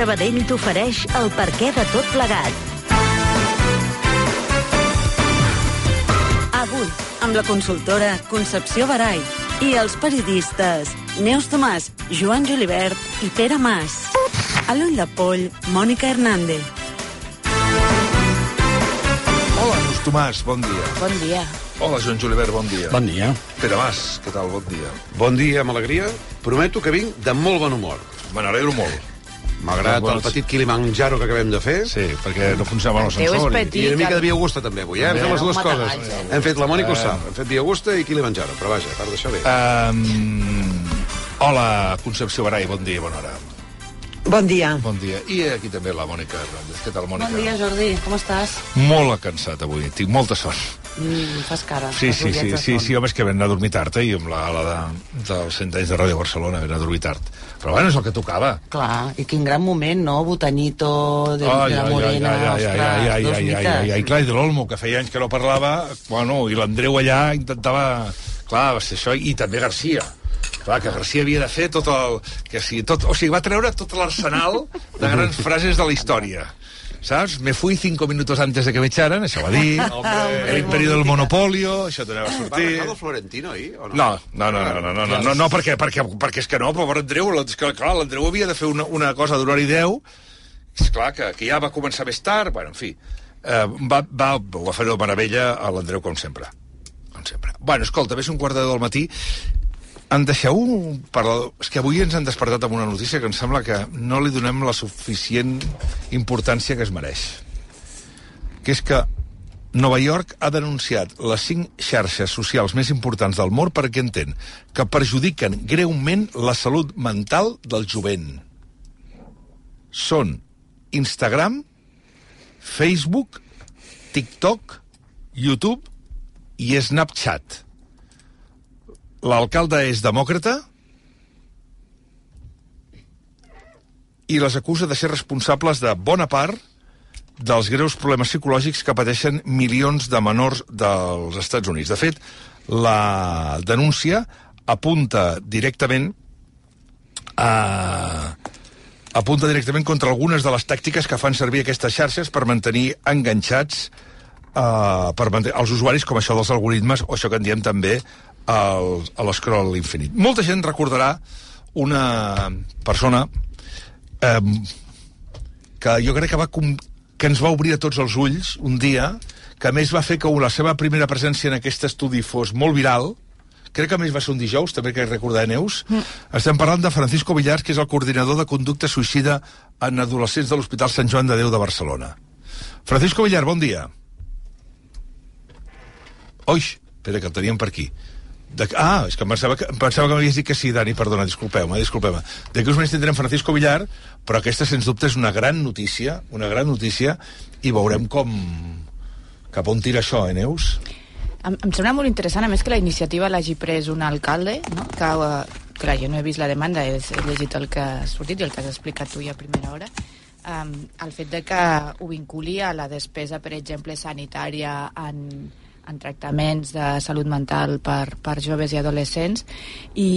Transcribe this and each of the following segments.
Sabadell t'ofereix el perquè de tot plegat. Avui, amb la consultora Concepció Barai i els periodistes Neus Tomàs, Joan Julibert i Pere Mas. A l'ull de poll, Mònica Hernández. Hola, Neus Tomàs, bon dia. Bon dia. Hola, Joan Julibert, bon dia. Bon dia. Pere Mas, què tal, bon dia. Bon dia, amb alegria. Prometo que vinc de molt bon humor. Me n'alegro molt. Malgrat el petit Kilimanjaro que acabem de fer. Sí, perquè no funcionava l'ascensor. i- petit. I una mica de Via Augusta també avui, eh? Hem fet les dues coses. Hem fet la Mònica ho Eh. sap. Hem fet Via Augusta i Kilimanjaro. Però vaja, a part d'això bé. Um, hola, Concepció Barai, bon dia, bona hora. Bon dia. Bon dia. I aquí també la Mònica Hernández. Què tal, Mònica? Bon dia, Jordi. Com estàs? Molt cansat avui, tinc molta son. Mm, fas cara. Sí, sí, sí, sí, sí, home, és que vam anar a dormir tard, eh, i amb la gala de, dels 100 anys de Ràdio Barcelona vam anar a dormir tard. Però bueno, és el que tocava. Clar, i quin gran moment, no? Botanito, de, Ai, de la Morena, ai, ai, ostres, ai, ai, dos ai, ai, mites. ai, ai, clar, i de l'Olmo, que feia anys que no parlava, bueno, i l'Andreu allà intentava... Clar, va ser això, i també Garcia. Clar, que Garcia havia de fer tot el... Que sí, tot, o sigui, va treure tot l'arsenal de grans frases de la història. Saps? Me fui cinco minutos antes de que me echaran, això va dir. El imperio del monopolio, això tornava a Va sortir. Ricardo Florentino, ahir, o no? No, no, no, no, no, no, no, no, no perquè, perquè, perquè és que no, pobre Andreu, és que, clar, l'Andreu havia de fer una, una cosa d'horari 10, és clar que, que ja va començar més tard, bueno, en fi, eh, va, va, va fer de meravella a l'Andreu, com sempre. Com sempre. Bueno, escolta, ves un quart de del matí, em deixeu parlar... És que avui ens han despertat amb una notícia que em sembla que no li donem la suficient importància que es mereix. Que és que Nova York ha denunciat les cinc xarxes socials més importants del món perquè entén que perjudiquen greument la salut mental del jovent. Són Instagram, Facebook, TikTok, YouTube i Snapchat. L'alcalde és demòcrata i les acusa de ser responsables de bona part dels greus problemes psicològics que pateixen milions de menors dels Estats Units. De fet, la denúncia apunta directament a apunta directament contra algunes de les tàctiques que fan servir aquestes xarxes per mantenir enganxats uh, per mantenir els usuaris, com això dels algoritmes, o això que en diem també el, a l'escroll infinit. Molta gent recordarà una persona eh, que jo crec que va que ens va obrir a tots els ulls un dia, que a més va fer que la seva primera presència en aquest estudi fos molt viral, crec que a més va ser un dijous, també que recordar Neus. Mm. Estem parlant de Francisco Villars, que és el coordinador de conducta suïcida en adolescents de l'Hospital Sant Joan de Déu de Barcelona. Francisco Villar, bon dia. Oix, espera, que el teníem per aquí. De... Ah, és que em pensava que, pensava que m'havies dit que sí, Dani, perdona, disculpeu-me, disculpeu-me. D'aquí uns moments tindrem Francisco Villar, però aquesta, sens dubte, és una gran notícia, una gran notícia, i veurem com... cap on tira això, eh, Neus? Em, em sembla molt interessant, a més que la iniciativa l'hagi pres un alcalde, no? que, uh, clar, jo no he vist la demanda, he, he llegit el que ha sortit i el que has explicat tu ja a primera hora, um, el fet de que ho vinculi a la despesa, per exemple, sanitària en, en tractaments de salut mental per, per joves i adolescents i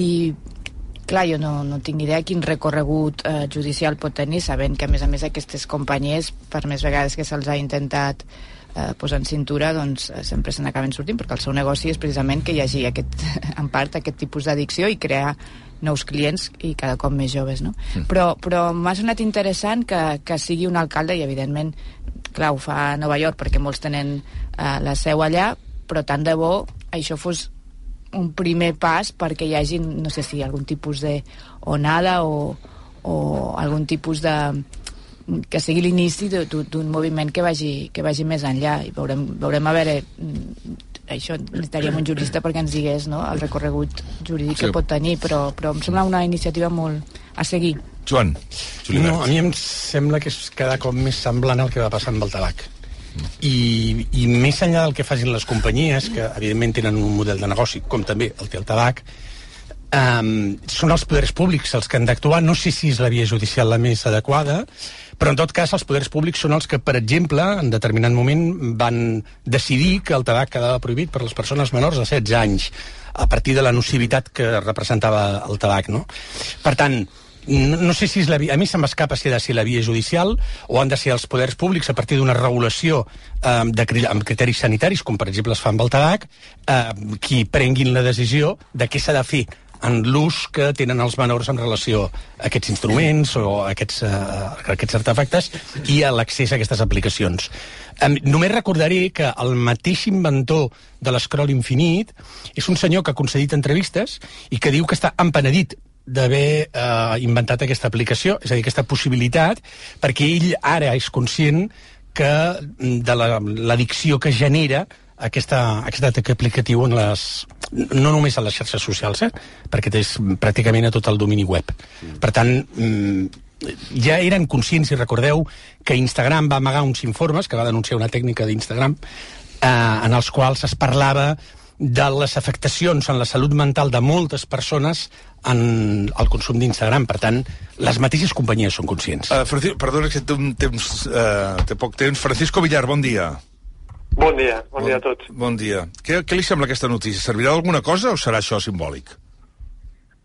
clar, jo no, no tinc ni idea quin recorregut eh, judicial pot tenir, sabent que a més a més aquestes companyies, per més vegades que se'ls ha intentat eh, posar en cintura, doncs eh, sempre se n'acaben sortint, perquè el seu negoci és precisament que hi hagi aquest, en part aquest tipus d'addicció i crear nous clients i cada cop més joves, no? Mm. Però, però m'ha sonat interessant que, que sigui un alcalde i, evidentment, clar, ho fa a Nova York perquè molts tenen eh, la seu allà, però tant de bo això fos un primer pas perquè hi hagi, no sé si algun tipus de onada o, o algun tipus de que sigui l'inici de- d'un moviment que vagi, que vagi més enllà i veurem, veurem a veure mm, això necessitaríem un jurista perquè ens digués no, el recorregut jurídic Sí. que pot tenir però, però em sembla una iniciativa molt a seguir Joan, Julibert. No, a mi em sembla que és cada cop més semblant al que va passar amb el tabac. I, I més enllà del que facin les companyies, que evidentment tenen un model de negoci, com també el té el tabac, um, són els poders públics els que han d'actuar. No sé si és la via judicial la més adequada, però en tot cas els poders públics són els que, per exemple, en determinat moment van decidir que el tabac quedava prohibit per les persones menors de 16 anys a partir de la nocivitat que representava el tabac, no? Per tant, no, no sé si és la via, a mi se m'escapa si ha de ser la via judicial o han de ser els poders públics a partir d'una regulació eh, de, amb criteris sanitaris, com per exemple es fa amb el tabac, eh, qui prenguin la decisió de què s'ha de fer en l'ús que tenen els menors en relació a aquests instruments o a aquests, uh, a aquests artefactes i a l'accés a aquestes aplicacions. Només recordaré que el mateix inventor de l'escroll infinit és un senyor que ha concedit entrevistes i que diu que està empenedit d'haver eh, inventat aquesta aplicació, és a dir, aquesta possibilitat, perquè ell ara és conscient que mm, de la- l'addicció que genera aquesta, aquest atac aplicatiu en les, no només a les xarxes socials, eh? perquè és pràcticament a tot el domini web. Per tant, mm, ja eren conscients, si recordeu, que Instagram va amagar uns informes, que va denunciar una tècnica d'Instagram, eh, en els quals es parlava de les afectacions en la salut mental de moltes persones en el consum d'Instagram. Per tant, les mateixes companyies són conscients. Uh, Francisco, perdona que té, un temps, uh, té poc temps. Francisco Villar, bon dia. Bon dia, bon, dia a tots. Bon dia. Què, què li sembla aquesta notícia? Servirà d'alguna cosa o serà això simbòlic?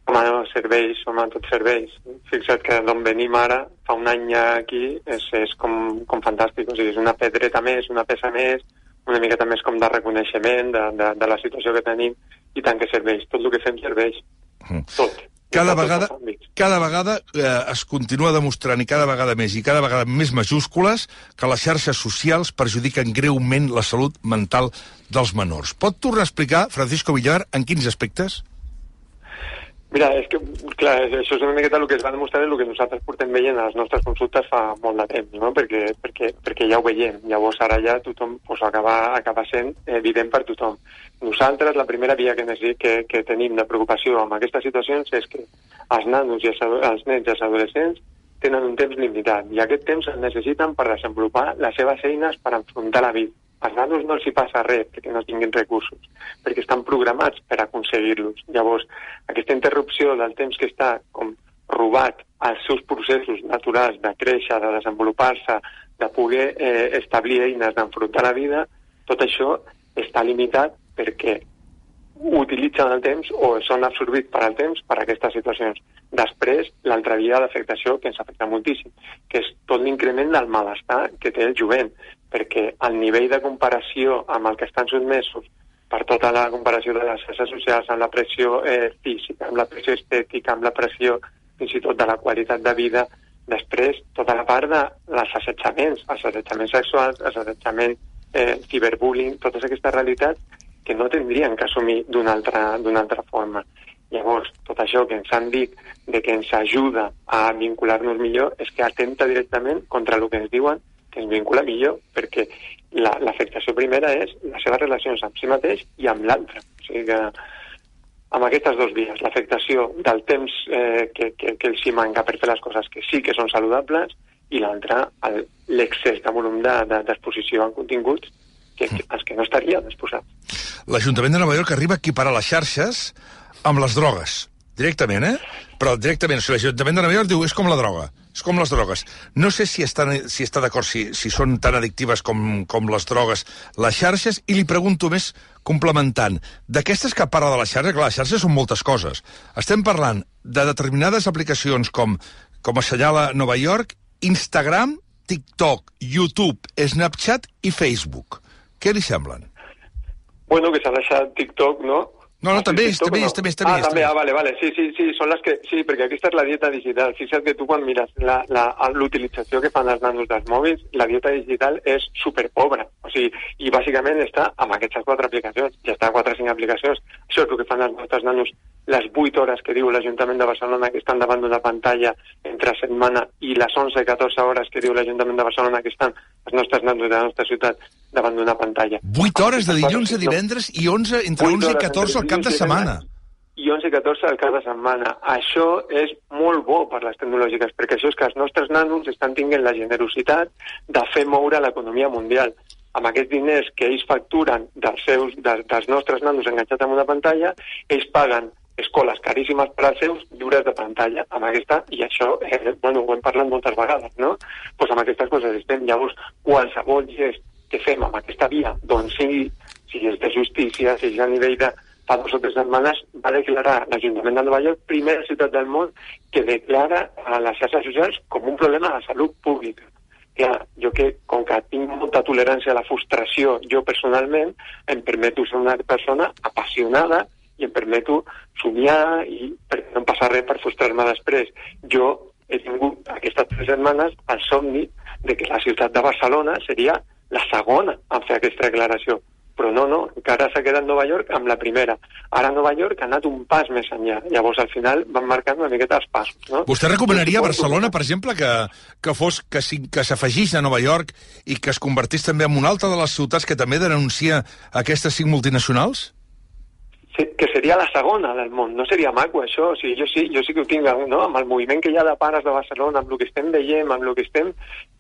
Home, no, serveis, home, tots serveis. Fixa't que d'on venim ara, fa un any aquí, és, és com, com fantàstic. O sigui, és una pedreta més, una peça més, una miqueta més com de reconeixement de, de, de la situació que tenim i tant que serveix. Tot el que fem serveix. Mm. Tot. Cada vegada, cada vegada eh, es continua demostrant, i cada vegada més, i cada vegada més majúscules, que les xarxes socials perjudiquen greument la salut mental dels menors. Pot tornar a explicar, Francisco Villar, en quins aspectes? Mira, és que, clar, això és una miqueta el que es va demostrar el que nosaltres portem veient a les nostres consultes fa molt de temps, no? perquè, perquè, perquè ja ho veiem. Llavors ara ja tothom pues, acaba, acaba sent evident per tothom. Nosaltres, la primera via que, que, que tenim de preocupació amb aquestes situacions és que els nanos i els, els nens i els adolescents tenen un temps limitat i aquest temps el necessiten per desenvolupar les seves eines per enfrontar la vida. Als nanos no els hi passa res perquè no tinguin recursos, perquè estan programats per aconseguir-los. Llavors, aquesta interrupció del temps que està com robat als seus processos naturals de créixer, de desenvolupar-se, de poder eh, establir eines d'enfrontar la vida, tot això està limitat perquè utilitzen el temps o són absorbits per al temps per a aquestes situacions. Després, l'altra via d'afectació que ens afecta moltíssim, que és tot l'increment del malestar que té el jovent, perquè el nivell de comparació amb el que estan sotmesos per tota la comparació de les xarxes socials, amb la pressió eh, física, amb la pressió estètica, amb la pressió fins i tot de la qualitat de vida, després tota la part de les assetjaments, assetjaments sexuals, assetjaments eh, ciberbullying, totes aquestes realitats que no tindrien que assumir d'una altra, altra forma. Llavors, tot això que ens han dit de que ens ajuda a vincular-nos millor és que atenta directament contra el que ens diuen que ens vincula millor, perquè la- l'afectació primera és les seves relacions amb si mateix i amb l'altre. O sigui que amb aquestes dues vies, l'afectació del temps eh, que, que, que els hi manca per fer les coses que sí que són saludables i l'altra, l'excés de volum de- de- d'exposició de, a continguts que, que, als que no estaria disposat. L'Ajuntament de Nova York arriba a equiparar les xarxes amb les drogues. Directament, eh? Però directament, o sigui, l'Ajuntament de Nova York diu és com la droga, és com les drogues. No sé si està, si està d'acord si, si són tan addictives com, com les drogues les xarxes, i li pregunto més complementant. D'aquestes que parla de la xarxa, clar, les xarxes són moltes coses. Estem parlant de determinades aplicacions com, com assenyala Nova York, Instagram, TikTok, YouTube, Snapchat i Facebook. Què li semblen? Bueno, que s'ha deixat TikTok, no? No, no, Ah, també és, TikTok també o és, també és, també Ah, és, també, ah, vale, vale, sí, sí, sí, són les que... Sí, perquè aquesta és la dieta digital. Fixa't que tu quan mires la- la- l'utilització que fan els nanos dels mòbils, la dieta digital és superpobra. O sigui, i bàsicament està amb aquestes quatre aplicacions. Ja està quatre o cinc aplicacions. Això és el que fan els nostres nanos les 8 hores que diu l'Ajuntament de Barcelona que estan davant d'una pantalla entre setmana i les 11-14 hores que diu l'Ajuntament de Barcelona que estan els nostres nanos de la nostra ciutat davant d'una pantalla. 8 hores de dilluns a divendres i 11, entre Vuit 11 i hores 14 al cap de i setmana. I 11 i 14 al cap de setmana. Això és molt bo per les tecnològiques, perquè això és que els nostres nanos estan tinguent la generositat de fer moure l'economia mundial. Amb aquests diners que ells facturen dels, seus, de, dels nostres nanos enganxats en una pantalla, ells paguen escoles caríssimes per als seus lliures de pantalla amb aquesta, i això, eh, bueno, ho hem parlat moltes vegades, no? Pues amb aquestes coses estem. Llavors, qualsevol gest que fem amb aquesta via, doncs sigui, si és de justícia, si és a nivell de fa dues o tres setmanes va declarar l'Ajuntament de Nova York, primera ciutat del món, que declara a les xarxes socials com un problema de salut pública. Clar, jo que, com que tinc molta tolerància a la frustració, jo personalment, em permeto ser una persona apassionada i em permeto somiar i perquè no em passa res per frustrar-me després. Jo he tingut aquestes tres setmanes el somni de que la ciutat de Barcelona seria la segona en fer aquesta declaració. Però no, no, encara s'ha quedat Nova York amb la primera. Ara Nova York ha anat un pas més enllà. Llavors, al final, van marcant una miqueta els passos. No? Vostè recomanaria a Barcelona, per exemple, que, que fos que, si- que s'afegís a Nova York i que es convertís també en una altra de les ciutats que també denuncia aquestes cinc multinacionals? Que seria la segona del món. No seria maco, això. O sigui, jo, sí, jo sí que ho tinc, no? amb el moviment que hi ha de pares de Barcelona, amb el que estem veient, amb el que estem...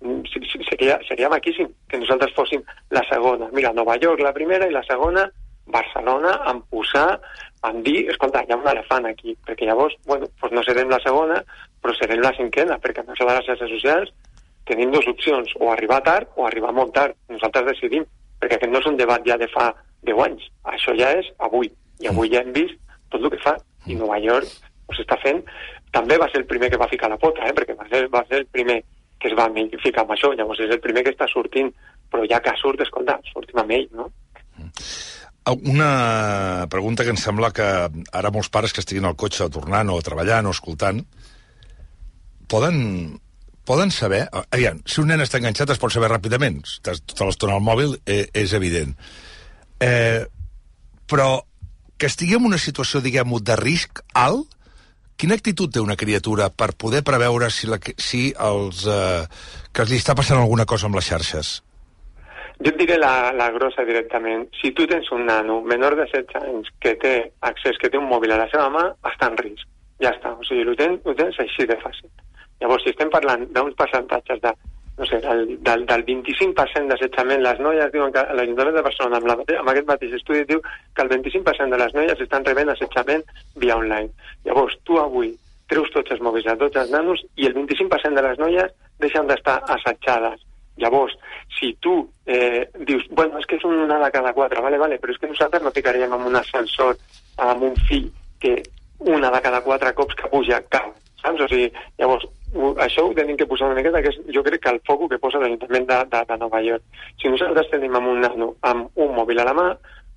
mm, Seria, seria maquíssim que nosaltres fóssim la segona. Mira, Nova York la primera i la segona Barcelona en posar, en dir, escolta, hi ha un elefant aquí, perquè llavors, bueno, doncs no serem la segona, però serem la cinquena, perquè en això les xarxes socials tenim dues opcions, o arribar tard o arribar molt tard. Nosaltres decidim, perquè aquest no és un debat ja de fa 10 anys, això ja és avui, i avui ja hem vist tot el que fa, i Nova York ho s'està fent. També va ser el primer que va ficar la pota, eh? perquè va ser, va ser el primer que es va ficar amb això, llavors és el primer que està sortint, però ja que surt, escolta, sortim amb ell, no? Una pregunta que em sembla que ara molts pares que estiguin al cotxe tornant o treballant o escoltant poden, poden saber... Aviam, si un nen està enganxat es pot saber ràpidament. Estàs tota l'estona al mòbil eh, és evident. Eh, però que estigui en una situació, diguem-ho, de risc alt, quina actitud té una criatura per poder preveure si, la, si els, eh, que li està passant alguna cosa amb les xarxes? Jo et diré la, la grossa directament. Si tu tens un nano menor de 16 anys que té accés, que té un mòbil a la seva mà, està en risc. Ja està. O sigui, ho tens, ho tens així de fàcil. Llavors, si estem parlant d'uns percentatges de, no sé, del, del, del 25% d'assetjament, les noies diuen que l'Ajuntament de Barcelona, amb, la, amb aquest mateix estudi, diu que el 25% de les noies estan rebent assetjament via online. Llavors, tu avui treus tots els mòbils a tots els nanos i el 25% de les noies deixen d'estar assetjades. Llavors, si tu eh, dius, bueno, és que és una de cada quatre, vale, vale, però és que nosaltres no ficaríem en un ascensor amb un fill que una de cada quatre cops que puja cau, saps? O sigui, llavors, això ho tenim que posar una miqueta, que és, jo crec que el foc que posa l'Ajuntament de, de, de Nova York. Si nosaltres tenim amb un nano amb un mòbil a la mà,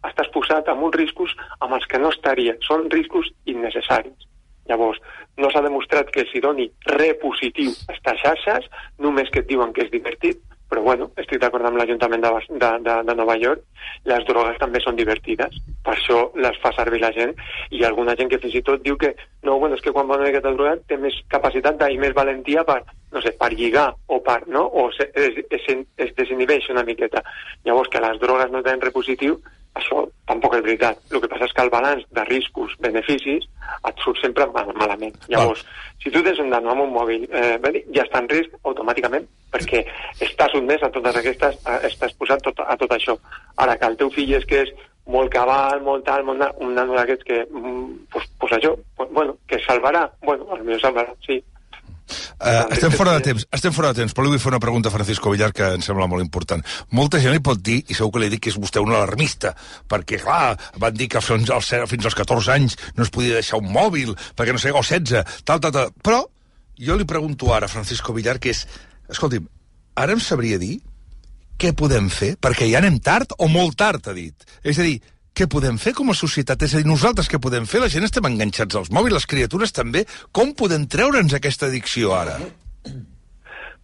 estàs posat amb uns riscos amb els que no estaria. Són riscos innecessaris. Llavors, no s'ha demostrat que s'hi doni re positiu a xarxes, només que et diuen que és divertit, però bueno, estic d'acord amb l'Ajuntament de, de, de, de Nova York, les drogues també són divertides, per això les fa servir la gent, i alguna gent que fins i tot diu que no, bueno, és que quan va una miqueta drogat té més capacitat i més valentia per, no sé, per lligar o per, no? O se, es, es, es desinhibeix una miqueta. Llavors, que les drogues no tenen repositiu, això tampoc és veritat. El que passa és que el balanç de riscos, beneficis, et surt sempre mal, malament. Llavors, si tu tens un nano amb un mòbil, eh, ja està en risc automàticament perquè està sotmès a totes aquestes, a, està exposat tot, a tot això. Ara que el teu fill és que és molt cabal, molt tal, molt, un nano d'aquests que, mm, pues, pues això, pues, bueno, que salvarà, bueno, potser salvarà, sí. Uh, estem fora de temps, estem fora de temps, però li vull fer una pregunta a Francisco Villar que em sembla molt important. Molta gent li pot dir, i segur que li dic que és vostè un alarmista, perquè, clar, van dir que fins als, fins als 14 anys no es podia deixar un mòbil, perquè no sé, o 16, tal, tal, tal. Però jo li pregunto ara a Francisco Villar, que és, escolti'm, ara em sabria dir què podem fer? Perquè ja anem tard o molt tard, ha dit. És a dir, què podem fer com a societat? És a dir, nosaltres què podem fer? La gent estem enganxats als mòbils, les criatures també. Com podem treure'ns aquesta addicció ara?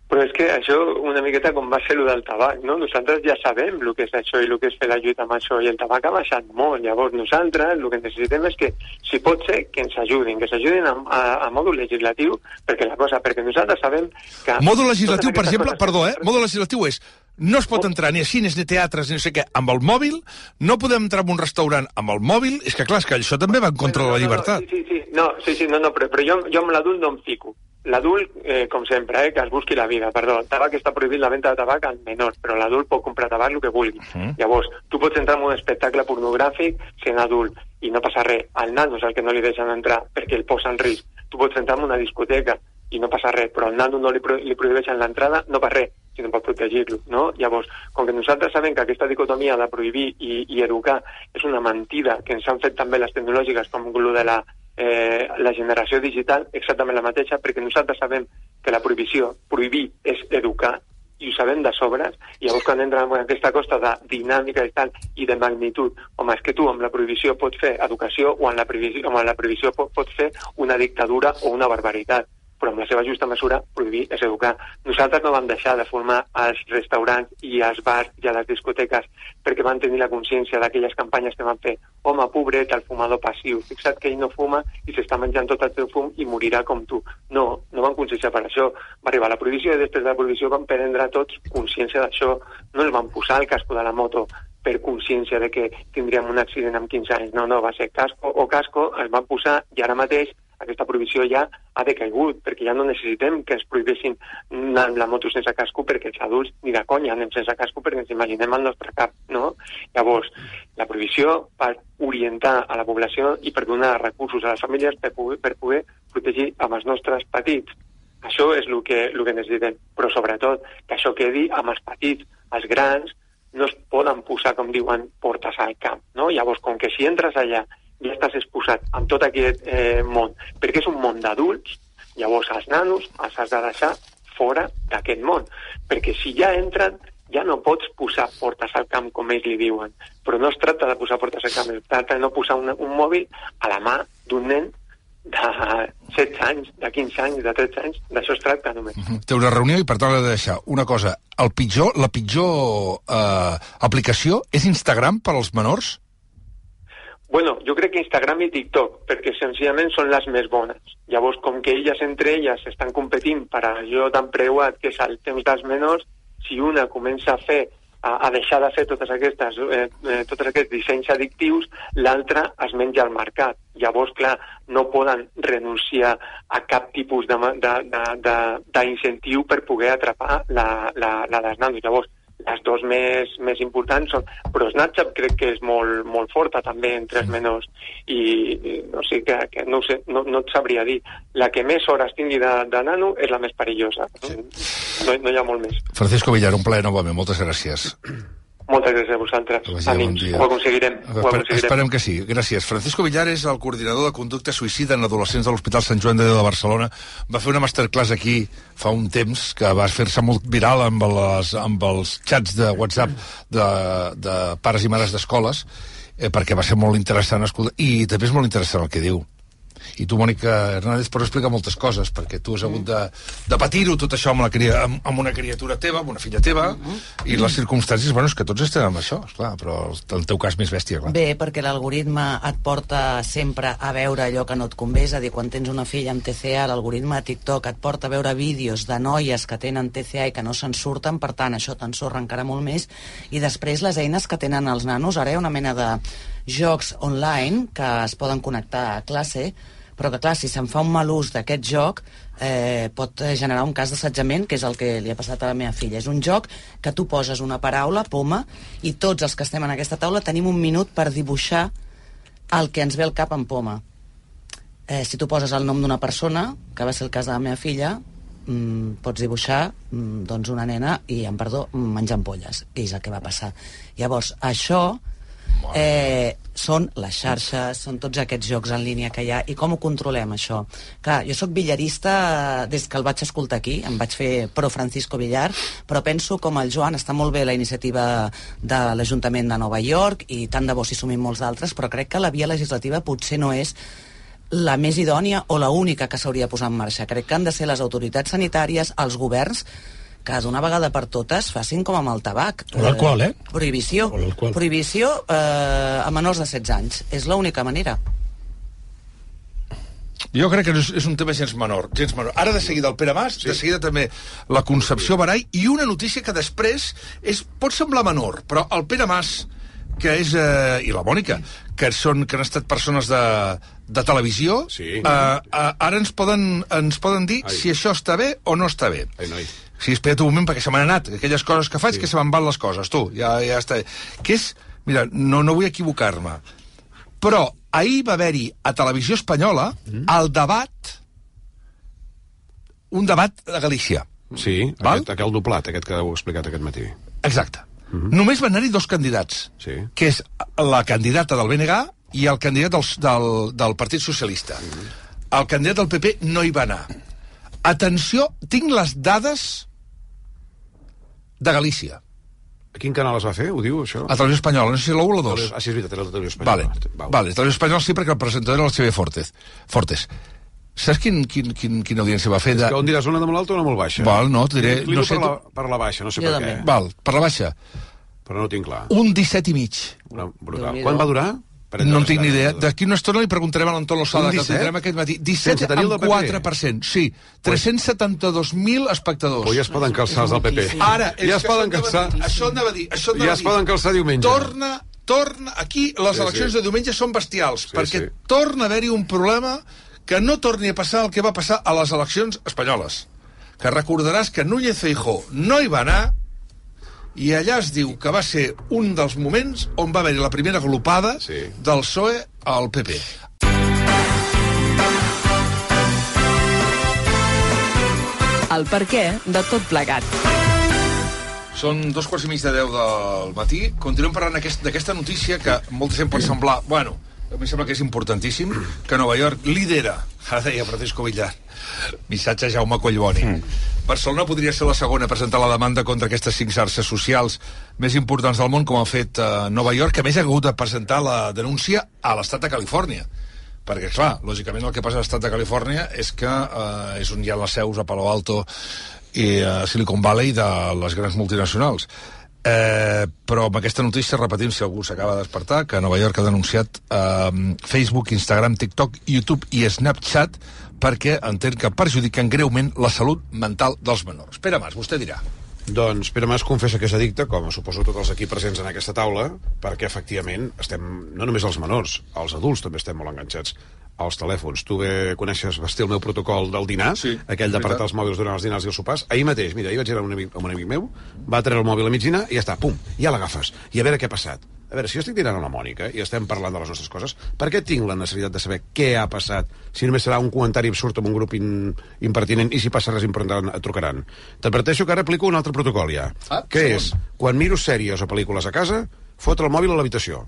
Però és que això una miqueta com va ser el del tabac, no? Nosaltres ja sabem el que és això i el que és fer la lluita amb això, i el tabac ha baixat molt. Llavors nosaltres el que necessitem és que, si pot ser, que ens ajudin, que s'ajudin a, a, a mòdul legislatiu, perquè la cosa, perquè nosaltres sabem que... Mòdul legislatiu, per exemple, aquestes perdó, eh? coses- Mòdul legislatiu és no es pot entrar ni a cines ni a teatres ni no sé què amb el mòbil, no podem entrar en un restaurant amb el mòbil, és que clar, és que això també va en contra de la llibertat. No, sí, sí, sí, no, sí, sí, no, no, però, però jo, jo amb l'adult no em fico. L'adult, eh, com sempre, eh, que es busqui la vida, perdó. El tabac està prohibit la venda de tabac al menor, però l'adult pot comprar tabac el que vulgui. Mhm. Llavors, tu pots entrar en un espectacle pornogràfic sent adult i no passa res. Al nano és el que no li deixen entrar perquè el posa en risc. Tu pots entrar en una discoteca i no passa res, però al nano no li, pro li prohibeixen l'entrada, no passa res, sinó per protegir-lo, no? Llavors, com que nosaltres sabem que aquesta dicotomia de prohibir i, i educar és una mentida que ens han fet també les tecnològiques com el de la, eh, la generació digital, exactament la mateixa, perquè nosaltres sabem que la prohibició, prohibir és educar, i ho sabem de sobres, i llavors quan entrem en aquesta costa de dinàmica i tal, i de magnitud, home, és que tu amb la prohibició pots fer educació o amb la prohibició, amb la prohibició pot, pots fer una dictadura o una barbaritat però amb la seva justa mesura prohibir és educar. Nosaltres no vam deixar de formar als restaurants i als bars i a les discoteques perquè van tenir la consciència d'aquelles campanyes que van fer home, pobret, el fumador passiu, fixa't que ell no fuma i s'està menjant tot el teu fum i morirà com tu. No, no van conscienciar per això. Va arribar la prohibició i després de la prohibició van prendre tots consciència d'això. No els van posar el casco de la moto per consciència de que tindríem un accident amb 15 anys. No, no, va ser casco o casco, es van posar i ara mateix aquesta prohibició ja ha decaigut, perquè ja no necessitem que ens prohibeixin anar amb la moto sense casco perquè els adults ni de conya anem sense casco perquè ens imaginem el nostre cap, no? Llavors, la prohibició per orientar a la població i per donar recursos a les famílies per poder, per poder protegir amb els nostres petits. Això és el que, el que necessitem, però sobretot que això quedi amb els petits, els grans, no es poden posar, com diuen, portes al camp, no? Llavors, com que si entres allà ja estàs exposat amb tot aquest eh, món, perquè és un món d'adults, llavors els nanos els has de deixar fora d'aquest món, perquè si ja entren ja no pots posar portes al camp com ells li diuen, però no es tracta de posar portes al camp, es tracta de no posar un, un mòbil a la mà d'un nen de 16 anys, de 15 anys, de 13 anys, d'això es tracta només. Uh -huh. Té una reunió i per tant de deixar una cosa, el pitjor, la pitjor eh, aplicació és Instagram per als menors? Bueno, jo crec que Instagram i TikTok, perquè senzillament són les més bones. Llavors, com que elles entre elles estan competint per allò tan preuat que és el temps dels menors, si una comença a fer a, a deixar de fer totes aquestes, eh, eh, tots aquests dissenys addictius, l'altra es menja al mercat. Llavors, clar, no poden renunciar a cap tipus d'incentiu per poder atrapar la, la, la dels nanos. Llavors, les dues més, més importants són... Però Snapchat crec que és molt, molt forta també entre els menors i, i o sigui que, que no, sé, no, no et sabria dir. La que més hores tingui de, de nano és la més perillosa. Sí. No, no hi ha molt més. Francisco Villar, un plaer novament. Moltes gràcies. Moltes gràcies a vosaltres. Vagi, Ànims, bon ho aconseguirem. Ho aconseguirem. Esperem que sí. Gràcies. Francisco Villar és el coordinador de conducta suïcida en adolescents de l'Hospital Sant Joan de Déu de Barcelona. Va fer una masterclass aquí fa un temps que va fer-se molt viral amb, les, amb els xats de WhatsApp de, de pares i mares d'escoles eh, perquè va ser molt interessant escoltar. I també és molt interessant el que diu i tu, Mònica Hernández, pots explicar moltes coses, perquè tu has hagut de, de patir-ho tot això amb, la, amb, amb una criatura teva, amb una filla teva, mm -hmm. i les circumstàncies, bueno, és que tots estem amb això, esclar, però el teu cas més bèstia, clar. Bé, perquè l'algoritme et porta sempre a veure allò que no et convé, és a dir, quan tens una filla amb TCA, l'algoritme de TikTok et porta a veure vídeos de noies que tenen TCA i que no se'n surten, per tant, això t'ensorra encara molt més, i després les eines que tenen els nanos, ara hi ha una mena de jocs online que es poden connectar a classe, però que clar, si se'n fa un mal ús d'aquest joc eh, pot generar un cas d'assetjament que és el que li ha passat a la meva filla. És un joc que tu poses una paraula, poma i tots els que estem en aquesta taula tenim un minut per dibuixar el que ens ve al cap en poma. Eh, si tu poses el nom d'una persona que va ser el cas de la meva filla mm, pots dibuixar mm, doncs una nena i, en perdó, menjant polles i és el que va passar. Llavors això eh, són les xarxes, són tots aquests jocs en línia que hi ha, i com ho controlem, això? Clar, jo sóc billarista eh, des que el vaig escoltar aquí, em vaig fer pro Francisco Villar, però penso com el Joan, està molt bé la iniciativa de l'Ajuntament de Nova York, i tant de bo si sumin molts d'altres, però crec que la via legislativa potser no és la més idònia o la única que s'hauria de posar en marxa. Crec que han de ser les autoritats sanitàries, els governs, que d'una vegada per totes facin com amb el tabac. O l'alcohol, eh? Prohibició. Prohibició eh, a menors de 16 anys. És l'única manera. Jo crec que és, és un tema gens menor, gens menor. Ara de seguida el Pere Mas, sí. de seguida també la Concepció Barai, i una notícia que després és, pot semblar menor, però el Pere Mas, que és, eh, i la Mònica, que, són, que han estat persones de, de televisió, sí. eh, eh, ara ens poden, ens poden dir Ai. si això està bé o no està bé. Ai, noi. Sí, espera't un moment, perquè se m'han anat. Aquelles coses que faig, sí. que se me'n van les coses, tu. Ja, ja està. Que és... Mira, no, no vull equivocar-me. Però ahir va haver-hi a Televisió Espanyola mm. el debat un debat a Galícia. Sí, Val? aquest, aquell doblat, aquest que heu explicat aquest matí. Exacte. Només van anar-hi dos candidats, Sí. que és la candidata del BNG i el candidat del, del, del Partit Socialista. El candidat del PP no hi va anar. Atenció, tinc les dades de Galícia, A quin canal es va fer? Ho diu, això? a Televisió Espanyola, no sé si la 1 o la 2. Ah, sí, és veritat, era la televisió espanyola. Vale, Val. vale, Televisió Espanyola sí, perquè el presentador era el Xavier Fortes. Fortes. Saps quin, quin, quin, quina audiència va fer? És De... que on diràs una de molt alta o una molt baixa? Val, no, diré... Inclino No sé, per, la, per la baixa, no sé Jo per també. què. Val, per la baixa. Però no ho tinc clar. Un 17 i mig. Una brutal. Quan va durar? Per No en tinc ni idea. D'aquí una estona li preguntarem a l'Anton Lozada, que el 17? tindrem aquest matí. Sense 17 tenir el amb del PP? 4%, sí. 372.000 espectadors. O ja es poden calçar els del PP. Ara, ja es poden això calçar... Això anava a dir. Això anava Ja es poden calçar diumenge. Torna, torna... Aquí les Sí, eleccions sí. de diumenge són bestials, Sí, perquè sí. torna a haver-hi un problema que no torni a passar el que va passar a les eleccions espanyoles. Que recordaràs que Núñez Feijó no hi va anar i allà es diu que va ser un dels moments on va haver-hi la primera glopada Sí. del PSOE al PP. El per què de tot plegat. Són dos quarts i mig de deu del matí. Continuem parlant aquest- d'aquesta notícia que molta gent pot semblar... Bueno, a mi em sembla que és importantíssim que Nova York lidera, ara deia Francisco Villar, missatge Jaume Collboni. Mm. Barcelona podria ser la segona a presentar la demanda contra aquestes cinc xarxes socials més importants del món, com ha fet eh, Nova York, que a més ha hagut de presentar la denúncia a l'estat de Califòrnia. Perquè, clar, lògicament el que passa a l'estat de Califòrnia és que eh, és on hi ha les seus a Palo Alto i a Silicon Valley de les grans multinacionals. Eh, però amb aquesta notícia, repetim, si algú s'acaba de despertar, que Nova York ha denunciat eh, Facebook, Instagram, TikTok, YouTube i Snapchat perquè entén que perjudiquen greument la salut mental dels menors. Pere Mas, vostè dirà. Doncs Pere Mas confessa que és addicte, com suposo tots els aquí presents en aquesta taula, perquè efectivament estem, no només els menors, els adults també estem molt enganxats als telèfons. Tu bé coneixes, vas el meu protocol del dinar, Sí, aquell d'apartar els mòbils durant els dinars i els sopars. Ahir mateix, mira, ahir vaig anar amb un amic, amb un amic meu, va treure el mòbil a mig dinar i ja està, pum, ja l'agafes. I a veure què ha passat. A veure, si jo estic dinant amb la Mònica i estem parlant de les nostres coses, per què tinc la necessitat de saber què ha passat si només serà un comentari absurd amb un grup in, impertinent i si passa res important et trucaran? T'adverteixo que ara aplico un altre protocol ja, Ah, que segon. és, quan miro sèries o pel·lícules a casa, fotre el mòbil a l'habitació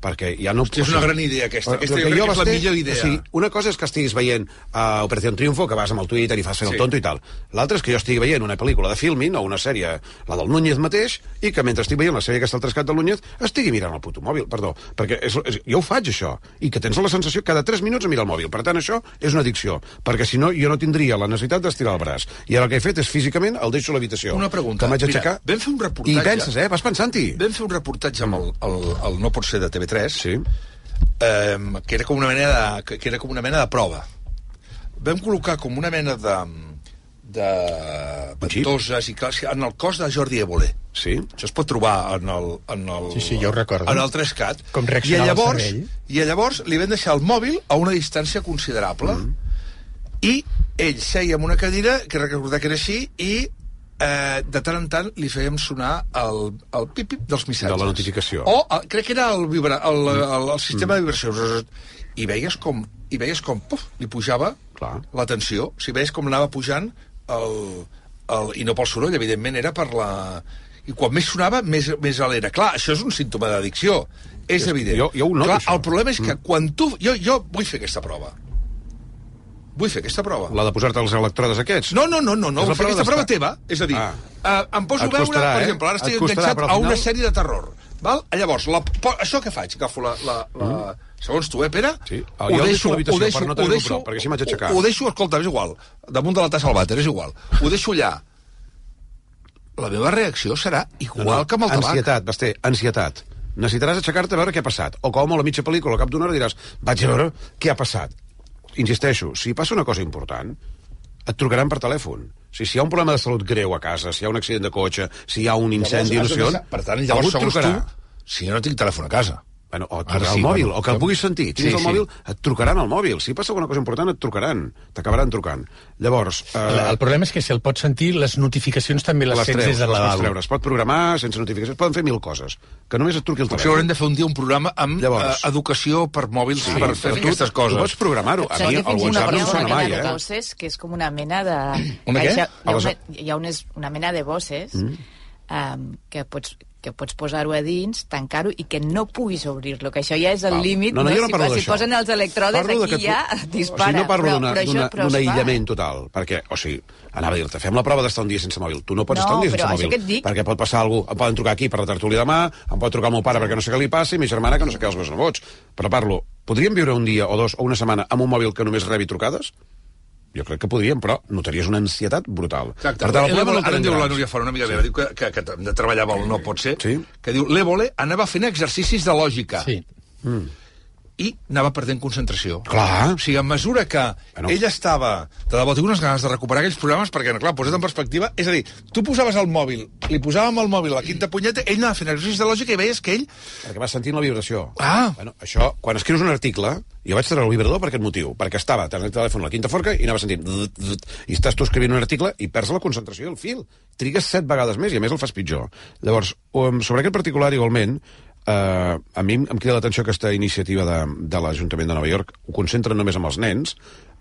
perquè ja no... Hòstia, és una gran idea, aquesta. Aquesta Perquè jo crec que és la millor idea. O sigui, una cosa és que estiguis veient uh, Operació Triunfo, que vas amb el Twitter i fas fent Sí. el tonto i tal. L'altra és que jo estigui veient una pel·lícula de filming o una sèrie, la del Núñez mateix, i que mentre estic veient la sèrie que està al trescat del Núñez, estigui mirant el puto mòbil, perdó. Perquè és, és, jo ho faig, això. I que tens la sensació que cada 3 minuts a mirar el mòbil. Per tant, això és una addicció. Perquè si no, jo no tindria la necessitat d'estirar el braç. I ara el que he fet és físicament el deixo a l'habitació. Una pregunta. Que m'haig Mira, d'aixecar. vam fer un reportatge. I penses, eh? Vas pensant-hi. Vam fer un reportatge amb el, el, el No pot ser de TV3, Sí. eh, que era com una mena de, que- que era com una mena de prova. Vam col·locar com una mena de de ventoses i que, en el cos de Jordi Évole. Sí. Això es pot trobar en el, en el, Sí, sí, jo ho recordo. en el 3CAT. Com I llavors. I llavors li vam deixar el mòbil a una distància considerable Mm. i ell seia en una cadira, que recordar que era així, i eh, de tant en tant li fèiem sonar el, el pip-pip dels missatges. De la notificació. O, el, crec que era el, vibra, el, el, el sistema de vibracions. I veies com, i veies com puf, li pujava la tensió. O sigui, veies com anava pujant el, el, i no pel soroll, evidentment, era per la... I quan més sonava, més, més alt era. Clar, això és un símptoma d'addicció. És evident. jo- jo ho noto, Clar, això. el problema és que quan tu... Jo, jo vull fer aquesta prova. Vull fer aquesta prova. La de posar-te els electrodes aquests? No, no, no, no, no. Vull fer prova aquesta prova teva. És a dir, Ah. ah. uh, em poso Et a veure, costarà, per eh? exemple, ara estic costarà, enganxat però al a una final- sèrie de terror. Val? Llavors, la, això què faig? Agafo la... la, la Segons tu, eh, Pere? Sí. Jo el deixo a l'habitació per no tenir-lo prop, perquè així m'haig d'aixecar. Ho, ho deixo, escolta, és igual. Damunt de la tassa al vàter, és igual. Ho deixo allà. La meva reacció serà igual que amb el tabac. Ansietat, Basté, ansietat. Necessitaràs aixecar-te a veure què ha passat. O com a la mitja pel·lícula, al cap d'una hora diràs vaig a veure què ha passat. Insisteixo, si passa una cosa important, et trucaran per telèfon. Si, si hi ha un problema de salut greu a casa, si hi ha un accident de cotxe, si hi ha un incendi, Llavors, no sé on, Per tant, llavors, segons trucarà. tu, si jo no tinc telèfon a casa, Bueno, o et Ara sí, al mòbil, bueno, o que el puguis sentir. Sí, Tens el sí. mòbil, et trucaran al mòbil. Si passa alguna cosa important, et trucaran. T'acabaran trucant. Llavors... El, Eh, el problema és que si el pots sentir, les notificacions també les, les sents treus, des de les pots lavabo. treure. Es pot programar sense notificacions, poden fer mil coses. Que només et truqui el Potser telèfon. haurem de fer un dia un programa amb Llavors. eh, educació per mòbils, Sí, per fer tu- aquestes Tu coses. pots programar-ho. A mi el WhatsApp no em sona una mai, eh? bosses que és com una mena de... Una què? Hi ha, hi ha, una, hi ha una mena de bosses mm. um, que pots que pots posar-ho a dins, tancar-ho i que no puguis obrir-lo, que això ja és el Val. límit, no, no, jo no si, parlo si d'això. posen els electrodes Parlo aquí tu- ja O dispara. sigui, no parlo d'un aïllament total, perquè, o sigui, anava a dir-te, fem la prova d'estar un dia sense mòbil. Tu no pots No, estar un dia sense mòbil, dic- perquè pot passar algú, em poden trucar aquí per la tertúlia demà, em pot trucar el meu pare perquè no sé què li passa, i mi germana que no sé què els meus nebots. Però parlo, podríem viure un dia o dos o una setmana amb un mòbil que només rebi trucades? Jo crec que podríem, però notaries una ansietat brutal. Exacte. Per tant, el problema ara no diu la. Núria Fora, una amiga meva, diu que, que, que hem de treballar molt, no pot ser, Sí. que diu, l'Évole anava fent exercicis de lògica Sí. I anava perdent concentració. Clar. O sigui, a mesura que Bueno. ella estava... De debò, tinc unes ganes de recuperar aquells programes perquè, clar, posat en perspectiva... És a dir, tu posaves el mòbil, li posàvem al mòbil la quinta punyeta, ell anava fent exercicis de lògica i veies que ell... Perquè vas sentint la vibració. Ah. Bueno, això, quan escrius un article, jo vaig treure el vibrador per aquest motiu, perquè estava tenint el telèfon a la quinta forca i anava sentint... I estàs tu escrivint un article i perds la concentració i el fil. Trigues set vegades més i a més el fas pitjor. Llavors, sobre aquest particular igualment, eh, a mi em crida l'atenció aquesta iniciativa de, de l'Ajuntament de Nova York. Ho concentren només amb els nens,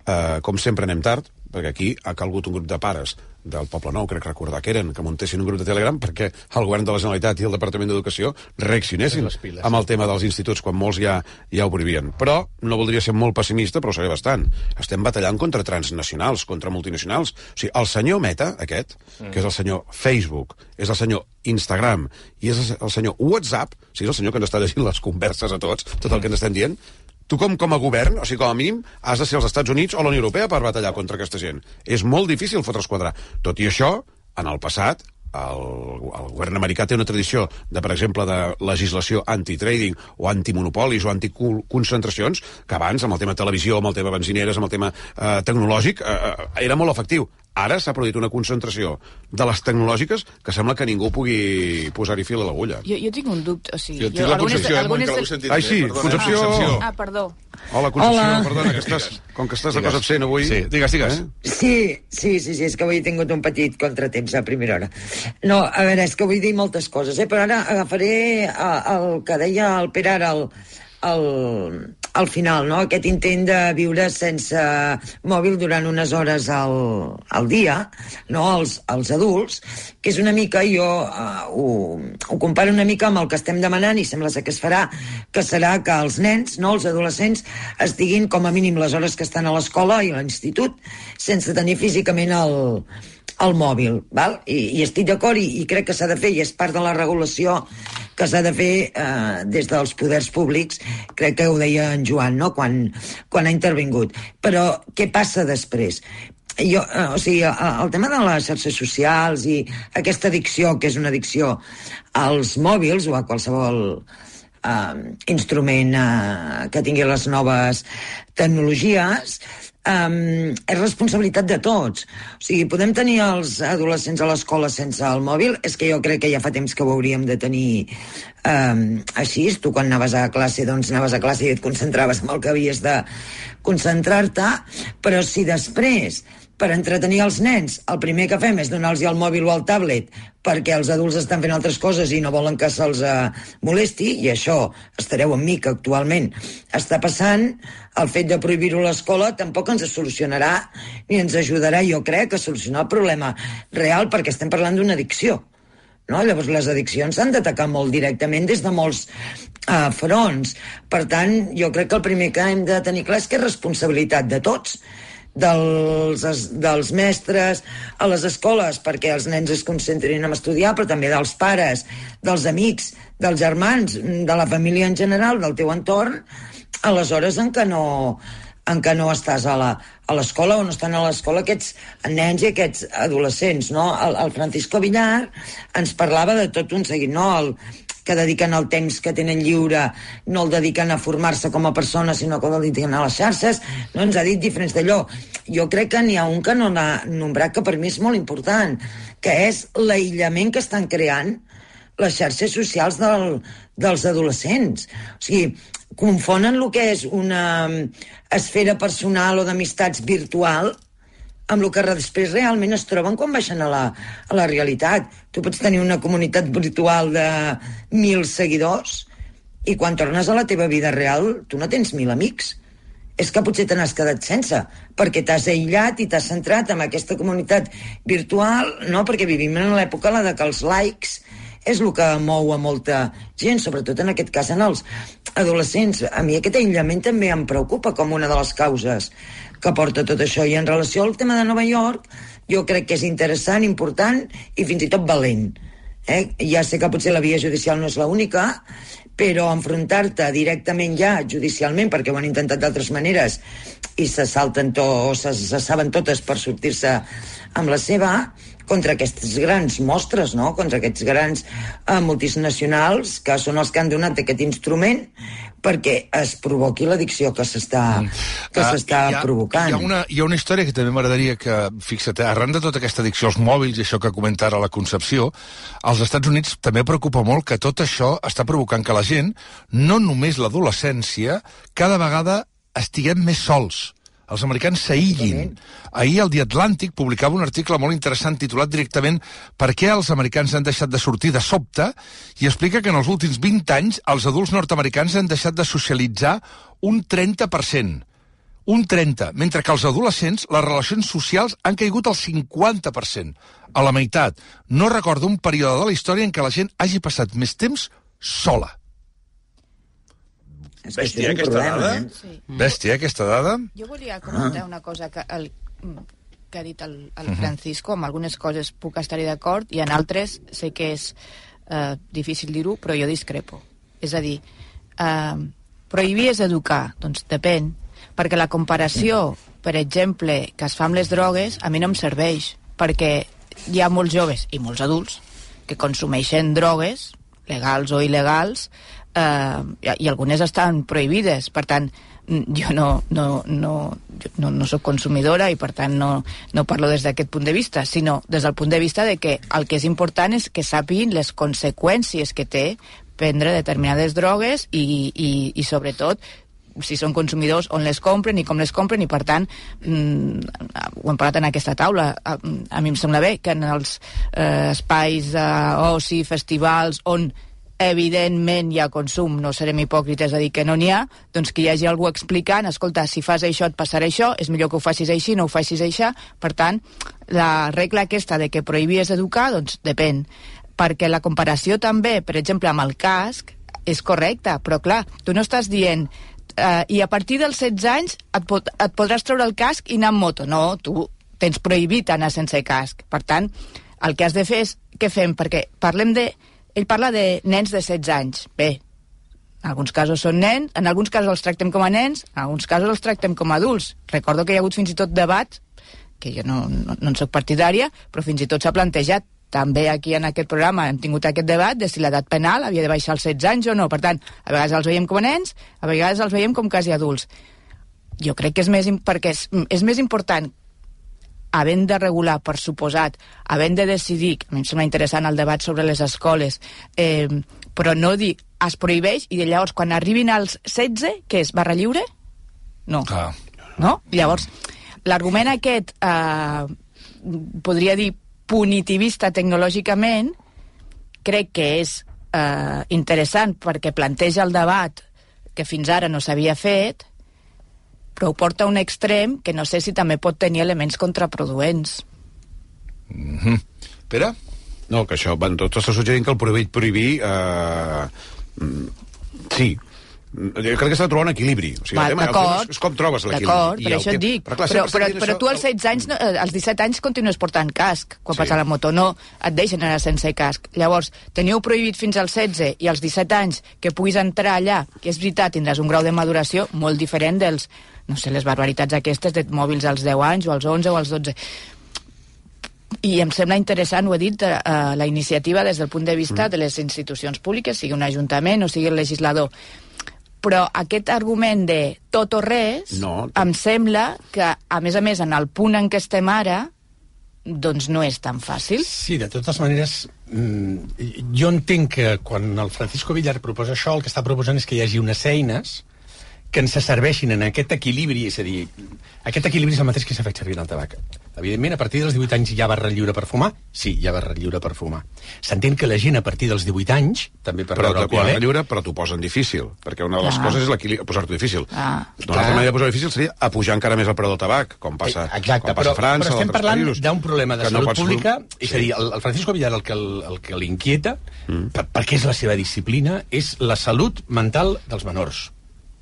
eh, com sempre anem tard, perquè aquí ha calgut un grup de pares del Poble Nou, crec recordar que eren, que muntessin un grup de Telegram perquè el govern de la Generalitat i el Departament d'Educació reaccionessin Les piles. amb el tema dels instituts, quan molts ja, ja ho prohibien. Però no voldria ser molt pessimista, però ho seré bastant. Estem batallant contra transnacionals, contra multinacionals. O sigui, el senyor Meta, aquest, que és el senyor Facebook, és el senyor Instagram i és el senyor WhatsApp, o sigui, és el senyor que ens està llegint les converses a tots, tot el que ens estem dient, tu com, com a govern, o sigui, com a mínim, has de ser els Estats Units o la Unió Europea per batallar contra aquesta gent. És molt difícil fotre's quadrar. Tot i això, en el passat, el, el govern americà té una tradició de, per exemple, de legislació anti-trading o antimonopolis o anticoncentracions que abans, amb el tema televisió, amb el tema benzineres, amb el tema eh, tecnològic, eh, eh, era molt efectiu. Ara s'ha produït una concentració de les tecnològiques que sembla que ningú pugui posar-hi fil a l'agulla. Jo, jo tinc un dubte, o sigui... Jo tinc la Concepció, eh, Mònica, l'heu sentit? Ai, sí, eh? Perdona, Concepció. Concepció. Ah, perdó. Hola, Concepció, Hola. perdona, que estàs, com que estàs de Digues. cosa absent avui... Sí, digues, digues. Eh? Sí, sí, sí, sí, és que avui he tingut un petit contratemps a primera hora. No, a veure, és que vull dir moltes coses, eh? però ara agafaré eh, el que deia el Pere ara al, al, al final, no? aquest intent de viure sense mòbil durant unes hores al, al dia, no? els, els adults, que és una mica, jo uh, ho, ho comparo una mica amb el que estem demanant i sembla que es farà, que serà que els nens, no, els adolescents, estiguin com a mínim les hores que estan a l'escola i a l'institut sense tenir físicament el, el mòbil, val? I, i estic d'acord i, i crec que s'ha de fer i és part de la regulació que s'ha de fer eh, des dels poders públics, crec que ho deia en Joan, no?, quan, quan ha intervingut. Però què passa després? Jo, eh, o sigui, el, tema de les xarxes socials i aquesta addicció, que és una addicció als mòbils o a qualsevol eh, instrument eh, que tingui les noves tecnologies, um, és responsabilitat de tots. O sigui, podem tenir els adolescents a l'escola sense el mòbil? És que jo crec que ja fa temps que ho hauríem de tenir um, així. Tu quan anaves a classe, doncs anaves a classe i et concentraves en el que havies de concentrar-te, però si després per entretenir els nens, el primer que fem és donar-los el mòbil o el tablet perquè els adults estan fent altres coses i no volen que se'ls eh, molesti, i això estareu amb mi que actualment està passant, el fet de prohibir-ho a l'escola tampoc ens solucionarà ni ens ajudarà, jo crec, a solucionar el problema real perquè estem parlant d'una addicció. No? Llavors, les addiccions s'han d'atacar molt directament des de molts uh, fronts. Per tant, jo crec que el primer que hem de tenir clar és que és responsabilitat de tots, dels, dels mestres a les escoles perquè els nens es concentrin en estudiar, però també dels pares, dels amics, dels germans, de la família en general, del teu entorn, a les hores en què no, en què no estàs a l'escola o no estan a l'escola aquests nens i aquests adolescents, no? El, el Francisco Villar ens parlava de tot un seguit, no? El, que dediquen el temps que tenen lliure, no el dediquen a formar-se com a persona, sinó que el dediquen a les xarxes, no ens ha dit diferents d'allò. Jo crec que n'hi ha un que no n'ha nombrat, que per mi és molt important, que és l'aïllament que estan creant les xarxes socials del, dels adolescents. O sigui, confonen el que és una mm, esfera personal o d'amistats virtual amb el que després realment es troben quan baixen a la, a la realitat. Tu pots tenir una comunitat virtual de mil seguidors i quan tornes a la teva vida real tu no tens mil amics. És que potser te n'has quedat sense, perquè t'has aïllat i t'has centrat en aquesta comunitat virtual, no? perquè vivim en l'època la de que els likes és el que mou a molta gent, sobretot en aquest cas en els adolescents. A mi aquest aïllament també em preocupa com una de les causes que porta tot això. I en relació al tema de Nova York, jo crec que és interessant, important i fins i tot valent. Eh? Ja sé que potser la via judicial no és l'única, però enfrontar-te directament ja judicialment, perquè ho han intentat d'altres maneres i se salten to, o se, se saben totes per sortir-se amb la seva, contra aquests grans mostres, no? contra aquests grans eh, multinacionals que són els que han donat aquest instrument perquè es provoqui l'addicció que s'està que Ah, s'està provocant. Hi ha, una, hi ha una història que també m'agradaria que, fixa't, eh, arran de tota aquesta addicció als mòbils i això que comenta ara la Concepció, als Estats Units també preocupa molt que tot això està provocant que la gent, no només l'adolescència, cada vegada estiguem més sols. Els americans s'aïllin. Ahir el The Atlantic publicava un article molt interessant titulat directament Per què els americans han deixat de sortir de sobte i explica que en els últims 20 anys els adults nord-americans han deixat de socialitzar un 30%. Un 30, mentre que els adolescents, les relacions socials han caigut al 50%, a la meitat. No recordo un període de la història en què la gent hagi passat més temps sola. És que Bèstia, aquesta problema, dada? eh? Sí. Bèstia, aquesta dada? Jo volia comentar una cosa que, el, que ha dit el, el Francisco, amb algunes coses puc estar-hi d'acord i en altres sé que és eh, difícil dir-ho, però jo discrepo. És a dir, eh, prohibir és educar, doncs depèn, perquè la comparació, per exemple, que es fa amb les drogues, a mi no em serveix, perquè hi ha molts joves i molts adults que consumeixen drogues, legals o il·legals, eh, i, algunes estan prohibides. Per tant, mm, jo no, no, no, no, no sóc consumidora i per tant no, no parlo des d'aquest punt de vista, sinó des del punt de vista de que el que és important és que sàpiguin les conseqüències que té prendre determinades drogues i, i, i sobretot si són consumidors, on les compren i com les compren i per tant mm, ho hem parlat en aquesta taula a, a mi em sembla bé que en els eh, espais d'oci, festivals on evidentment hi ha consum, no serem hipòcrites a dir que no n'hi ha, doncs que hi hagi algú explicant, escolta, si fas això et passarà això, és millor que ho facis així, no ho facis així, per tant, la regla aquesta de que prohibir és educar, doncs depèn, perquè la comparació també, per exemple, amb el casc, és correcta, però clar, tu no estàs dient eh, i a partir dels 16 anys et, pot, et podràs treure el casc i anar amb moto. No, tu tens prohibit anar sense casc. Per tant, el que has de fer és... Què fem? Perquè parlem de... Ell parla de nens de 16 anys. Bé, en alguns casos són nens, en alguns casos els tractem com a nens, en alguns casos els tractem com a adults. Recordo que hi ha hagut fins i tot debats, que jo no, no, no en soc partidària, però fins i tot s'ha plantejat també aquí en aquest programa hem tingut aquest debat de si l'edat penal havia de baixar als 16 anys o no. Per tant, a vegades els veiem com a nens, a vegades els veiem com quasi adults. Jo crec que és més, perquè és, és més important havent de regular, per suposat, havent de decidir, a mi em sembla interessant el debat sobre les escoles, eh, però no dir es prohibeix i llavors quan arribin als 16, què és, barra lliure? No. Clar. No? Llavors, l'argument aquest eh, podria dir punitivista tecnològicament, crec que és eh, interessant perquè planteja el debat que fins ara no s'havia fet, però ho porta a un extrem que no sé si també pot tenir elements contraproduents. Pere? No, que això, van, tot està suggerint que el prohibir, prohibir eh, mm, sí, jo crec que s'ha de trobar un equilibri. O sigui, Va, el tema, el D'acord, tema és, és com trobes l'equilibri. D'acord, I per el això et dic. clar, Però, sempre però, però això, tu als el- 16 anys, no, eh, als 17 anys continues portant casc quan Sí. vas a la moto, no et deixen anar sense casc. Llavors, teniu prohibit fins als 16 i als 17 anys que puguis entrar allà, que és veritat, tindràs un grau de maduració molt diferent dels, no sé, les barbaritats aquestes de mòbils als 10 anys o als 11 o als 12 i em sembla interessant, ho he dit, eh, la iniciativa des del punt de vista Mm. de les institucions públiques, sigui un ajuntament o sigui el legislador. Però aquest argument de tot o res, No. em sembla que, a més a més, en el punt en què estem ara, doncs no és tan fàcil. Sí, de totes maneres, mm, jo entenc que quan el Francisco Villar proposa això, el que està proposant és que hi hagi unes eines que ens serveixin en aquest equilibri, és a dir, aquest equilibri és el mateix que s'ha fet servir en el tabac. Evidentment, a partir dels 18 anys hi ha barra lliure per fumar? Sí, hi ha barra lliure per fumar. S'entén que la gent a partir dels 18 anys, també per però t'ho eh? lliure, però t'ho posen difícil, perquè una de les Clar. coses és l'equilibri- posar-t'ho difícil. Ah. Una altra manera de posar-ho difícil seria apujar encara més el preu del tabac, com passa, Eh, Exacte, com passa però, a França però estem parlant d'un problema de no salut pots- pública, és Sí. a dir, el, el Francisco Villar el que, el, el que l'inquieta, mm. per, perquè és la seva disciplina, és la salut mental dels menors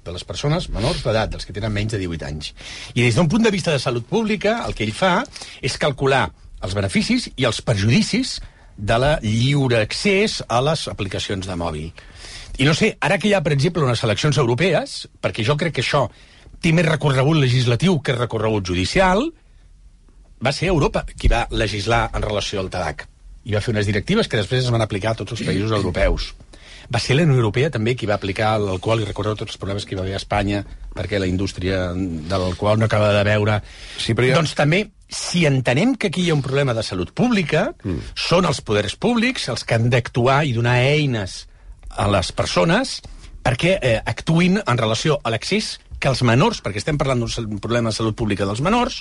de les persones menors d'edat, dels que tenen menys de 18 anys. I des d'un punt de vista de salut pública, el que ell fa és calcular els beneficis i els perjudicis de la lliure accés a les aplicacions de mòbil. I no sé, ara que hi ha, per exemple, unes eleccions europees, perquè jo crec que això té més recorregut legislatiu que recorregut judicial, va ser Europa qui va legislar en relació al tabac. I va fer unes directives que després es van aplicar a tots els països europeus. Va ser la Unió Europea també qui va aplicar l'alcohol i recordeu tots els problemes que hi va haver a Espanya perquè la indústria de l'alcohol no acaba de veure... Sí, però ja- Doncs també, si entenem que aquí hi ha un problema de salut pública, mm. són els poders públics els que han d'actuar i donar eines a les persones perquè eh, actuïn en relació a l'accés que els menors, perquè estem parlant d'un problema de salut pública dels menors,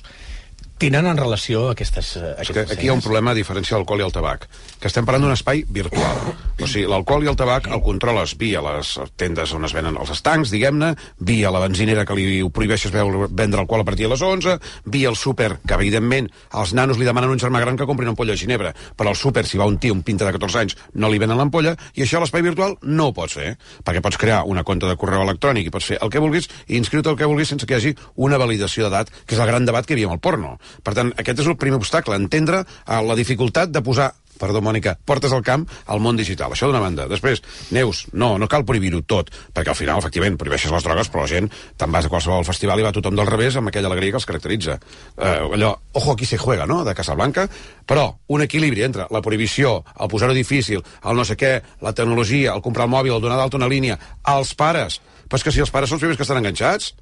tenen en relació a aquestes, eh, És que aquestes aquí hi ha un problema a diferència de l'alcohol i el tabac, que estem parlant d'un espai virtual. O sigui, l'alcohol i el tabac el controles via les tendes on es venen els estancs, diguem-ne, via la benzinera que li ho prohibeixes vendre alcohol a partir de les 11, via el súper, que evidentment als nanos li demanen a un germà gran que compri una ampolla de ginebra, però al súper, si va un tio, un pinta de 14 anys, no li venen l'ampolla, i això a l'espai virtual no ho pots fer, perquè pots crear una compte de correu electrònic i pots fer el que vulguis i inscriure el que vulguis sense que hi hagi una validació d'edat, que és el gran debat que hi havia amb el porno. Per tant, aquest és el primer obstacle, entendre eh, la dificultat de posar perdó, Mònica, portes al camp al món digital. Això d'una banda. Després, Neus, no, no cal prohibir-ho tot, perquè al final, efectivament, prohibeixes les drogues, però la gent te'n vas a qualsevol festival i va tothom del revés amb aquella alegria que els caracteritza. Eh, allò, ojo, aquí se juega, no?, de Casablanca, però un equilibri entre la prohibició, el posar-ho difícil, el no sé què, la tecnologia, el comprar el mòbil, el donar d'alta una línia, als pares. Però és que si els pares són els primers que estan enganxats,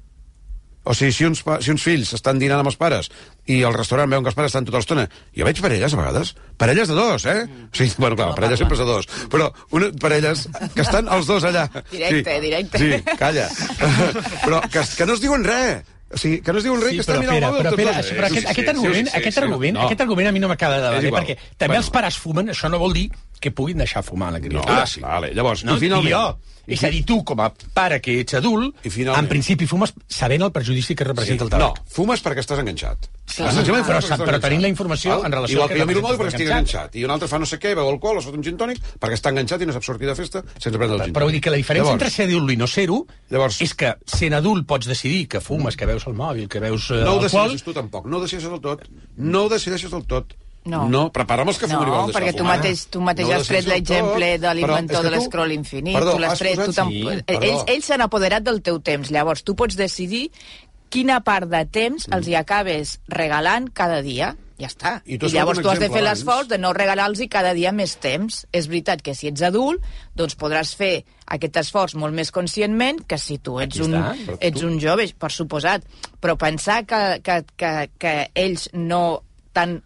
o sigui, si uns, si uns fills estan dinant amb els pares i al restaurant veuen que els pares estan tota l'estona... Jo veig parelles, a vegades, parelles de dos, eh? O sigui, bueno, clar, la parella sempre és de dos, però una, parelles que estan els dos allà. Directe, sí, directe. Sí, calla. però que, que no es diuen res. O sigui, que no es diuen res, Sí, que estan mirant Pere, el mòbil però, això, però aquest, sí, aquest sí, argument, sí, aquest argument, no. aquest argument a mi no m'acaba de valer, perquè també Bueno. els pares fumen, això no vol dir que puguin deixar fumar la No, criatura. ah, sí. Vale, llavors, No? i finalment... I jo, és a dir, tu, com a pare que ets adult, I finalment- en principi fumes sabent el perjudici que representa el no, tabac. fumes perquè estàs enganxat. Clar. Senzillament Però perquè sap- però tenint la informació Val? en relació Igual al que jo miro el representa perquè estic enganxat. I un altre fa no sé què, beu alcohol o sota un gin tònic perquè està enganxat i no sap sortir de festa sense prendre el gin Però vull dir que la diferència Llavors, entre ser adult i no ser-ho Llavors- és que sent adult pots decidir que fumes, que veus el mòbil, que veus eh, No ho alcohol... decideixes tu tampoc, no ho decideixes del tot. No ho decideixes del tot. No. no prepara'm els que fumen i No, deixar perquè tu fumar. mateix, tu mateix No has tret l'exemple de l'inventor de tu- l'escroll infinit. Perdó, tu l'has has tret, tu sí, ells ells s'han apoderat del teu temps. Llavors, tu pots decidir quina part de temps els hi acabes regalant cada dia. Ja està. I I, llavors tu has de fer l'esforç de no regalar-los cada dia més temps. És veritat que si ets adult, doncs podràs fer aquest esforç molt més conscientment que si tu ets, Aquí un, està. Ets tu- un jove, per suposat. Però pensar que, que, que, que ells no tan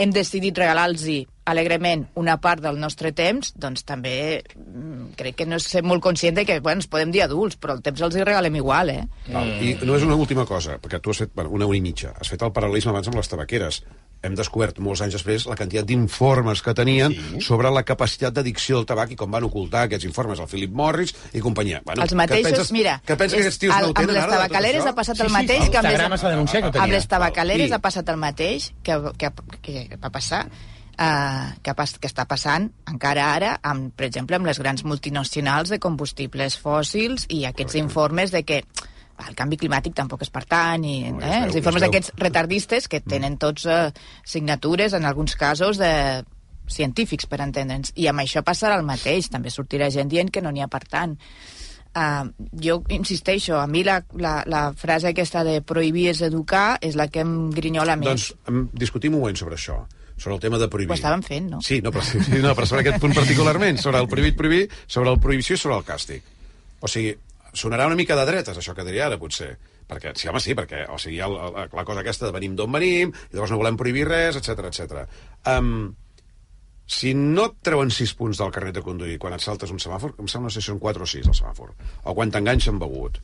hem decidit regalar-los alegrement una part del nostre temps, doncs també mm, crec que no és ser molt conscient de que, bueno, ens podem dir adults, però el temps els hi regalem igual, eh? Val. I només una última cosa, perquè tu has fet bueno, una hora i mitja. Has fet el paral·lelisme abans amb les tabaqueres. Hem descobert molts anys després la quantitat d'informes que tenien sí. sobre la capacitat d'addicció del tabac i com van ocultar aquests informes al Philip Morris i companyia. Bueno, els que mateixos, penses, mira, que penses que és- aquests tios al- no ho tenen amb les tabacaleres ha passat Sí, el sí, mateix el que amb les, denunciat que tenia. amb les tabacaleres I- ha passat el mateix que, que, que va passar Uh, que, pas, que està passant encara ara, amb, per exemple, amb les grans multinacionals de combustibles fòssils i aquests informes de que el canvi climàtic tampoc és per tant, i, No, eh, els informes d'aquests retardistes que tenen tots eh, signatures, en alguns casos, de científics, per entendre'ns. I amb això passarà el mateix. També sortirà gent dient que no n'hi ha per tant. Uh, jo insisteixo, a mi la, la, la frase aquesta de prohibir és educar és la que em grinyola més. Doncs discutim un moment sobre això sobre el tema de prohibir. Ho estàvem fent, no? Sí, no, però, sí, no, però sobre aquest punt particularment, sobre el prohibit prohibir, sobre el prohibició i sobre el càstig. O sigui, sonarà una mica de dretes, això que diré ara, potser. Perquè, sí, home, sí, perquè, o sigui, hi ha la, cosa aquesta de venim d'on venim, i llavors no volem prohibir res, etc etc. Um, si no et treuen 6 punts del carnet de conduir quan et saltes un semàfor, em sembla que són 4 o 6 el semàfor, o quan t'enganxen begut,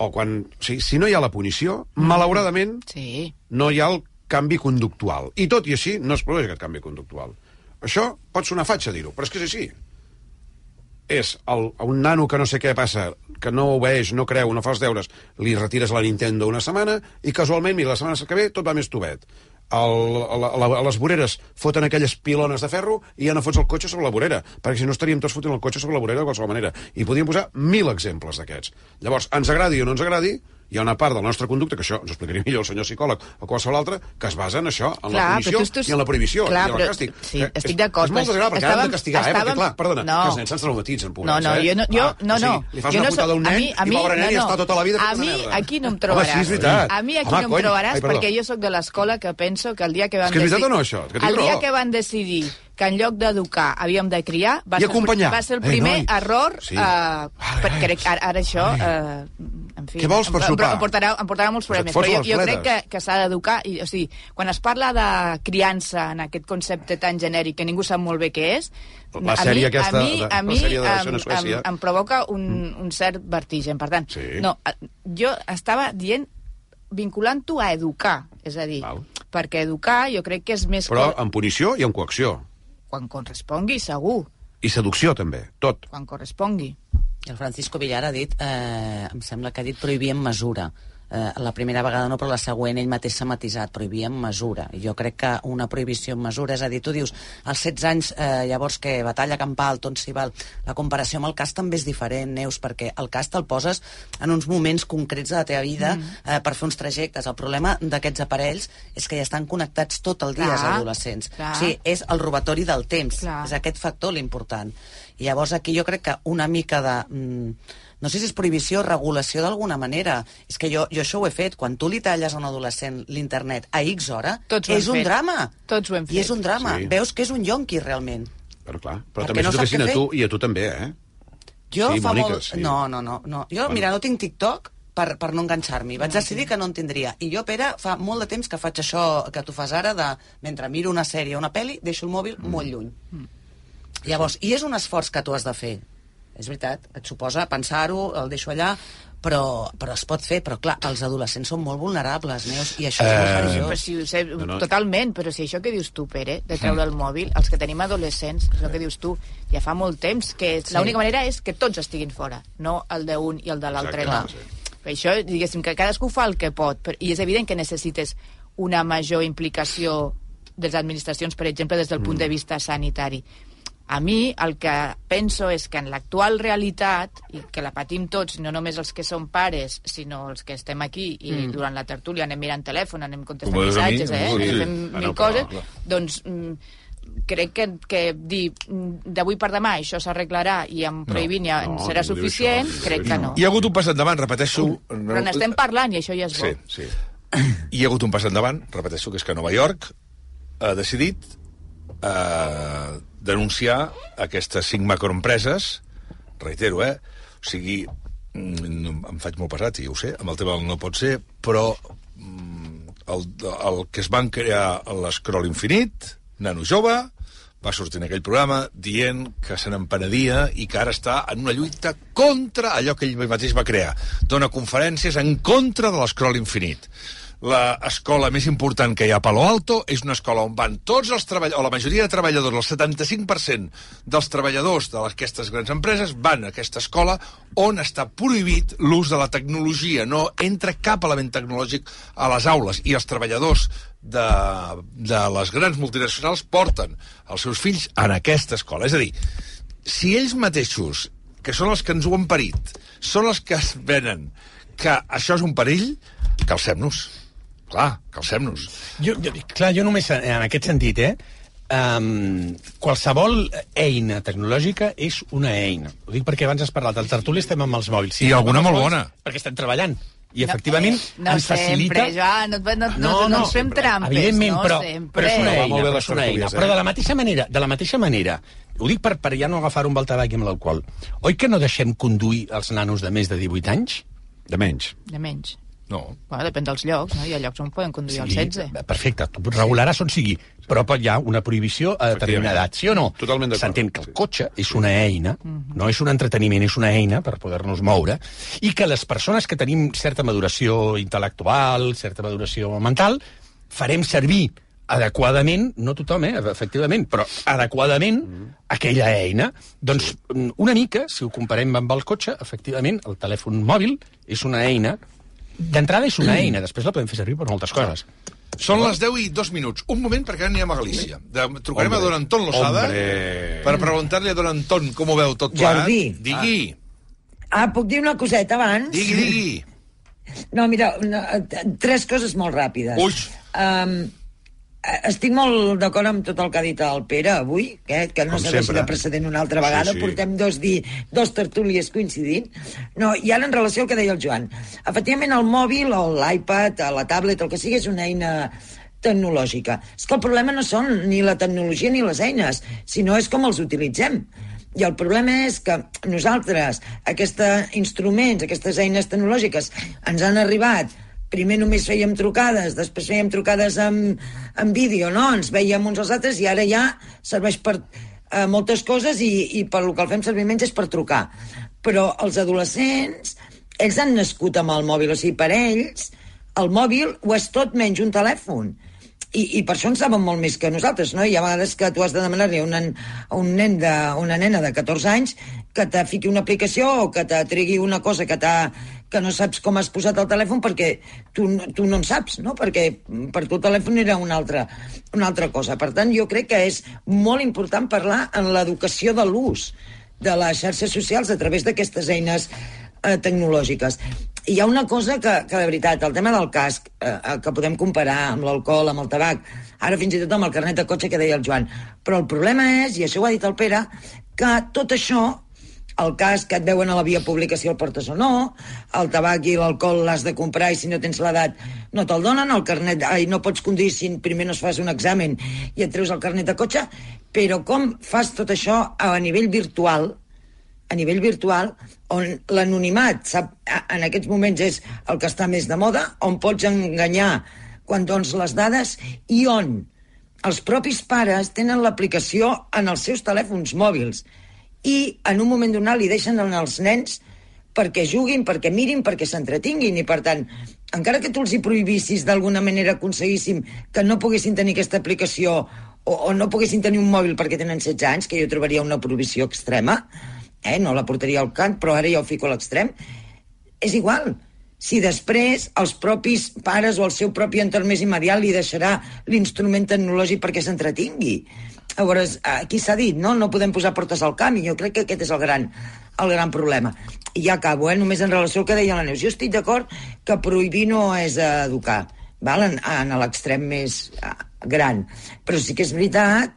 o quan... O sigui, si no hi ha la punició, malauradament, Sí. no hi ha el canvi conductual. I tot i així, no es produeix aquest canvi conductual. Això pot sonar fatxa dir-ho, però és que és així. És el, un nano que no sé què passa, que no obeeix, no creu, no fa els deures, li retires la Nintendo una setmana i casualment, mira, la setmana que ve tot va més tovet. El, la, la, a les voreres foten aquelles pilones de ferro i ja no fots el cotxe sobre la vorera, perquè si no estaríem tots fotent el cotxe sobre la vorera de qualsevol manera. I podríem posar mil exemples d'aquests. Llavors, ens agradi o no ens agradi, hi ha una part del nostre conducte, que això ens ho explicaria millor el senyor psicòleg o qualsevol altre, que es basa en això, en la punició però tu estàs- i en la prohibició Clar, i en el però- càstig. sí, Que estic és- d'acord, És molt però desagradable, perquè han estàvem- de castigar, eh? Perquè, estàvem- clar, perdona, no. que els nens se'ns traumatitzen, pobrets, No, no, eh? jo no, jo, Ah, no, o sigui, no. li fas jo una no putada a un a nen mi, a mi, i pobre nen no, i no. està tota la vida A mi aquí no em Home, trobaràs. sí, és veritat. A mi aquí Home, no em cony. trobaràs Ai, perquè jo sóc de l'escola que penso que el dia que van És que és veritat decidir... o no, això? El dia que van decidir que en lloc d'educar havíem de criar, va, I ser, acompanyar. va ser el Eh, primer noi. error. Sí. Eh, per, crec, ara, ara això... Eh, en fi, Què vols per em- sopar? Em portarà, em portarà molts problemes, però a jo, jo crec que, que s'ha d'educar. i, O sigui, quan es parla de criança en aquest concepte tan genèric que ningú sap molt bé què és, La a sèrie mi, aquesta a mi, de- a la mi sèrie de em, a em, em provoca un, un cert vertigen. Per tant, Sí. no, eh, jo estava dient vinculant-ho a educar, és a dir, Val. perquè educar jo crec que és més... Però co- amb punició i amb coacció. Quan correspongui, segur, I seducció, també. Tot. quan correspongui. El Francisco Villar ha dit, eh, em sembla que ha dit prohibir en mesura. Eh, la primera vegada no, però la següent ell mateix s'ha matisat, prohibir en mesura. I jo crec que una prohibició en mesura, és a dir, tu dius, als 16 anys, eh, llavors que batalla campal, tot s'hi val, la comparació amb el cas també és diferent, Neus, perquè el cas te'l poses en uns moments concrets de la teva vida Mm. eh, per fer uns trajectes. El problema d'aquests aparells és que ja estan connectats tot el dia Clar, els adolescents. clar. O sigui, és el robatori del temps. Clar. És aquest factor l'important. I llavors aquí jo crec que una mica de... Mm, no sé si és prohibició o regulació d'alguna manera. És que jo, jo això ho he fet. Quan tu li talles a un adolescent l'internet a X hora, Tots és un fet. drama. Tots ho hem I és fet. un drama. Sí. Veus que és un yonqui, realment. Però clar, però Perquè també no què a tu, i a tu també, eh? Jo Sí, fa Mònica, molt... sí. No, no, no. no. Jo, Bueno. mira, no tinc TikTok per, per no enganxar-m'hi. Vaig decidir que no en tindria. I jo, Pere, fa molt de temps que faig això que tu fas ara, de mentre miro una sèrie o una pel·li, deixo el mòbil mm. molt lluny. Llavors, i és un esforç que tu has de fer. És veritat, et suposa pensar-ho, el deixo allà, però, però es pot fer. Però, clar, els adolescents són molt vulnerables, Neus, i això és molt Eh, Però si sé, No, no. totalment, però si això que dius tu, Pere, de treure el mòbil, els que tenim adolescents, és el que dius tu, ja fa molt temps que Sí. l'única manera és que tots estiguin fora, no el d'un i el de l'altre no. Per això, diguéssim, que cadascú fa el que pot, però, i és evident que necessites una major implicació de les administracions, per exemple, des del punt de vista sanitari. A mi el que penso és que en l'actual realitat, i que la patim tots, no només els que som pares, sinó els que estem aquí i mm. durant la tertúlia anem mirant telèfon, anem contestant mi, missatges, eh? sí. anem fent Ah, no, mil però, coses, clar. doncs mm, crec que, que dir mm, d'avui per demà això s'arreglarà i amb prohibint ja no, serà suficient, això, crec que no. Hi ha hagut un pas endavant, repeteixo... Però n'estem parlant i això ja és bo. Sí, sí. Hi ha hagut un pas endavant, repeteixo, que és que Nova York ha decidit eh, denunciar aquestes cinc macroempreses, reitero, eh? O sigui, mm, em faig molt pesat, ja ho sé, amb el tema del no pot ser, però mm, el, el que es van crear a l'Escroll Infinit, nano jove, va sortir en aquell programa dient que se n'empenedia i que ara està en una lluita contra allò que ell mateix va crear. Dona conferències en contra de l'Escroll Infinit. L'escola més important que hi ha a Palo Alto és una escola on van tots els treballadors, o la majoria de treballadors, el 75% dels treballadors d'aquestes grans empreses van a aquesta escola on està prohibit l'ús de la tecnologia. No entra cap element tecnològic a les aules i els treballadors de, de les grans multinacionals porten els seus fills en aquesta escola. És a dir, si ells mateixos, que són els que ens ho han parit, són els que es venen que això és un perill, calcem-nos. Clar, calcem-nos. Jo, jo, clar, jo només en aquest sentit, eh? Um, qualsevol eina tecnològica és una eina. Ho dic perquè abans has parlat del tertuli, estem amb els mòbils. I alguna molt mòbils, bona. Perquè estem treballant. I efectivament eh, no ens facilita... sempre, Joan, no, no, no, no, no ens fem trampes, Evidentment, no però, sempre. però és una eina, bé però, és una eina. eh? però de la mateixa manera, de la mateixa manera ho dic per, per ja no agafar un tabac amb l'alcohol. Oi que no deixem conduir els nanos de més de 18 anys? De menys. De menys. No. Bueno, depèn dels llocs, no? Hi ha llocs on poden conduir als 16. Perfecte, tu regularàs on sigui, però pot hi ha una prohibició a determinada edat, sí o no? Totalment d'acord. S'entén que el cotxe és una eina, no és un entreteniment, és una eina per poder-nos moure, i que les persones que tenim certa maduració intel·lectual, certa maduració mental, farem servir adequadament, no tothom, eh, efectivament, però adequadament aquella eina. Doncs una mica, si ho comparem amb el cotxe, efectivament, el telèfon mòbil és una eina D'entrada és una eina, després la podem fer servir per moltes coses. Són les 10 i 2 minuts. Un moment, perquè ara anirem a Galícia. De, trucarem Hombre. a Don Anton Losada Hombre. per preguntar-li a Don Anton com ho veu tot plegat. Jordi. Digui, Ah, puc dir una coseta abans? digui, digui. No, mira, una, t- tres coses molt ràpides. Ui. Um, estic molt d'acord amb tot el que ha dit el Pere avui, que, que no serveixi sempre. de precedent una altra vegada. Sí, sí. Portem dos, di, dos tertúlies coincidint. No, I ara en relació al que deia el Joan. Efectivament, el mòbil o l'iPad, la tablet, el que sigui, és una eina tecnològica. És que el problema no són ni la tecnologia ni les eines, sinó és com els utilitzem. I el problema és que nosaltres, aquests instruments, aquestes eines tecnològiques, ens han arribat primer només fèiem trucades, després fèiem trucades amb, amb vídeo, no? Ens veiem uns als altres i ara ja serveix per eh, moltes coses i, i per lo que el fem servir menys és per trucar. Però els adolescents, ells han nascut amb el mòbil, o sigui, per ells el mòbil ho és tot menys un telèfon. I, i per això en saben molt més que nosaltres, no? Hi ha vegades que tu has de demanar-li a, un, a un nen de, una nena de 14 anys que te fiqui una aplicació o que te tregui una cosa que, t'ha- que no saps com has posat el telèfon perquè tu, tu no en saps, no? Perquè per tu el telèfon era una altra, una altra cosa. Per tant, jo crec que és molt important parlar en l'educació de l'ús de les xarxes socials a través d'aquestes eines eh, tecnològiques. Hi ha una cosa que, que de veritat, el tema del casc, eh, que podem comparar amb l'alcohol, amb el tabac, ara fins i tot amb el carnet de cotxe que deia el Joan, però el problema és, i això ho ha dit el Pere, que tot això el cas que et veuen a la via pública si el portes o no, el tabac i l'alcohol l'has de comprar i si no tens l'edat no te'l donen, el carnet, ai, no pots conduir si primer no es fas un examen i et treus el carnet de cotxe, però com fas tot això a nivell virtual, a nivell virtual, on l'anonimat en aquests moments és el que està més de moda, on pots enganyar quan dones les dades i on els propis pares tenen l'aplicació en els seus telèfons mòbils i en un moment donat li deixen als nens perquè juguin, perquè mirin, perquè s'entretinguin i per tant, encara que tu els hi prohibissis d'alguna manera aconseguíssim que no poguessin tenir aquesta aplicació o, o no poguessin tenir un mòbil perquè tenen 16 anys, que jo trobaria una prohibició extrema, eh? no la portaria al cant, però ara ja ho fico a l'extrem, és igual. Si després els propis pares o el seu propi entorn més immediat li deixarà l'instrument tecnològic perquè s'entretingui. Llavors, aquí s'ha dit, no? No podem posar portes al camp i jo crec que aquest és el gran, el gran problema. I ja acabo, eh? Només en relació al que deia la Neus. Jo estic d'acord que prohibir no és educar, val? en, en l'extrem més eh, gran. Però sí que és veritat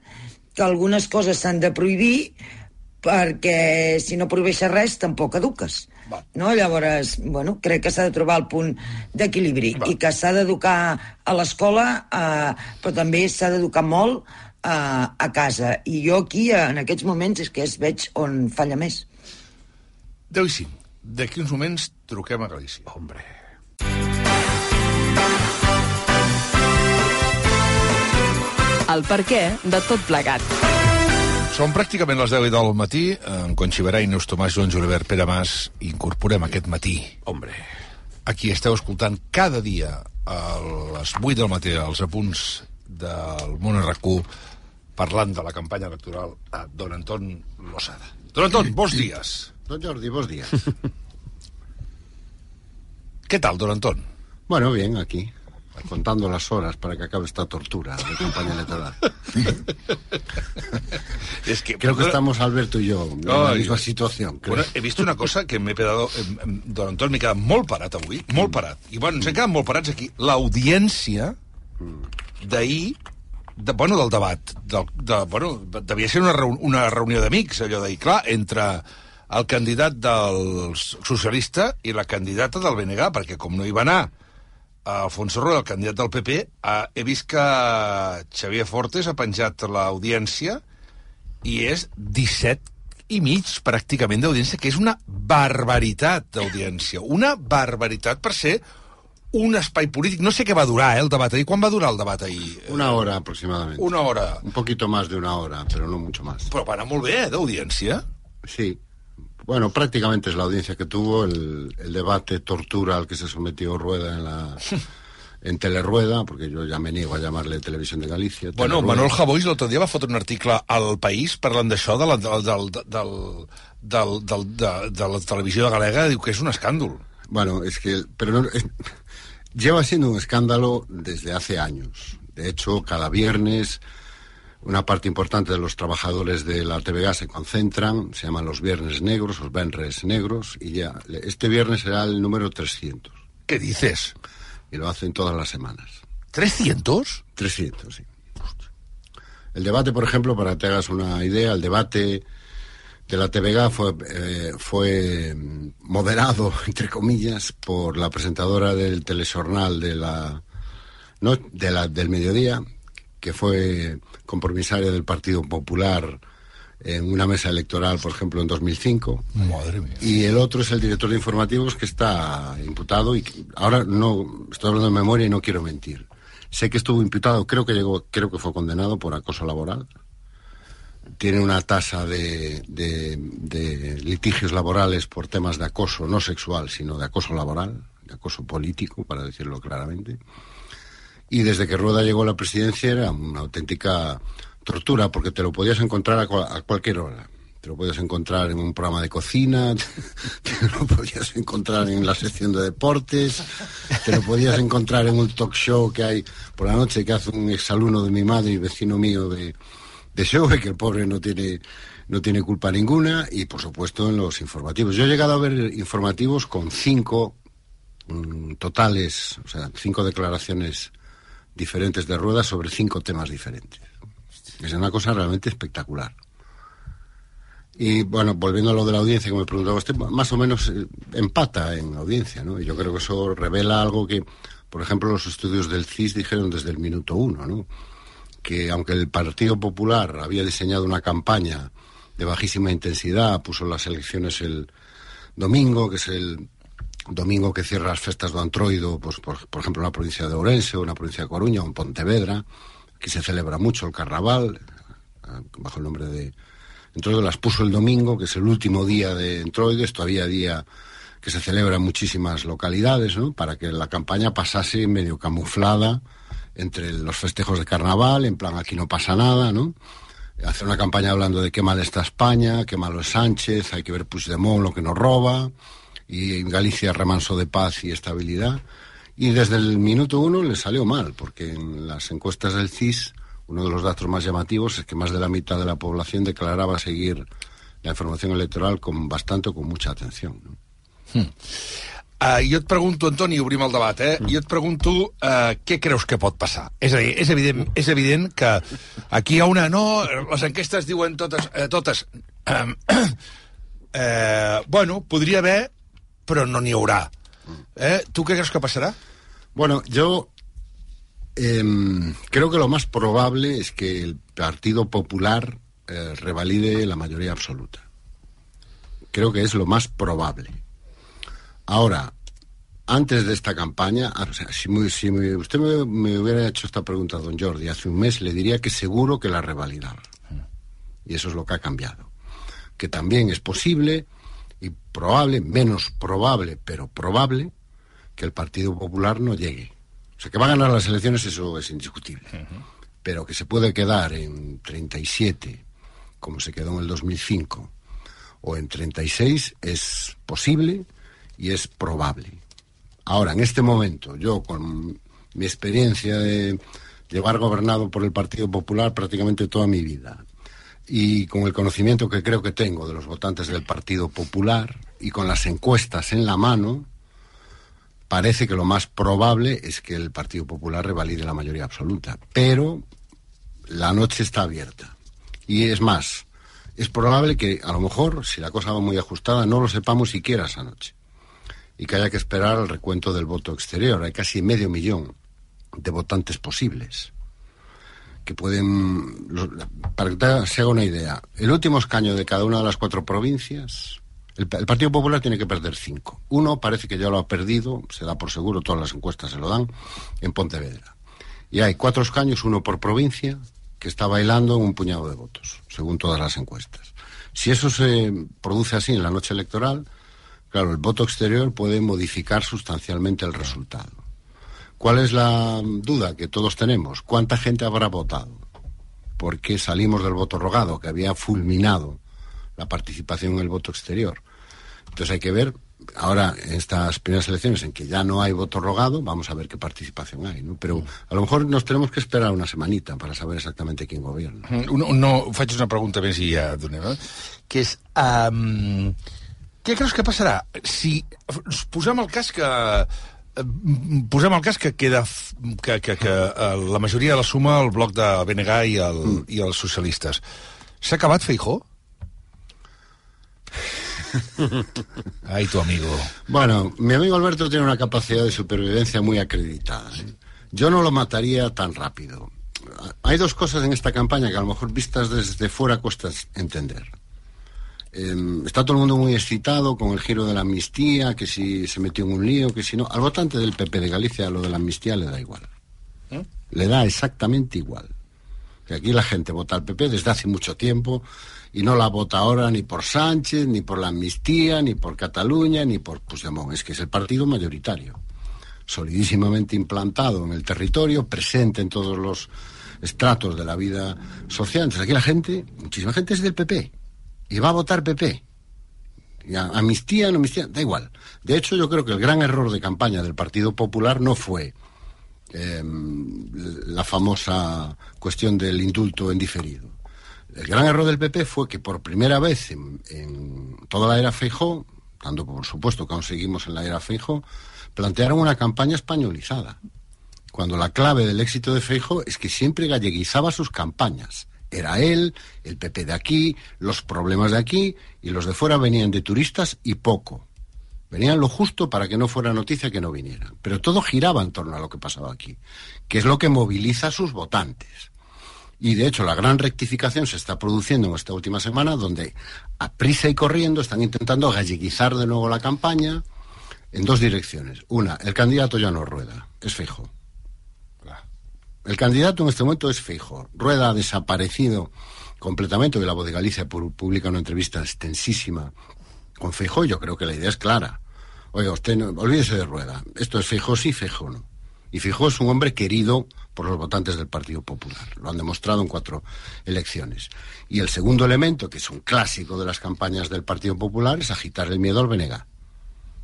que algunes coses s'han de prohibir perquè si no prohibeixes res tampoc eduques. No? Llavors, bueno, crec que s'ha de trobar el punt d'equilibri i que s'ha d'educar a l'escola, eh, però també s'ha d'educar molt eh, a casa. I jo aquí, eh, en aquests moments, és que es veig on falla més. 10 i 5. D'aquí uns moments truquem a Galícia. Hombre. El per què de tot plegat. Són pràcticament les 10 del matí. En Conxi Barai, Neus Tomàs, Joan Julivert, Pere Mas, incorporem aquest matí. Hombre. Aquí esteu escoltant cada dia a les 8 del matí els apunts del món RQ parlant de la campanya electoral a Don Anton Losada. Don Anton, bons dies. Don Jordi, bos días. ¿Qué tal, Don Antón? Bueno, bien, aquí, contando las horas para que acabe esta tortura de campaña electoral. Es que, Creo que estamos Alberto y yo en la Ay, misma situación. creo. Bueno, he vist una cosa que m'he quedat... em- em- Don Anton, m'he quedat molt parat avui, molt parat. I, bueno, ens hem quedat molt parats aquí. L'audiència d'ahir, de, bueno, del debat, del, de, bueno, devia ser una, una reunió d'amics, allò d'ahir, clar, entre el candidat del socialista i la candidata del BNG, perquè com no hi va anar Alfonso Rueda, el candidat del PP, eh, he vist que Xavier Fortes ha penjat l'audiència i és 17 i mig, pràcticament, d'audiència, que és una barbaritat d'audiència. Una barbaritat per ser un espai polític. No sé què va durar, eh, el debat ahir. Quan va durar el debat ahir? Una hora aproximadamente. Una hora. Un poquito más de una hora, pero no mucho más. Però va anar molt bé, eh, d'audiència. Sí. Bueno, prácticamente es la audiencia que tuvo el, el debate tortura al que se sometió Rueda en la en Telerueda, porque yo ya me niego a llamarle Televisión de Galicia. Bueno, Telerueda. Manuel Javois l'altre dia va fotre un article al País parlant d'això, de, la, del, del, del, del, de, de la televisió galega, diu que és un escàndol. Bueno, es que, pero no, es- lleva siendo un escándalo desde hace años. De hecho, cada viernes una parte importante de los trabajadores de la TVG se concentran, se llaman los viernes negros, los venres negros, y ya, este viernes será el número 300. ¿Qué dices? Y lo hacen todas las semanas. ¿300? 300, sí. El debate, por ejemplo, para que te hagas una idea, el debate de la TVG fue, eh, fue mm, moderado, entre comillas, por la presentadora del telejornal de la, no, de la, del mediodía, que fue compromisaria del Partido Popular en una mesa electoral, por ejemplo, en 2005. Madre mía. Y el otro es el director de informativos que está imputado y que- ahora no estoy hablando de memoria y no quiero mentir. Sé que estuvo imputado, creo que llegó, creo que fue condenado por acoso laboral. Tiene una tasa de, litigios laborales por temas de acoso, no sexual, sino de acoso laboral, de acoso político, para decirlo claramente. Y desde que Rueda llegó a la presidencia era una auténtica tortura, porque te lo podías encontrar a, a cualquier hora. Te lo podías encontrar en un programa de cocina, te lo podías encontrar en la sección de deportes, te lo podías encontrar en un talk show que hay por la noche que hace un exalumno de mi madre y vecino mío de, de que el pobre no tiene, no tiene culpa ninguna, y por supuesto en los informativos. Yo he llegado a ver informativos con cinco mm, totales, o sea, cinco declaraciones diferentes de ruedas sobre cinco temas diferentes. Es una cosa realmente espectacular. Y bueno, volviendo a lo de la audiencia que me preguntaba usted, más o menos eh, empata en audiencia, ¿no? Y yo creo que eso revela algo que, por ejemplo, los estudios del CIS dijeron desde el minuto uno, ¿no? Que aunque el Partido Popular había diseñado una campaña de bajísima intensidad, puso las elecciones el domingo, que es el domingo que cierra las festas do Antroido, pues por, por ejemplo en la provincia de Ourense o en la provincia de Coruña o en Pontevedra, aquí se celebra mucho el carnaval, eh, bajo el nombre de Entroido, las puso el domingo, que es el último día de Entroido, es todavía día que se celebra en muchísimas localidades, ¿no? Para que la campaña pasase medio camuflada entre los festejos de carnaval, en plan aquí no pasa nada, ¿no? Hacer una campaña hablando de qué mal está España, qué malo es Sánchez, hay que ver Puigdemont lo que nos roba, y en Galicia remanso de paz y estabilidad. Y desde el minuto uno le salió mal, porque en las encuestas del CIS uno de los datos más llamativos es que más de la mitad de la población declaraba seguir la información electoral con bastante o con mucha atención. ¿no? Uh, jo et pregunto, Antoni, obrim el debat, eh? Jo et pregunto uh, què creus que pot passar. És a dir, és evident, és evident que aquí hi ha una... No, les enquestes diuen totes... Eh, totes eh, eh, bueno, podria haver, però no n'hi haurà. Eh? Tu què creus que passarà? Bueno, yo em, creo que lo más probable es que el Partido Popular eh, revalide la mayoría absoluta. Creo que es lo más probable. Ahora, antes de esta campaña, ah, o sea, si, me- si me- usted me, me hubiera hecho esta pregunta, don Jordi, hace un mes, le diría que seguro que la revalidaba. Y eso es lo que ha cambiado. Que también es posible y probable, menos probable, pero probable, que el Partido Popular no llegue. O sea, que va a ganar las elecciones, eso es indiscutible. Pero que se puede quedar en 37, como se quedó en el 2005, o en 36, es posible y es probable. Ahora, en este momento, yo con mi experiencia de llevar gobernado por el Partido Popular prácticamente toda mi vida, y con el conocimiento que creo que tengo de los votantes del Partido Popular y con las encuestas en la mano, parece que lo más probable es que el Partido Popular revalide la mayoría absoluta. Pero la noche está abierta. Y es más, es probable que a lo mejor, si la cosa va muy ajustada, no lo sepamos siquiera esa noche. Y que haya que esperar al recuento del voto exterior. Hay casi medio millón de votantes posibles que pueden... para que se haga una idea, el último escaño de cada una de las cuatro provincias, el, el Partido Popular tiene que perder cinco. Uno parece que ya lo ha perdido, se da por seguro, todas las encuestas se lo dan, en Pontevedra. Y hay cuatro escaños, uno por provincia, que está bailando en un puñado de votos, según todas las encuestas. Si eso se produce así en la noche electoral, claro, el voto exterior puede modificar sustancialmente el resultado. ¿Cuál es la duda que todos tenemos? ¿Cuánta gente habrá votado? Porque salimos del voto rogado, que había fulminado la participación en el voto exterior. Entonces hay que ver, ahora en estas primeras elecciones en que ya no hay voto rogado, vamos a ver qué participación hay. Pero a lo mejor nos tenemos que esperar una semanita para saber exactamente quién gobierna. No, una pregunta més ja donem, eh? que és... Um, què creus que passarà si posem el cas que eh, posem el cas que queda que, que, que eh, la majoria de la suma el bloc de BNG i, el, mm. i els socialistes s'ha acabat Feijó? Ai, tu amigo. Bueno, mi amigo Alberto tiene una capacidad de supervivencia muy acreditada. ¿eh? Yo no lo mataría tan rápido. Hay dos cosas en esta campaña que a lo mejor vistas desde fuera cuesta entender. Eh, está todo el mundo muy excitado con el giro de la amnistía, que si se metió en un lío, que si no. Al votante del PP de Galicia lo de la amnistía le da igual. Le da exactamente igual. Que aquí la gente vota al PP desde hace mucho tiempo y no la vota ahora ni por Sánchez, ni por la amnistía, ni por Cataluña, ni por Puigdemont. Es que es el partido mayoritario, solidísimamente implantado en el territorio, presente en todos los estratos de la vida social. Entonces aquí la gente, muchísima gente es del PP y va a votar PP. Amnistía, no amnistía, da igual. De hecho, yo creo que el gran error de campaña del Partido Popular no fue eh, la famosa cuestión del indulto en diferido. El gran error del PP fue que por primera vez en, toda la era Feijó, tanto por supuesto que aún seguimos en la era Feijó, plantearon una campaña españolizada. Cuando la clave del éxito de Feijó es que siempre galleguizaba sus campañas. Era él, el PP de aquí, los problemas de aquí, y los de fuera venían de turistas y poco. Venían lo justo para que no fuera noticia que no vinieran. Pero todo giraba en torno a lo que pasaba aquí, que es lo que moviliza a sus votantes. Y de hecho la gran rectificación se está produciendo en esta última semana, donde a prisa y corriendo están intentando galleguizar de nuevo la campaña en dos direcciones. Una, el candidato ya no rueda, es fijo. El candidato en este momento es Feijo. Rueda ha desaparecido completamente. Hoy la voz de Galicia pu- publica una entrevista extensísima con Feijo. Yo creo que la idea es clara. Oiga, usted no, olvídese de Rueda. Esto es Feijo sí, Feijo no. Y Feijo es un hombre querido por los votantes del Partido Popular. Lo han demostrado en cuatro elecciones. Y el segundo elemento, que es un clásico de las campañas del Partido Popular, es agitar el miedo al Benega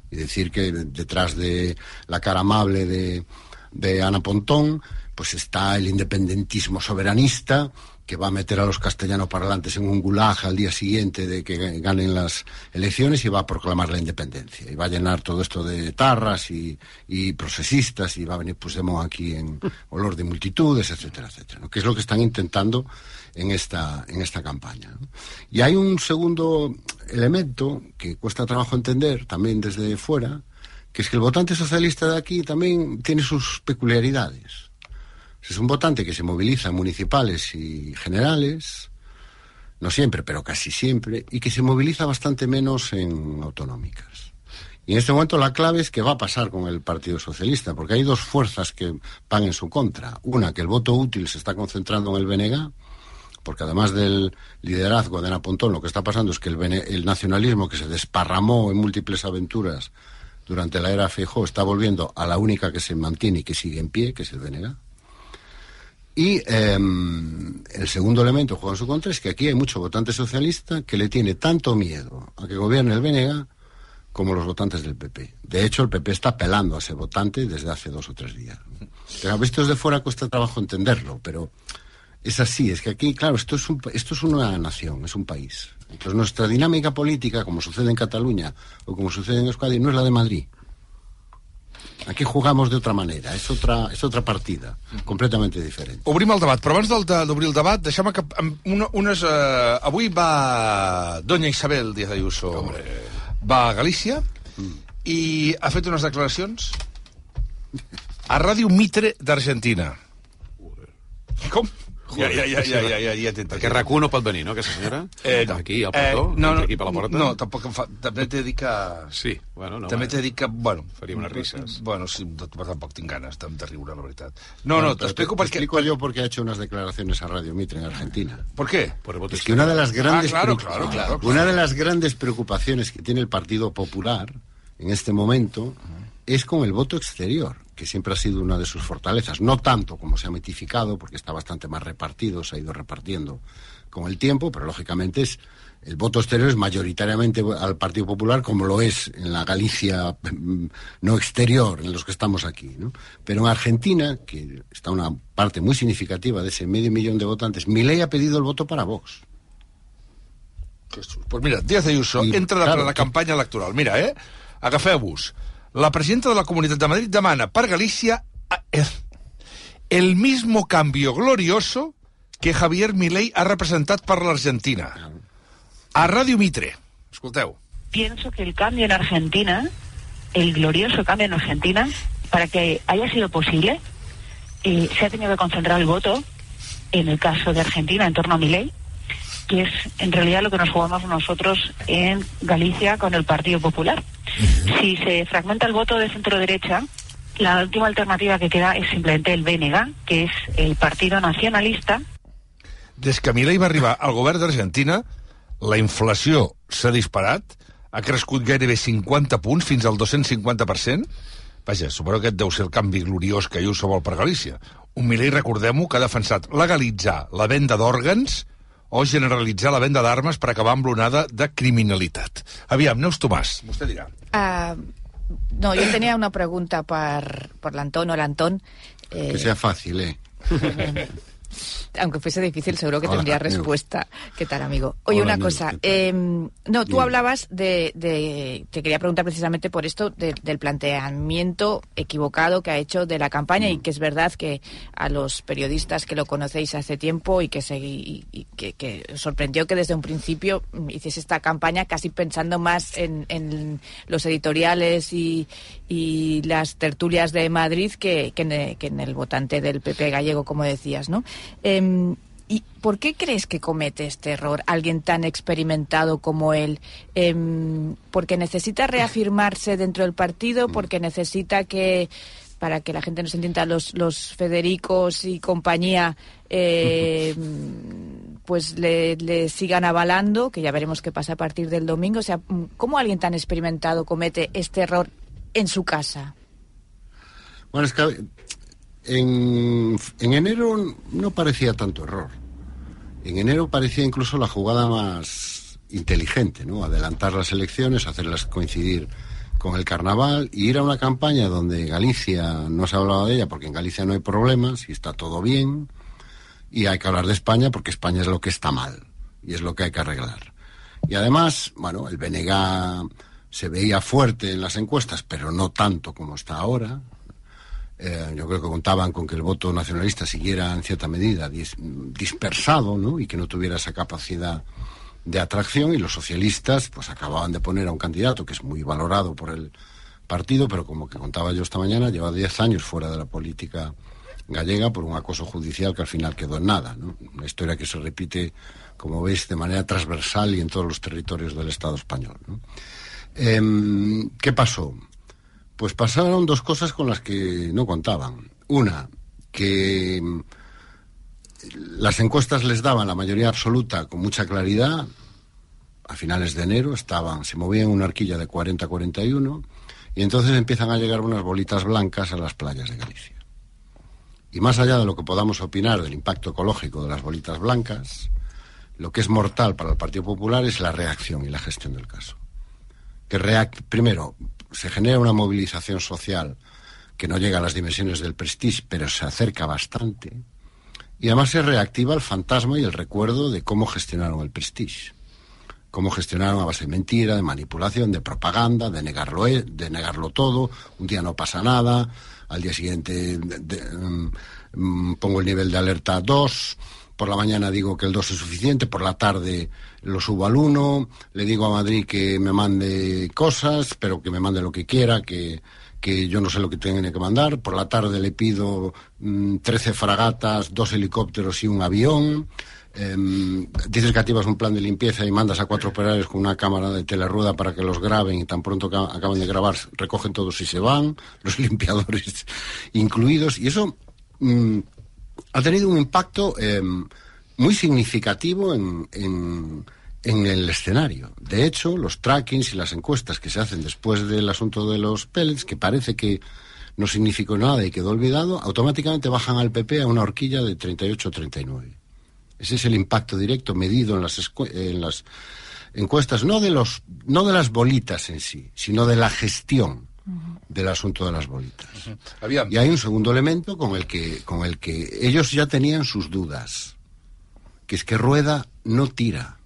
y decir que detrás de la cara amable de, de Ana Pontón pues está el independentismo soberanista que va a meter a los castellanos parlantes en un gulag al día siguiente de que ganen las elecciones y va a proclamar la independencia. Y va a llenar todo esto de tarras y, y procesistas y va a venir Puigdemont aquí en olor de multitudes, etcétera, etcétera. ¿no? Que es lo que están intentando en esta, en esta campaña. ¿no? Y hay un segundo elemento que cuesta trabajo entender también desde fuera, que es que el votante socialista de aquí también tiene sus peculiaridades. Es un votante que se moviliza en municipales y generales, no siempre, pero casi siempre, y que se moviliza bastante menos en autonómicas. Y en este momento la clave es qué va a pasar con el Partido Socialista, porque hay dos fuerzas que van en su contra. Una, que el voto útil se está concentrando en el BNG, porque además del liderazgo de Ana Pontón, lo que está pasando es que el nacionalismo que se desparramó en múltiples aventuras durante la era Feijóo está volviendo a la única que se mantiene y que sigue en pie, que es el BNG. Y eh, el segundo elemento juega en su contra es que aquí hay mucho votante socialista que le tiene tanto miedo a que gobierne el BNG como los votantes del PP. De hecho, el PP está apelando a ese votante desde hace dos o tres días. Pero visto desde fuera cuesta trabajo entenderlo, pero es así. Es que aquí, claro, esto es, un, esto es una nación, es un país. Entonces, nuestra dinámica política, como sucede en Cataluña o como sucede en Euskadi, no es la de Madrid. Aquí jugamos de otra manera, es otra, es otra partida, completamente diferente. Obrim el debat, però abans d'obrir el debat, deixem-me que una, unes... Eh, avui va Doña Isabel Díaz Ayuso va a Galícia i ha fet unes declaracions a Ràdio Mitre d'Argentina. Com? Ja, ja, ja, ja, ja, ja, ja Perquè RAC1 no pot venir, no, aquesta senyora? Eh, no. Aquí, al plató, eh, no, no, aquí per la porta. No, tampoc em fa... També t'he dit que... Sí, bueno, no. també eh, t'he dit que, bueno... Faria unes risses. Bueno, sí, tampoc tinc ganes de, de riure, la veritat. No, no, Te- t'explico te perquè... explico yo porque ha hecho unas declaraciones a Radio Mitre en Argentina. ¿Por qué? Por Es que una de las grandes Ah, claro, claro, claro. una de las grandes preocupaciones que tiene el Partido Popular en este momento es con el voto exterior, que siempre ha sido una de sus fortalezas, no tanto como se ha mitificado, porque está bastante más repartido, se ha ido repartiendo con el tiempo, pero lógicamente es el voto exterior es mayoritariamente al Partido Popular, como lo es en la Galicia mm, no exterior, en los que estamos aquí. ¿no? Pero en Argentina, que está una parte muy significativa de ese medio millón de votantes, Milei ha pedido el voto para Vox. Pues mira, Díaz Ayuso entra claro, la que- campanya electoral. Mira, eh? Agafeu-vos. La presidenta de la Comunitat de Madrid demana per Galícia a- eh, el mismo cambio glorioso que Javier Milei ha representat per l'Argentina. A Ràdio Mitre. Escolteu. pienso que el cambio en Argentina, el glorioso cambio en Argentina, para que haya sido posible, eh, se ha tenido que concentrar el voto, en el caso de Argentina, en torno a Milei, que es en realidad lo que nos jugamos nosotros en Galicia con el Partido Popular. Si se fragmenta el voto de centro-derecha, la última alternativa que queda es simplemente el BNG, que es el Partido Nacionalista, Des que Milei va arribar al govern d'Argentina, la inflació s'ha disparat, ha crescut gairebé 50 punts, fins al 250%. Vaja, suposo que aquest deu ser el canvi gloriós que Ayuso vol per Galícia. Un Milei, recordem-ho, que ha defensat legalitzar la venda d'òrgans o generalitzar la venda d'armes per acabar amb l'onada de criminalitat. Aviam, Neus Tomàs, vostè dirà. Ah, no, yo tenía una pregunta por, por Antón o el Antón. eh, Que sea fácil, ¿eh? Aunque fuese difícil, seguro que Hola, tendría amigo. respuesta. ¿Qué tal, amigo? Oye, Hola, una amigo, cosa. eh, no, tú hablabas de, de- Te quería preguntar precisamente por esto, de- del planteamiento equivocado que ha hecho de la campaña Mm. y que es verdad que a los periodistas que lo conocéis hace tiempo y que, se, y- y que, que os sorprendió que desde un principio mm, hiciese esta campaña casi pensando más en, en los editoriales y, y las tertulias de Madrid que, que en, el- que en el votante del PP gallego, como decías, ¿no? Em, ¿Y por qué crees que comete este error alguien tan experimentado como él? Em, ¿Porque necesita reafirmarse dentro del partido? ¿Porque necesita que, para que la gente nos entienda, los, los Federicos y compañía, eh, pues le, le sigan avalando? Que ya veremos qué pasa a partir del domingo. O sea, ¿cómo alguien tan experimentado comete este error en su casa? Bueno, es que en, en enero no parecía tanto error. En enero parecía incluso la jugada más inteligente, ¿no? Adelantar las elecciones, hacerlas coincidir con el carnaval y ir a una campaña donde Galicia no se hablaba de ella porque en Galicia no hay problemas y está todo bien y hay que hablar de España porque España es lo que está mal y es lo que hay que arreglar. Y además, bueno, el BNG se veía fuerte en las encuestas, pero no tanto como está ahora. Eh, yo creo que contaban con que el voto nacionalista siguiera en cierta medida dis- dispersado y que no tuviera esa capacidad de atracción y los socialistas pues acababan de poner a un candidato que es muy valorado por el partido, pero como que contaba yo esta mañana, lleva 10 años fuera de la política gallega por un acoso judicial que al final quedó en nada. Una historia que se repite, como veis, de manera transversal y en todos los territorios del Estado español. ¿no? Em, ¿Qué pasó? Pues pasaron dos cosas con las que no contaban. Una, que las encuestas les daban la mayoría absoluta con mucha claridad. A finales de enero estaban, se movían una horquilla de 40-41 y entonces empiezan a llegar unas bolitas blancas a las playas de Galicia. Y más allá de lo que podamos opinar del impacto ecológico de las bolitas blancas, lo que es mortal para el Partido Popular es la reacción y la gestión del caso. Que reac- primero, se genera una movilización social que no llega a las dimensiones del Prestige, pero se acerca bastante. Y además se reactiva el fantasma y el recuerdo de cómo gestionaron el Prestige. Cómo gestionaron a base de mentira, de manipulación, de propaganda, de negarlo, e- de negarlo todo. Un día no pasa nada, al día siguiente mm, mm, pongo el nivel de alerta a 2, por la mañana digo que el 2 es suficiente, por la tarde lo subo al 1, le digo a Madrid que me mande cosas, pero que me mande lo que quiera, que, que yo no sé lo que tiene que mandar. Por la tarde le pido mm, 13 fragatas, dos helicópteros y un avión. Em, dices que activas un plan de limpieza y mandas a cuatro operarios con una cámara de telerueda para que los graben y tan pronto que acaban de grabar recogen todos y se van, los limpiadores incluidos. Y eso mm, ha tenido un impacto em, muy significativo en, en, el escenario. De hecho, los trackings y las encuestas que se hacen después del asunto de los pellets, que parece que no significó nada y quedó olvidado, automáticamente bajan al PP a una horquilla de 38-39. Ese es el impacto directo medido en las, en las encuestas, no de, los, no de las bolitas en sí, sino de la gestión. Del asunto de las bolitas. Y hay un segundo elemento con el, que, con el que ellos ya tenían sus dudas, que es que Rueda no tira.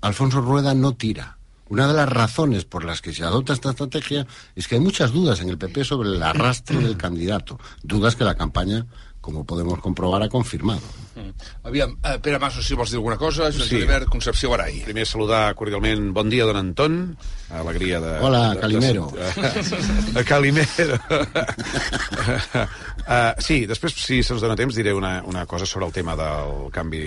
Alfonso Rueda no tira. Una de las razones por las que se adopta esta estrategia es que hay muchas dudas en el PP sobre el arrastre del candidato. Dudas que la campaña com podem comprovar, ha confirmat. Mm. Aviam, uh, Pere Mas, si vols dir alguna cosa, Joan sí. Gilbert, Concepció Barai. Primer saludar cordialment, bon dia, don Anton, alegria de... Hola, de, Calimero. De, de, Calimero. uh, sí, després, si se'ns dona temps, diré una, una cosa sobre el tema del canvi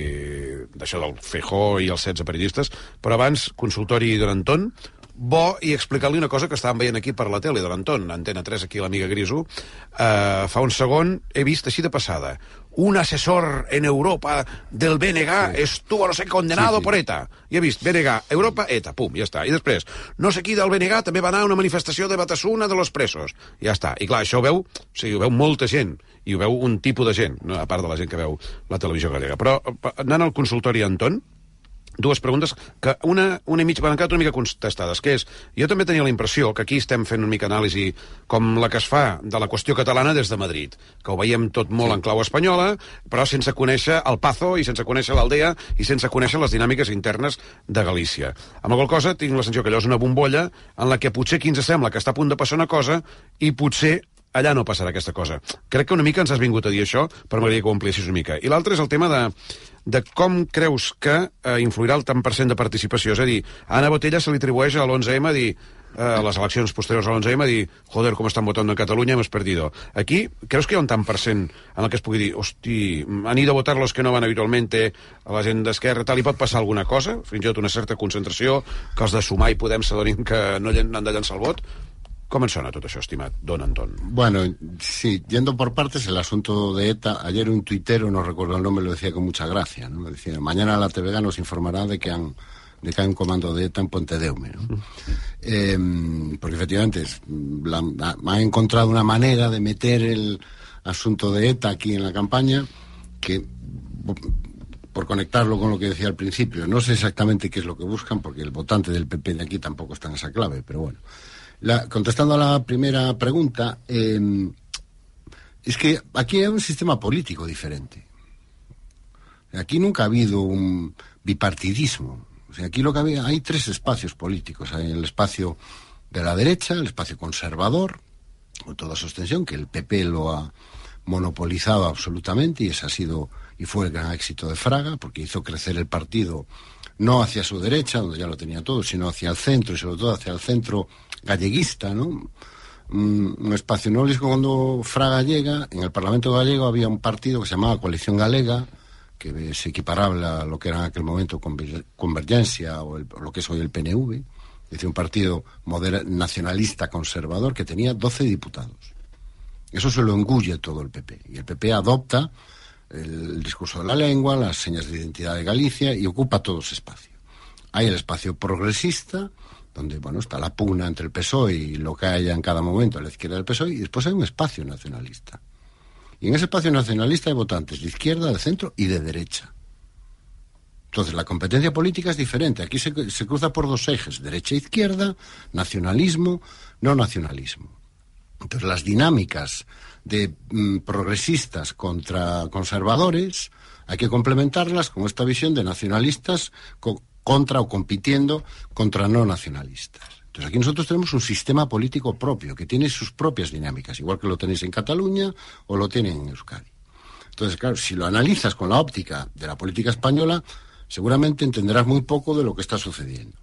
d'això del Feijó i els 16 periodistes, però abans, consultori don Anton, bo i explicar-li una cosa que estàvem veient aquí per la tele de l'Anton, Antena 3, aquí l'amiga Griso. Uh, fa un segon he vist així de passada un assessor en Europa del BNG sí. estuvo, no sé, condenado sí, sí. por ETA. I he vist BNG, Europa, ETA, pum, ja està. I després, no sé qui del BNG també va anar a una manifestació de Batasuna de los presos. Ja està. I clar, això ho veu, o sigui, ho veu molta gent, i ho veu un tipus de gent, no? a part de la gent que veu la televisió gallega. Però anant al consultori Anton, dues preguntes que una, una i mig van quedar una mica contestades, que és, jo també tenia la impressió que aquí estem fent una mica anàlisi com la que es fa de la qüestió catalana des de Madrid, que ho veiem tot molt sí. en clau espanyola, però sense conèixer el Pazo i sense conèixer l'Aldea i sense conèixer les dinàmiques internes de Galícia. Amb la qual cosa tinc la sensació que allò és una bombolla en la que potser aquí ens sembla que està a punt de passar una cosa i potser allà no passarà aquesta cosa. Crec que una mica ens has vingut a dir això, però m'agradaria que ho ampliessis una mica. I l'altre és el tema de, de com creus que eh, influirà el tant per cent de participació. És a dir, a Anna Botella se li atribueix a l'11M a dir eh, a les eleccions posteriors a l'11M a dir joder, com estan votant en Catalunya, hemos perdido. Aquí, creus que hi ha un tant per cent en el que es pugui dir, hosti, han ido a votar los que no van habitualmente a la gent d'esquerra, tal, i pot passar alguna cosa, fins i tot una certa concentració, que els de sumar i Podem s'adonin que no han de llançar el vot, ¿Cómo suena todo eso, estimado don Antón? Bueno, sí, yendo por partes, el asunto de ETA, ayer un tuitero, no recuerdo el nombre, lo decía con mucha gracia, ¿no? Decía, mañana la TVG nos informará de que han de que hay un comando de ETA en Pontedeume, ¿no? eh, porque efectivamente es, la, la, ha encontrado una manera de meter el asunto de ETA aquí en la campaña que por conectarlo con lo que decía al principio, no sé exactamente qué es lo que buscan, porque el votante del PP de aquí tampoco está en esa clave, pero bueno. Contestando a la primera pregunta, eh, es que aquí hay un sistema político diferente. Aquí nunca ha habido un bipartidismo. Aquí lo que había, hay tres espacios políticos. Hay el espacio de la derecha, el espacio conservador, con toda su extensión, que el PP lo ha monopolizado absolutamente y ese ha sido y fue el gran éxito de Fraga, porque hizo crecer el partido no hacia su derecha, donde ya lo tenía todo, sino hacia el centro y sobre todo hacia el centro galleguista, ¿no? Un, un espacio no cuando Fraga llega, en el Parlamento gallego había un partido que se llamaba Coalición Galega, que es equiparable a lo que era en aquel momento Convergencia o, o lo que es hoy el PNV, es decir, un partido nacionalista conservador que tenía 12 diputados. Eso se lo engulle todo el PP. Y el PP adopta el discurso de la lengua, las señas de identidad de Galicia y ocupa todo ese espacio. Hay el espacio progresista, donde bueno está la pugna entre el PSOE y lo que haya en cada momento a la izquierda del PSOE, y después hay un espacio nacionalista. Y en ese espacio nacionalista hay votantes de izquierda, de centro y de derecha. Entonces, la competencia política es diferente. Aquí se, cruza por dos ejes, derecha-izquierda, e nacionalismo, no nacionalismo. Entonces, las dinámicas de mm, progresistas contra conservadores hay que complementarlas con esta visión de nacionalistas co contra o compitiendo contra no nacionalistas. Entonces aquí nosotros tenemos un sistema político propio que tiene sus propias dinámicas, igual que lo tenéis en Cataluña o lo tienen en Euskadi. Entonces, claro, si lo analizas con la óptica de la política española, seguramente entenderás muy poco de lo que está sucediendo.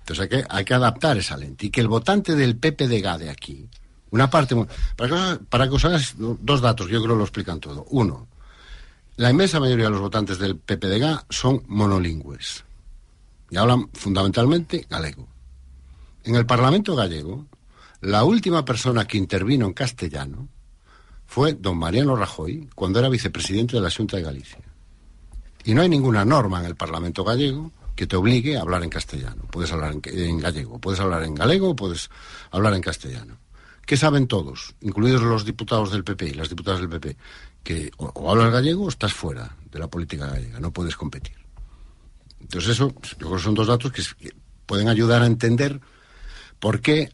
Entonces hay que, hay que adaptar esa lente y que el votante del PPDG de aquí, Una parte... Para que, os hagas dos datos, yo creo que lo explican todo. Uno, la inmensa mayoría de los votantes del PPDG son monolingües y hablan fundamentalmente galego. En el Parlamento gallego, la última persona que intervino en castellano fue don Mariano Rajoy cuando era vicepresidente de la Junta de Galicia. Y no hay ninguna norma en el Parlamento gallego que te obligue a hablar en castellano. Puedes hablar en, en gallego, puedes hablar en galego, puedes hablar en castellano. ¿Qué saben todos, incluidos los diputados del PP y las diputadas del PP? Que o, hablas gallego o estás fuera de la política gallega, no puedes competir. Entonces eso, yo creo que son dos datos que, pueden ayudar a entender por qué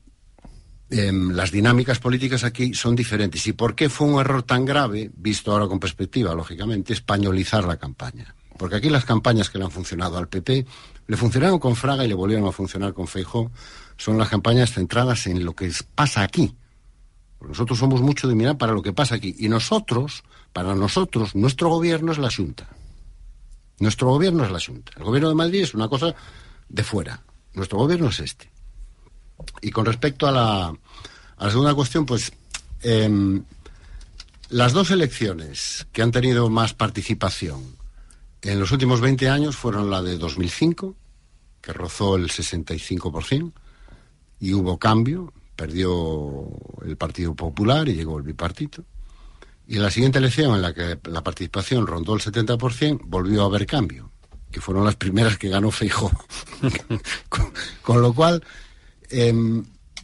eh, las dinámicas políticas aquí son diferentes y por qué fue un error tan grave, visto ahora con perspectiva, lógicamente, españolizar la campaña. Porque aquí las campañas que le han funcionado al PP le funcionaron con Fraga y le volvieron a funcionar con Feijó. Son las campañas centradas en lo que pasa aquí. Nosotros somos mucho de mirar para lo que pasa aquí. Y nosotros, para nosotros, nuestro gobierno es la Junta. Nuestro gobierno es la Junta. El gobierno de Madrid es una cosa de fuera. Nuestro gobierno es este. Y con respecto a la, segunda cuestión, pues eh, las dos elecciones que han tenido más participación en los últimos 20 años fueron la de 2005, que rozó el 65%, y hubo cambio, perdió el Partido Popular y llegó el bipartito. Y en la siguiente elección, en la que la participación rondó el 70%, volvió a haber cambio, que fueron las primeras que ganó Feijóo. con, con, lo cual, eh,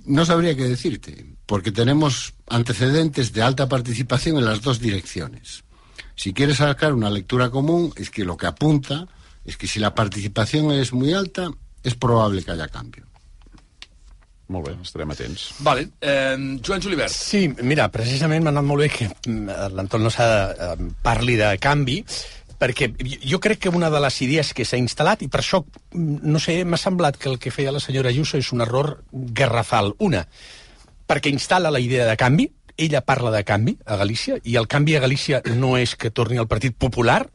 no sabría qué decirte, porque tenemos antecedentes de alta participación en las dos direcciones. Si quieres sacar una lectura común, es que lo que apunta es que si la participación es muy alta, es probable que haya cambio. Molt bé, estarem atents. Vale. Eh, Joan Julibert. Sí, mira, precisament m'ha anat molt bé que mm, l'Anton no s'ha eh, parli de canvi, perquè jo crec que una de les idees que s'ha instal·lat, i per això, mm, no sé, m'ha semblat que el que feia la senyora Ayuso és un error garrafal. Una, perquè instal·la la idea de canvi, ella parla de canvi a Galícia, i el canvi a Galícia no és que torni al Partit Popular,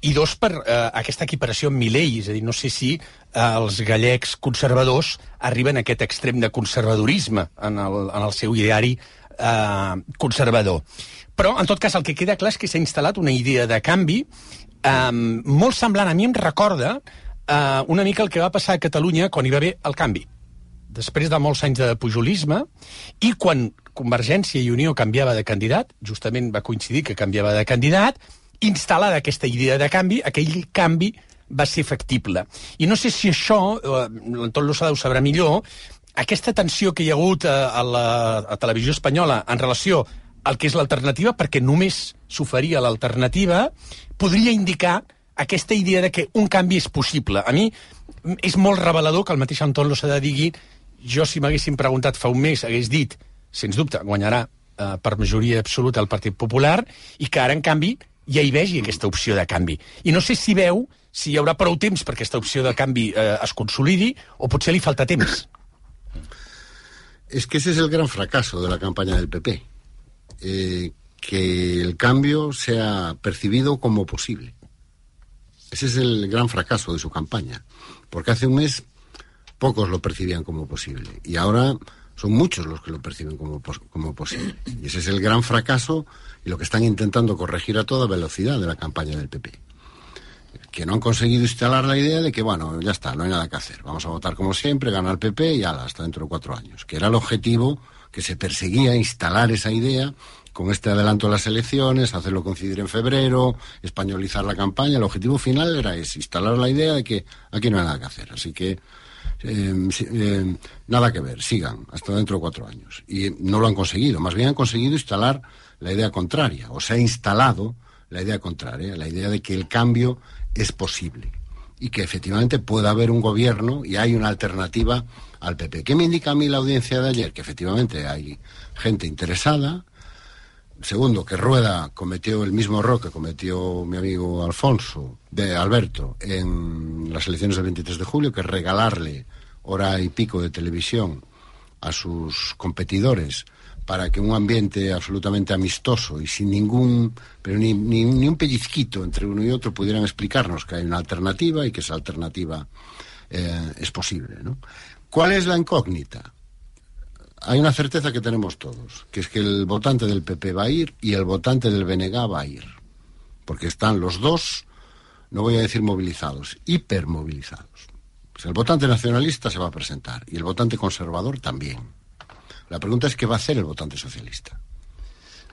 i dos, per eh, aquesta equiparació amb Milei, és a dir, no sé si eh, els gallecs conservadors arriben a aquest extrem de conservadorisme en el, en el seu ideari eh, conservador. Però, en tot cas, el que queda clar és que s'ha instal·lat una idea de canvi eh, molt semblant, a mi em recorda eh, una mica el que va passar a Catalunya quan hi va haver el canvi després de molts anys de pujolisme, i quan Convergència i Unió canviava de candidat, justament va coincidir que canviava de candidat, instal·lada aquesta idea de canvi, aquell canvi va ser factible. I no sé si això, eh, l'Anton Lozada ho sabrà millor, aquesta tensió que hi ha hagut a, a la a televisió espanyola en relació al que és l'alternativa, perquè només s'oferia l'alternativa, podria indicar aquesta idea de que un canvi és possible. A mi és molt revelador que el mateix Anton Lozada digui jo, si m'haguessin preguntat fa un mes, hagués dit, sens dubte, guanyarà eh, per majoria absoluta el Partit Popular, i que ara, en canvi, ja hi vegi aquesta opció de canvi. I no sé si veu si hi haurà prou temps perquè aquesta opció de canvi eh, es consolidi o potser li falta temps. Es que ese es el gran fracaso de la campaña del PP. Eh, que el cambio sea percibido como posible. Ese es el gran fracaso de su campaña. Porque hace un mes pocos lo percibían como posible. Y ahora son muchos los que lo perciben como, como posible. Y ese es el gran fracaso y lo que están intentando corregir a toda velocidad de la campaña del PP. Que no han conseguido instalar la idea de que, bueno, ya está, no hay nada que hacer. Vamos a votar como siempre, gana el PP y ala, hasta dentro de cuatro años. Que era el objetivo que se perseguía instalar esa idea con este adelanto de las elecciones, hacerlo coincidir en febrero, españolizar la campaña. El objetivo final era ese, instalar la idea de que aquí no hay nada que hacer. Así que eh, eh, nada que ver, sigan hasta dentro de cuatro años. Y no lo han conseguido, más bien han conseguido instalar la idea contraria, o se ha instalado la idea contraria, la idea de que el cambio es posible y que efectivamente puede haber un gobierno y hay una alternativa al PP. ¿Qué me indica a mí la audiencia de ayer? Que efectivamente hay gente interesada. Segundo, que Rueda cometió el mismo error que cometió mi amigo Alfonso, de Alberto, en las elecciones del 23 de julio, que es regalarle hora y pico de televisión a sus competidores para que un ambiente absolutamente amistoso y sin ningún, pero ni, ni, ni, un pellizquito entre uno y otro pudieran explicarnos que hay una alternativa y que esa alternativa eh, es posible. ¿no? ¿Cuál es la incógnita? hay una certeza que tenemos todos, que es que el votante del PP va a ir y el votante del BNG va a ir. Porque están los dos, no voy a decir movilizados, hipermovilizados. Pues el votante nacionalista se va a presentar y el votante conservador también. La pregunta es qué va a hacer el votante socialista.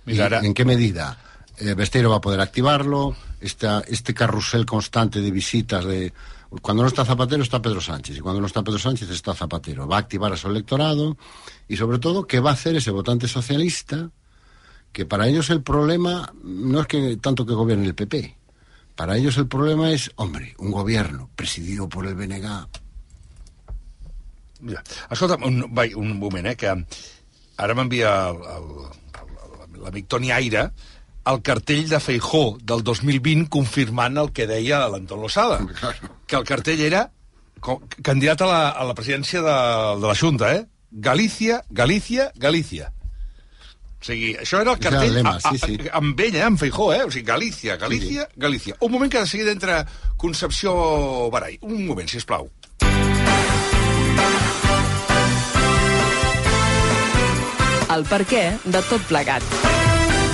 Mira, ¿Y ara- ¿En qué medida? Eh, Besteiro va a poder activarlo, esta, este carrusel constante de visitas de... Cuando no está Zapatero está Pedro Sánchez y cuando no está Pedro Sánchez está Zapatero. Va a activar a su electorado y sobre todo qué va a hacer ese votante socialista que para ellos el problema no es que tanto que gobierne el PP. Para ellos el problema es, hombre, un gobierno presidido por el BNG. Ja. Escolta'm, un, vai, un moment, eh, que ara m'envia l'amic Toni Aire el cartell de Feijó del 2020 confirmant el que deia l'Anton Losada. Que el cartell era co- candidat a la, a la presidència de, de la Junta, eh? Galícia, Galícia, Galícia. O sigui, això era el És el cartell lema, a, a, sí, sí. amb ell, eh, amb Feijó, eh? O sigui, Galícia, Galícia, Galícia. Un moment que de seguida entra Concepció Barai. Un moment, si plau. El per què de tot plegat.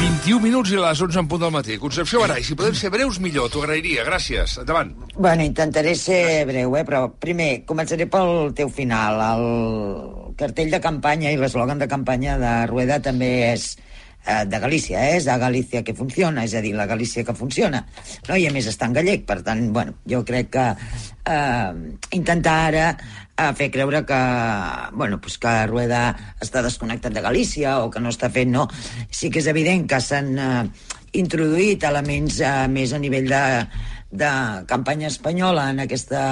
21 minuts i a les 11 en punt del matí. Concepció Barai, si podem ser breus, millor. T'ho agrairia. Gràcies. Endavant. Bueno, intentaré ser breu, eh? però primer començaré pel teu final. El cartell de campanya i l'eslògan de campanya de Rueda també és de Galícia, eh? és de Galícia que funciona, és a dir, la Galícia que funciona. No? I a més està en gallec, per tant, bueno, jo crec que eh, intentar ara eh, fer creure que, bueno, pues que Rueda està desconnectat de Galícia o que no està fent, no. Sí que és evident que s'han eh, introduït elements eh, més a nivell de, de campanya espanyola en aquesta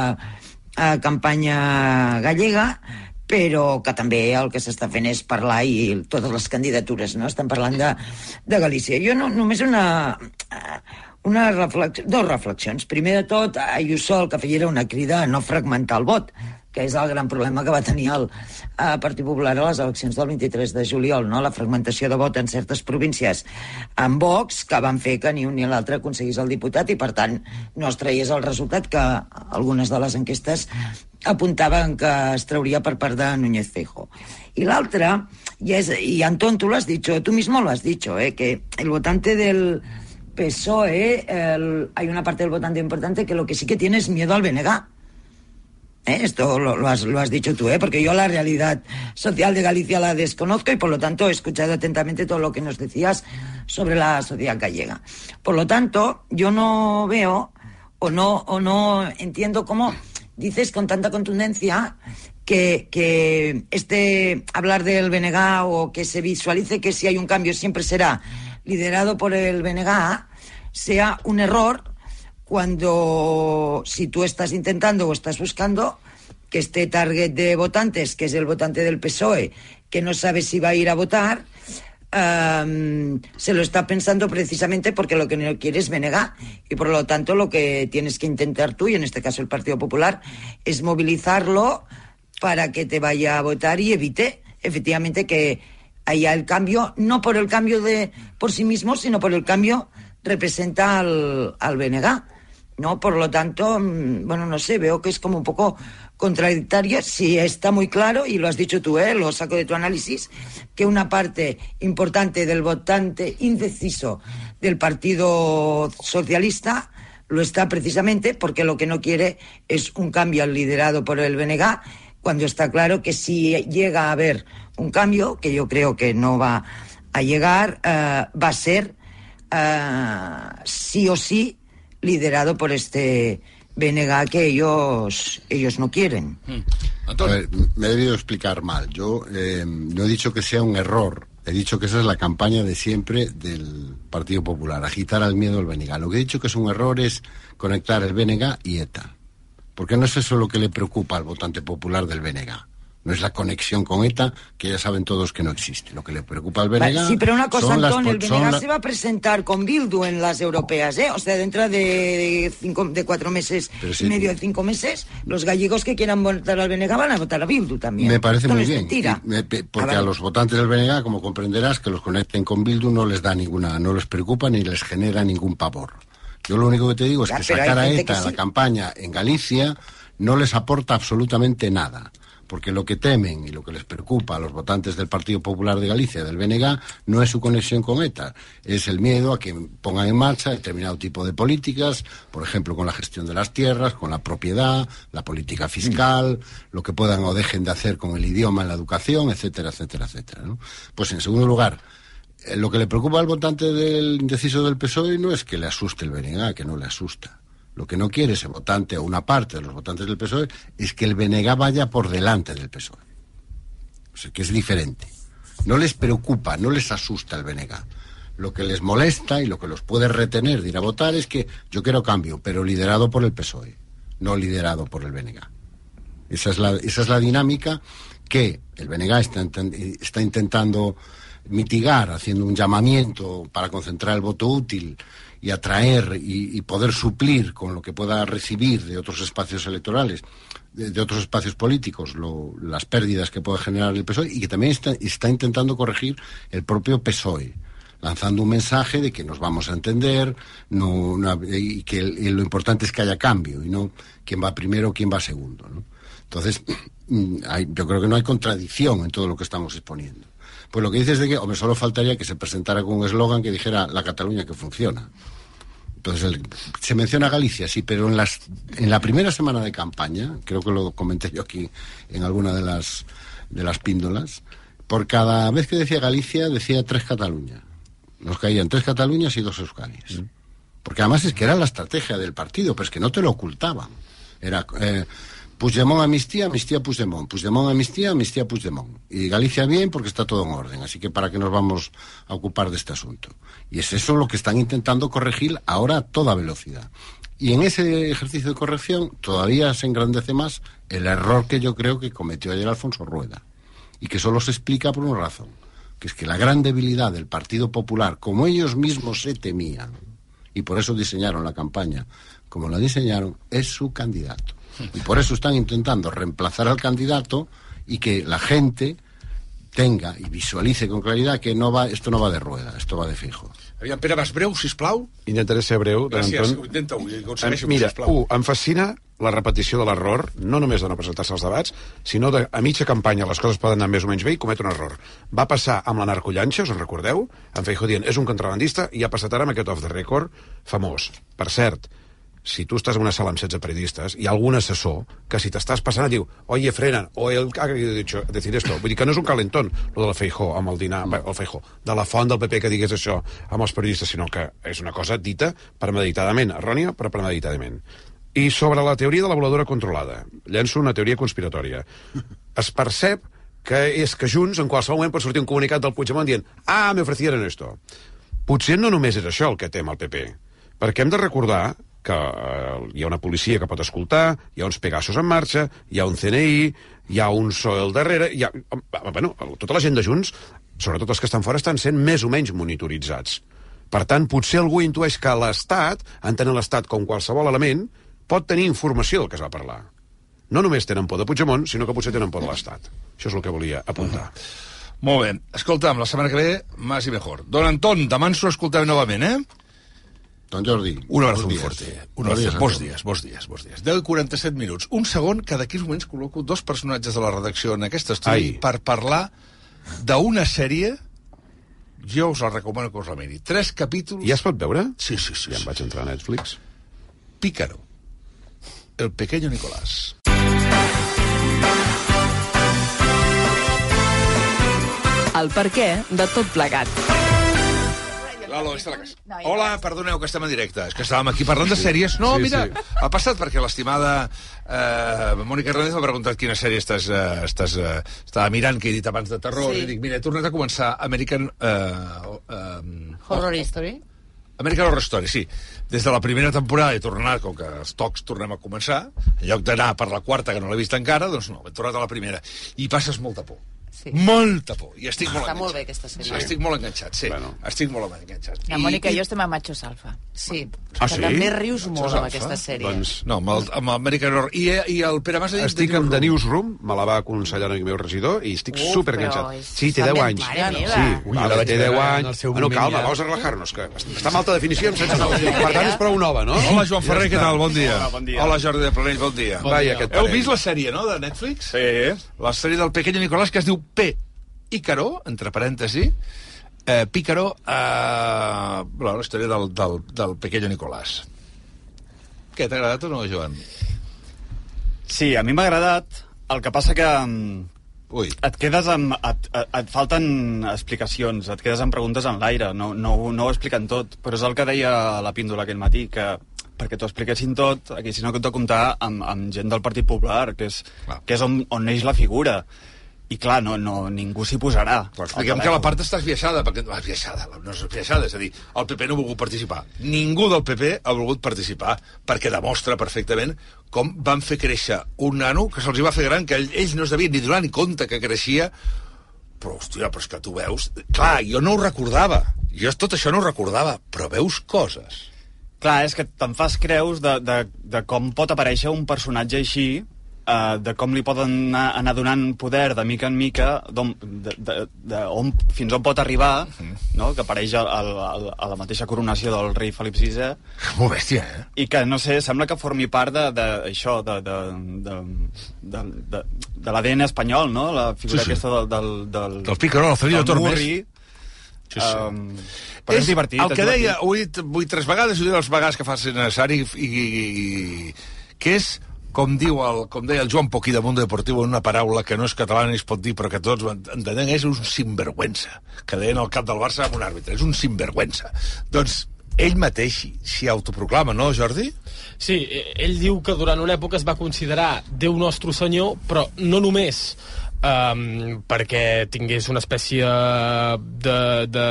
eh, campanya gallega, però que també el que s'està fent és parlar i totes les candidatures no estan parlant de, de Galícia. Jo no, només una, una reflex, dos reflexions. Primer de tot, Ayuso el que feia era una crida a no fragmentar el vot, que és el gran problema que va tenir el eh, Partit Popular a les eleccions del 23 de juliol, no? la fragmentació de vot en certes províncies amb Vox, que van fer que ni un ni l'altre aconseguís el diputat i, per tant, no es traiés el resultat que algunes de les enquestes apuntaven que es trauria per part de Núñez Feijóo. Y la otra, y, es, y Antón, tú lo has dicho, tú mismo lo has dicho, eh, que el votante del PSOE, el- hay una parte del votante importante que lo que sí que tiene es miedo al BNG. ¿Eh? Esto lo, lo has, lo has dicho tú, ¿eh? porque yo la realidad social de Galicia la desconozco y por lo tanto he escuchado atentamente todo lo que nos decías sobre la sociedad gallega. Por lo tanto, yo no veo o no, o no entiendo cómo dices con tanta contundencia que, que este hablar del BNG o que se visualice que si hay un cambio siempre será liderado por el BNG sea un error cuando si tú estás intentando o estás buscando que este target de votantes, que es el votante del PSOE, que no sabe si va a ir a votar, se lo está pensando precisamente porque lo que no quiere es BNG. Y por lo tanto lo que tienes que intentar tú, y en este caso el Partido Popular, es movilizarlo para que te vaya a votar y evite efectivamente que haya el cambio, no por el cambio de por sí mismo, sino por el cambio representa al, al. ¿No? Por lo tanto, mm, bueno, no sé, veo que es como un poco contradictorio. Sí, está muy claro, y lo has dicho tú, ¿eh? lo saco de tu análisis, que una parte importante del votante indeciso del Partido Socialista lo está precisamente porque lo que no quiere es un cambio liderado por el BNG, cuando está claro que si llega a haber un cambio, que yo creo que no va a llegar, eh, va a ser eh, sí o sí liderado por este BNG que ellos, ellos no quieren. A ver, me he debido explicar mal. Yo eh, no he dicho que sea un error. He dicho que esa es la campaña de siempre del Partido Popular, agitar al miedo al BNG. Lo que he dicho que es un error es conectar el BNG y ETA. Porque no es eso lo que le preocupa al votante popular del BNG. No es la conexión con ETA, que ya saben todos que no existe. Lo que le preocupa al Vale, sí, pero una cosa, Antón, el la- se va a presentar con Bildu en las europeas, ¿eh? O sea, dentro de, cinco, de cuatro meses y medio de cinco meses, los gallegos que quieran votar al BNG van a votar a Bildu también. Me parece Esto muy bien. mentira. Me- porque a los votantes del BNG, como comprenderás, que los conecten con Bildu no les da ninguna, no les preocupa ni les genera ningún pavor. Yo lo único que te digo es Ya, que sacar a ETA la campaña en Galicia no les aporta absolutamente nada. Porque lo que temen y lo que les preocupa a los votantes del Partido Popular de Galicia, del BNG, no es su conexión con ETA, es el miedo a que pongan en marcha determinado tipo de políticas, por ejemplo, con la gestión de las tierras, con la propiedad, la política fiscal, lo que puedan o dejen de hacer con el idioma en la educación, etcétera, etcétera, etcétera. ¿no? Pues en segundo lugar, eh, lo que le preocupa al votante del indeciso del PSOE no es que le asuste el BNG, que no le asusta. Lo que no quiere ese votante o una parte de los votantes del PSOE es que el BNG vaya por delante del PSOE. O sea, que es diferente. No les preocupa, no les asusta el BNG. Lo que les molesta y lo que los puede retener de ir a votar es que yo quiero cambio, pero liderado por el PSOE, no liderado por el BNG. Esa es la, esa es la dinámica que el BNG está, está intentando mitigar, haciendo un llamamiento para concentrar el voto útil y atraer y, poder suplir con lo que pueda recibir de otros espacios electorales, de, otros espacios políticos, las pérdidas que puede generar el PSOE y que también está, está intentando corregir el propio PSOE lanzando un mensaje de que nos vamos a entender no, y que lo importante es que haya cambio y no quién va primero o quién va segundo. ¿no? Entonces, yo creo que no hay contradicción en todo lo que estamos exponiendo. Pues lo que dices de que, hombre, solo faltaría que se presentara con un eslogan que dijera la Cataluña que funciona. Entonces, el- se menciona Galicia, sí, pero en, las, en la primera semana de campaña, creo que lo comenté yo aquí en alguna de las, de las píndolas, por cada vez que decía Galicia, decía tres Cataluña. Nos caían tres Cataluñas y dos Euskadis. Porque además es que era la estrategia del partido, pero es que no te lo ocultaban. Era eh, Puigdemont amnistía, amnistía Puigdemont, Puigdemont amnistía, amnistía Puigdemont. Y Galicia bien porque está todo en orden. Así que para qué nos vamos a ocupar de este asunto. Y es eso lo que están intentando corregir ahora a toda velocidad. Y en ese ejercicio de corrección todavía se engrandece más el error que yo creo que cometió ayer Alfonso Rueda. Y que solo se explica por una razón, que es que la gran debilidad del Partido Popular, como ellos mismos se temían, y por eso diseñaron la campaña como la diseñaron, es su candidato. Y por eso están intentando reemplazar al candidato y que la gente tenga y visualice con claridad que no va, esto no va de rueda, esto va de fijo. Aviam, Pere, vas breu, sisplau? Intentaré ser breu. Gràcies, Anton. intenta-ho, i aconsegueixo, Em- Mira, sisplau. u, em fascina la repetició de l'error, no només de no presentar-se als debats, sinó de, a mitja campanya les coses poden anar més o menys bé i comet un error. Va passar amb la narcollanxa, us en recordeu? En Feijó dient, és un contrabandista, i ha passat ara amb aquest off the record famós. Per cert, si tu estàs en una sala amb 16 periodistes, hi ha algun assessor que si t'estàs passant et diu oye, frenan, o el ha dicho, decir esto. Vull dir que no és un calentón, lo de la Feijó amb el dinar, el Feijó, de la font del PP que digués això amb els periodistes, sinó que és una cosa dita premeditadament, errònia, però premeditadament. I sobre la teoria de la voladora controlada, llenço una teoria conspiratòria. Es percep que és que Junts en qualsevol moment pot sortir un comunicat del Puigdemont dient ah, me ofrecieron esto. Potser no només és això el que tem el PP, perquè hem de recordar que eh, hi ha una policia que pot escoltar, hi ha uns Pegasos en marxa, hi ha un CNI, hi ha un SOE al darrere, hi ha... eh, Bueno, tota la gent de Junts, sobretot els que estan fora, estan sent més o menys monitoritzats. Per tant, potser algú intueix que l'Estat, entenent l'Estat com qualsevol element, pot tenir informació del que es va parlar. No només tenen por de Puigdemont, sinó que potser tenen por de l'Estat. Això és el que volia apuntar. Molt bé. Escolta'm, la setmana que ve, más i mejor. Don Anton, demà ens ho escoltem novament, eh? Don Jordi. Un abrazo muy dies. fuerte. Un Bons abrazo. dies a Bons dies, bons dies, bons dies. 10 i 47 minuts. Un segon, que d'aquí uns moments col·loco dos personatges de la redacció en aquest estudi Ai. per parlar d'una sèrie jo us la recomano que us la miri. Tres capítols... Ja es pot veure? Sí, sí, sí. Ja em vaig entrar a Netflix. Pícaro. El pequeño Nicolás. El per què de tot plegat. Lalo, està a la casa. Hola, perdoneu que estem en directe. És que estàvem aquí parlant de sèries. No, Sí, mira, sí. ha passat perquè l'estimada eh, Mònica Hernández m'ha preguntat quina sèrie estàs, eh, estàs eh, estava mirant, que he dit abans de terror. Sí. I dic, mira, he tornat a començar American... Eh, eh, Horror History. American Horror Story, sí. Des de la primera temporada he tornat, com que els tocs tornem a començar, en lloc d'anar per la quarta, que no l'he vist encara, doncs no, he tornat a la primera. I passes molta por. Sí. Molta por. I estic molt Està enganxat. molt bé aquesta sèrie. Sí. Estic molt enganxat, sí. Bueno. Estic molt enganxat. La Mònica i jo estem a Machos Alfa. Sí, Ah, sí? també rius molt Saps amb aquesta sèrie. Doncs No, amb el, amb American Horror. I, I el Pere Mas ha dit... estic amb The Newsroom, me la va aconsellar un amic meu regidor, i estic Uf, superenganxat. però és- Sí, té fa 10 ben anys. mare. Sí, Ui, vale, té veure 10 en anys. el Bueno, calma, vamos a relajar-nos, que està amb alta definició, amb 16 anys. Per tant, és prou nova, no? Hola, Joan Ferrer, què tal? Bon dia. Hola, bon dia. Hola, Jordi de Planell, bon dia. Bon dia. Heu vist la sèrie, no?, de Netflix? Sí. La sèrie del Pequeño Nicolás, que es diu P. Ícaro, entre parèntesi, eh, Pícaro, eh, bueno, la història del, del, del Pequeño Nicolás. Què, t'ha agradat o no, Joan? Sí, a mi m'ha agradat. El que passa que mm, Ui. et quedes amb... Et, et, et falten explicacions, et quedes amb preguntes en l'aire, no, no, no ho expliquen tot. Però és el que deia la píndola aquell matí, que perquè t'ho expliquessin tot, aquí si no que t'ho comptar amb, amb gent del Partit Popular, que és, Clar. que és on, on neix la figura. I clar, no, no, ningú s'hi posarà. Però expliquem que la part està esbiaixada, perquè no, esbiaixada, no és esbiaixada, és a dir, el PP no ha volgut participar. Ningú del PP ha volgut participar, perquè demostra perfectament com van fer créixer un nano que se'ls va fer gran, que ell- ells no es devien ni donar ni compte que creixia, però, hòstia, però és que tu veus... Clar, jo no ho recordava, jo tot això no ho recordava, però veus coses. Clar, és que te'n fas creus de, de, de com pot aparèixer un personatge així, eh, de com li poden anar, anar donant poder de mica en mica, d'on- de, de, de on, fins on pot arribar, no? que apareix al, al, a la mateixa coronació del rei Felip VI, Molt bèstia, eh? i que, no sé, sembla que formi part de, de, això, de, de, de, de, de, de l'ADN espanyol, no? La figura Sí, sí. aquesta del... Del, del, Del Pícaro, el del Tormes. Sí, sí. Um, però és, divertit. El és que divertit. deia, ho he dit, vull tres vegades, ho diré les vegades que faci necessari, i, i, i, que és, com, diu el, com deia el Joan Poquí de Mundo Deportivo una paraula que no és catalana ni es pot dir, però que tots entenem, és un sinvergüenza, que deien el cap del Barça amb un àrbitre, és un sinvergüenza. Doncs ell mateix s'hi autoproclama, no, Jordi? Sí, ell diu que durant una època es va considerar Déu Nostre Senyor, però no només um, perquè tingués una espècie de, de,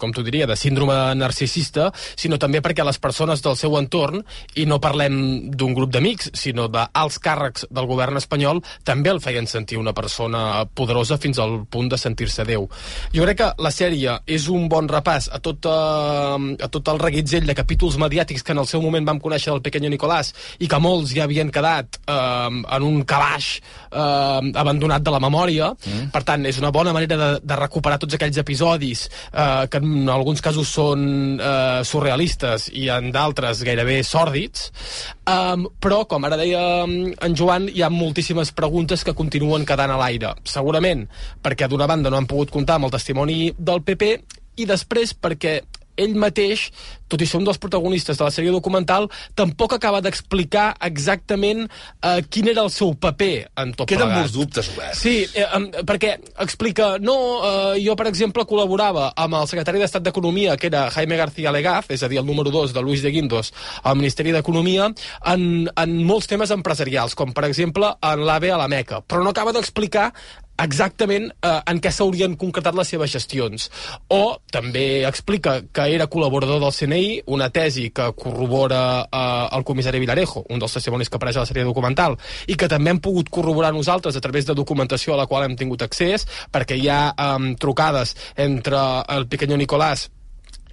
com t'ho diria, de síndrome narcisista, sinó també perquè les persones del seu entorn, i no parlem d'un grup d'amics, sinó d'alts càrrecs del govern espanyol, també el feien sentir una persona poderosa fins al punt de sentir-se Déu. Jo crec que la sèrie és un bon repàs a tot, eh, a tot el reguitzell de capítols mediàtics que en el seu moment vam conèixer del Pequeño Nicolás i que molts ja havien quedat eh, en un calaix eh, abandonat de la memòria. Mm. Per tant, és una bona manera de, de recuperar tots aquells episodis eh, que en alguns casos són eh, surrealistes i en d'altres gairebé sòrdids. Um, però, com ara deia en Joan, hi ha moltíssimes preguntes que continuen quedant a l'aire. Segurament perquè, d'una banda, no han pogut comptar amb el testimoni del PP i després perquè ell mateix, tot i ser un dels protagonistes de la sèrie documental, tampoc acaba d'explicar exactament eh, quin era el seu paper en tot Queden plegat. molts dubtes oberts. Sí, eh, em, perquè explica, no, eh, jo per exemple col·laborava amb el secretari d'Estat d'Economia, que era Jaime García Legaz, és a dir, el número 2 de Luis de Guindos al Ministeri d'Economia, en, en molts temes empresarials, com per exemple en l'AVE a la Meca, però no acaba d'explicar exactament eh, en què s'haurien concretat les seves gestions. O també explica que era col·laborador del CNI, una tesi que corrobora eh, el comissari Vilarejo, un dels testimonis que apareix a la sèrie documental, i que també hem pogut corroborar nosaltres a través de documentació a la qual hem tingut accés, perquè hi ha eh, trucades entre el Pequeño Nicolás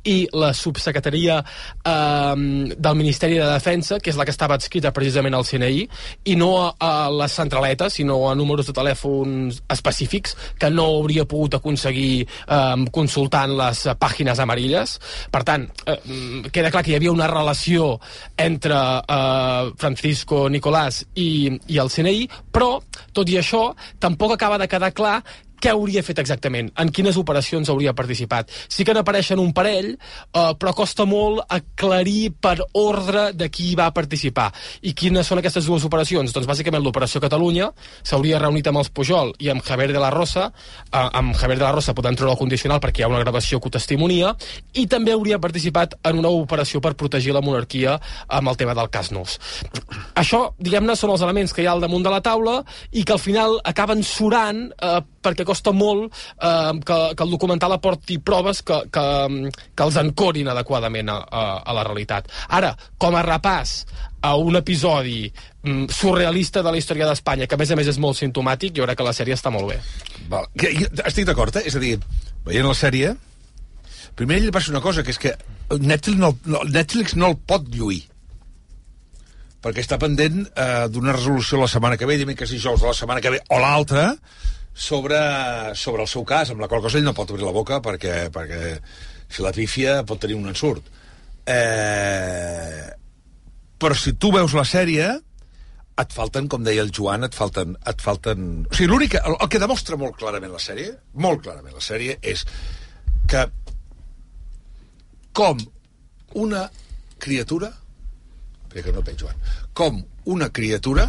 i la subsecretaria eh, del Ministeri de Defensa, que és la que estava adscrita precisament al CNI, i no a, a les centraletes, sinó a números de telèfons específics que no hauria pogut aconseguir eh, consultant les pàgines amarilles. Per tant, eh, queda clar que hi havia una relació entre eh, Francisco Nicolás i, i el CNI, però, tot i això, tampoc acaba de quedar clar què hauria fet exactament, en quines operacions hauria participat. Sí que n'apareixen un parell, eh, però costa molt aclarir per ordre de qui va participar. I quines són aquestes dues operacions? Doncs bàsicament l'operació Catalunya s'hauria reunit amb els Pujol i amb Javier de la Rosa, eh, amb Javier de la Rosa podem treure el condicional perquè hi ha una gravació que ho testimonia, i també hauria participat en una operació per protegir la monarquia amb el tema del cas Nus. Això, diguem-ne, són els elements que hi ha al damunt de la taula i que al final acaben surant eh, perquè costa molt eh, que, que el documental aporti proves que, que, que els encorin adequadament a, a, a la realitat. Ara, com a repàs a un episodi mm, surrealista de la història d'Espanya, que a més a més és molt simptomàtic, jo crec que la sèrie està molt bé. Val. Estic d'acord, eh? És a dir, veient la sèrie, primer ell ser una cosa, que és que Netflix no, no, Netflix no el pot lluir perquè està pendent eh, d'una resolució la setmana que ve, dimecres i dijous de la setmana que ve, o l'altra, sobre, sobre el seu cas, amb la qual cosa ell no pot obrir la boca perquè, perquè si la pífia pot tenir un ensurt. Eh, però si tu veus la sèrie, et falten, com deia el Joan, et falten... Et falten... O sigui, l'únic... El, el que demostra molt clarament la sèrie, molt clarament la sèrie, és que com una criatura crec que no veig, Joan, com una criatura,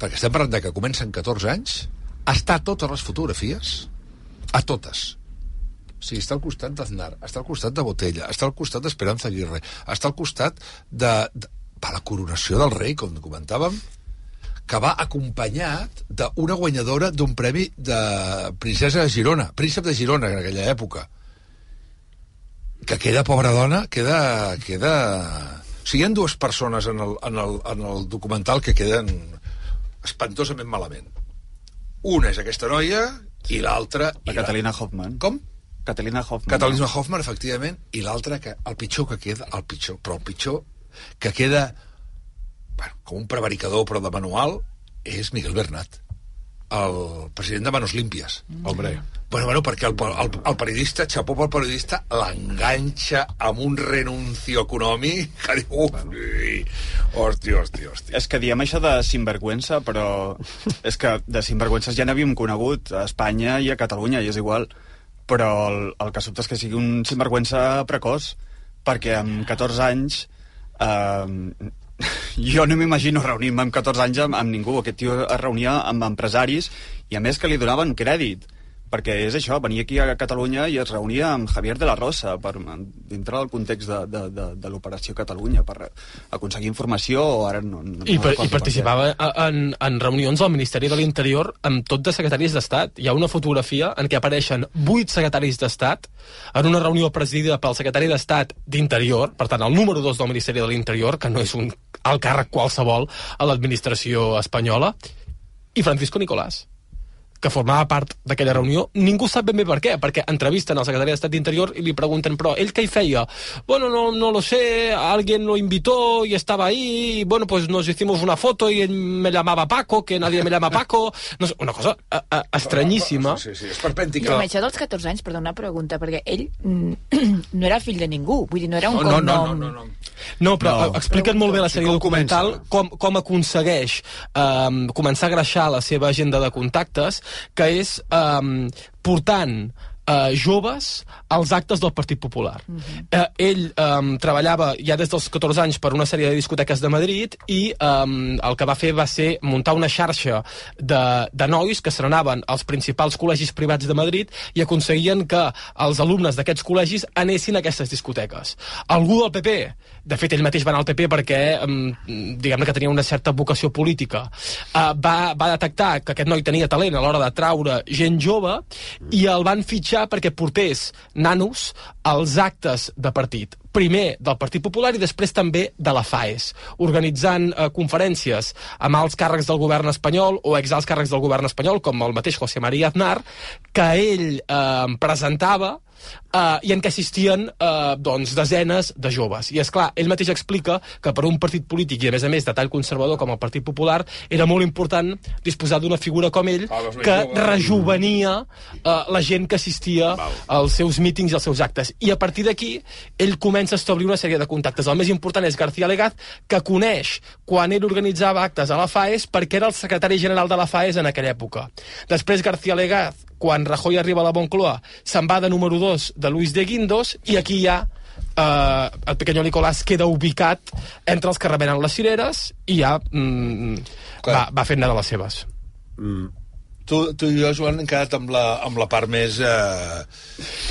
perquè estem parlant de que comencen 14 anys, està a totes les fotografies, a totes. O sigui, està al costat d'Aznar, està al costat de Botella, està al costat d'Esperanza Aguirre, està al costat de, de, per la coronació del rei, com comentàvem, que va acompanyat d'una guanyadora d'un premi de princesa de Girona, príncep de Girona en aquella època, que queda, pobra dona, queda... queda... O sigui, hi ha dues persones en el, en, el, en el documental que queden espantosament malament. Una és aquesta noia i l'altra... La Catalina Hoffman. Com? Catalina Hoffman. Catalina Hoffman, efectivament, i l'altra, que el pitjor que queda, el pitjor, però el pitjor que queda bueno, com un prevaricador, però de manual, és Miguel Bernat, el president de Manos Límpies. Hombre. Bueno, bueno, perquè el, el, el periodista, xapó pel periodista, l'enganxa amb un renuncio econòmic que diu, ui, hòstia, hòstia, hòstia. És que diem això de sinvergüenza, però és que de sinvergüences ja n'havíem conegut a Espanya i a Catalunya, i és igual. Però el, el que sobta és que sigui un sinvergüenza precoç, perquè amb 14 anys... Eh, jo no m'imagino reunir-me amb 14 anys amb, amb ningú. Aquest tio es reunia amb empresaris i a més que li donaven crèdit perquè és això, venia aquí a Catalunya i es reunia amb Javier de la Rosa per, dintre del context de, de, de, de l'operació Catalunya per aconseguir informació o ara no, no, I, per, i participava en, en reunions al Ministeri de l'Interior amb tot de secretaris d'Estat. Hi ha una fotografia en què apareixen vuit secretaris d'Estat en una reunió presidida pel secretari d'Estat d'Interior, per tant, el número 2 del Ministeri de l'Interior, que no és un alt càrrec qualsevol a l'administració espanyola, i Francisco Nicolás que formava part d'aquella reunió, ningú sap ben bé per què, perquè entrevisten al secretari d'Estat d'Interior i li pregunten, però ell què hi feia? Bueno, no, no lo sé, alguien lo invitó y estaba ahí, y bueno, pues nos hicimos una foto y me llamaba Paco, que nadie me llama Paco, no sé, una cosa a, a, estranyíssima. Sí, sí, és I perpèntica. amb això dels 14 anys, perdó, una pregunta, perquè ell mm, no era fill de ningú, vull dir, no era un No, no, no, cognom... no, no, no. No, però No. no. expliquen molt bé la sèrie com documental comença? com, com aconsegueix um, començar a greixar la seva agenda de contactes, que és um, portant uh, joves als actes del Partit Popular. Uh -huh. uh, ell um, treballava ja des dels 14 anys per una sèrie de discoteques de Madrid i um, el que va fer va ser muntar una xarxa de, de nois que se n'anaven als principals col·legis privats de Madrid i aconseguien que els alumnes d'aquests col·legis anessin a aquestes discoteques. Algú del PP, de fet ell mateix va anar al PP perquè diguem-ne que tenia una certa vocació política, uh, va, va detectar que aquest noi tenia talent a l'hora de traure gent jove i el van fitxar perquè portés nanos als actes de partit. Primer del Partit Popular i després també de la FAES, organitzant eh, conferències amb alts càrrecs del govern espanyol o exalts càrrecs del govern espanyol, com el mateix José María Aznar, que ell eh, presentava eh, i en què assistien eh, doncs, desenes de joves. I és clar, ell mateix explica que per un partit polític i a més a més de tall conservador com el Partit Popular era molt important disposar d'una figura com ell Ah, doncs que rejuvenia eh, la gent que assistia als seus mítings i als seus actes. I a partir d'aquí ell comença a establir una sèrie de contactes. El més important és García Legaz, que coneix quan ell organitzava actes a la FAES perquè era el secretari general de la FAES en aquella època. Després García Legaz, quan Rajoy arriba a la Moncloa, se'n va de número 2 de Luis de Guindos i aquí ja eh, el pequeño Nicolás queda ubicat entre els que remenen les cireres i ja mm, va, va fent de les seves. Tu, tu i jo, Joan, hem quedat amb la, amb la part més eh,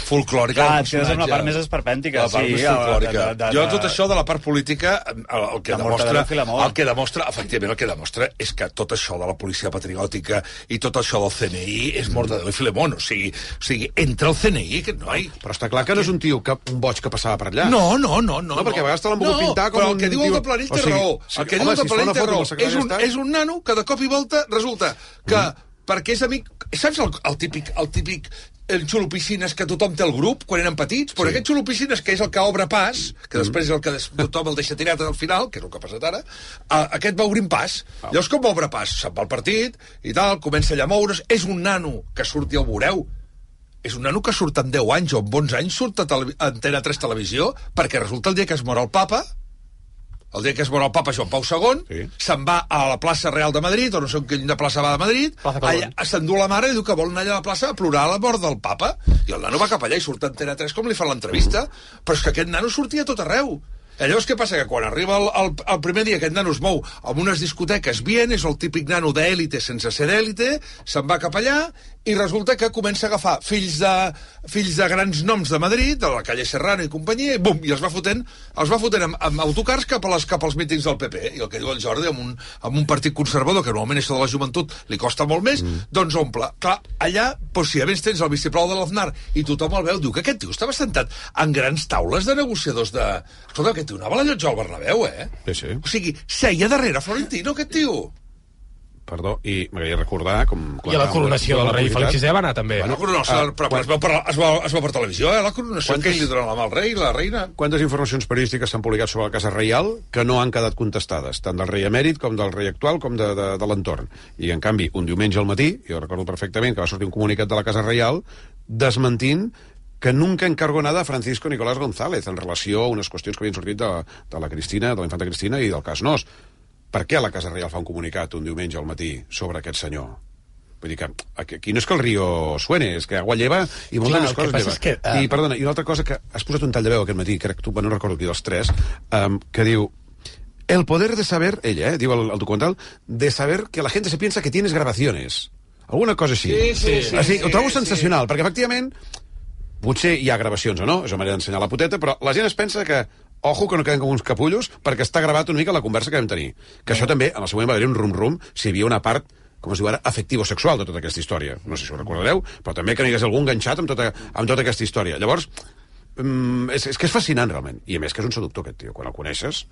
folclòrica Clar, del et quedes amb la part més esperpèntica, La part sí, més folclòrica. de- de- jo, de- tot això de la part política, el, el que De demostra... El que demostra, efectivament, el que demostra és que tot això de la policia patriòtica i tot això del CNI és Mortadelo i Filemón. O sigui, o sigui entra el CNI, aquest noi... Però està clar que no és un tio, que, un boig que passava per allà. No, no, no. No, No, perquè a vegades te l'han volgut no, pintar com però un el que diu el de Planell o té sigui, raó. sí, El que home, diu el de Planell té raó. És un, és un nano que de cop i volta resulta que perquè és amic... Saps el, el típic, el típic el xulo piscines que tothom té al grup quan eren petits, però sí. aquest xulo piscines que és el que obre pas, que després és el que tothom el deixa tirat al final, que és el que ha passat ara, a, aquest va obrint pas. Ah. Llavors com va obre pas? Se'n va al partit i tal, comença allà a moure's, és un nano que surt, ja ho veureu, és un nano que surt amb 10 anys o amb 11 anys, surt a, tele, a Antena 3 Televisió, perquè resulta el dia que es mor el papa, el dia que es mor el papa Joan Pau II, sí. se'n va a la plaça Real de Madrid, o no sé en quina plaça va de Madrid, s'endú la mare i diu que vol anar allà a la plaça a plorar a la mort del papa, i el nano va cap allà i surt a Antena 3 com li fan l'entrevista, però és que aquest nano sortia a tot arreu. I llavors què passa? Que quan arriba el, el, el primer dia aquest nano es mou amb unes discoteques bien, és el típic nano d'èlite sense ser d'èlite, se'n va cap allà i resulta que comença a agafar fills de, fills de grans noms de Madrid, de la calle Serrano i companyia, i bum, i els va fotent, els va fotent amb, amb autocars cap, a les, cap als mítings del PP. I el que diu el Jordi, amb un, amb un partit conservador, que normalment això de la joventut li costa molt més, mm. doncs omple. Clar, allà, doncs, si a més tens el vistiplau de l'Aznar i tothom el veu, diu que aquest tio estava sentat en grans taules de negociadors de... Escolta, aquest tio anava a l'allotjar al Bernabéu, eh? Sí, sí. O sigui, seia darrere Florentino, aquest tio. Perdó, i m'agradaria recordar... Com, I a la coronació del rei Felip VI va anar també. Bueno, la coronació, ah, però, però es, veu per, es, veu, es veu per televisió, eh? La coronació Quantes- que li donen la mà al rei, la reina. Quantes informacions periodístiques s'han publicat sobre la Casa Reial que no han quedat contestades, tant del rei emèrit com del rei actual com de, de, de l'entorn. I, en canvi, un diumenge al matí, jo recordo perfectament que va sortir un comunicat de la Casa Reial desmentint que nunca encargó nada a Francisco Nicolás González en relació a unes qüestions que havien sortit de, de la Cristina, de la infanta Cristina i del cas Nos. Per què la Casa Reial fa un comunicat un diumenge al matí sobre aquest senyor? Vull dir que aquí no és que el río suene, és que agua lleva i moltes Clar, més coses lleva. que, eh, I, perdona, i una altra cosa que has posat un tall de veu aquest matí, crec que tu, no recordo qui dels tres, um, que diu el poder de saber, ella, eh, diu el, el documental, de saber que la gente se piensa que tienes grabaciones. Alguna cosa així. Sí, sí, sí, sigui, sí, ho trobo sí. sensacional, perquè efectivament potser hi ha gravacions o no, és una manera d'ensenyar la puteta, però la gent es pensa que ojo que no queden com uns capullos perquè està gravat una mica la conversa que vam tenir. Que això també, en el següent va haver un rum-rum si hi havia una part com es diu ara, afectivo-sexual de tota aquesta història. No sé si ho recordareu, però també que n'hi hagués algú enganxat amb tota, amb tota aquesta història. Llavors, mm, és, és que és fascinant, realment. I a més que és un seductor, aquest tio. Quan el coneixes,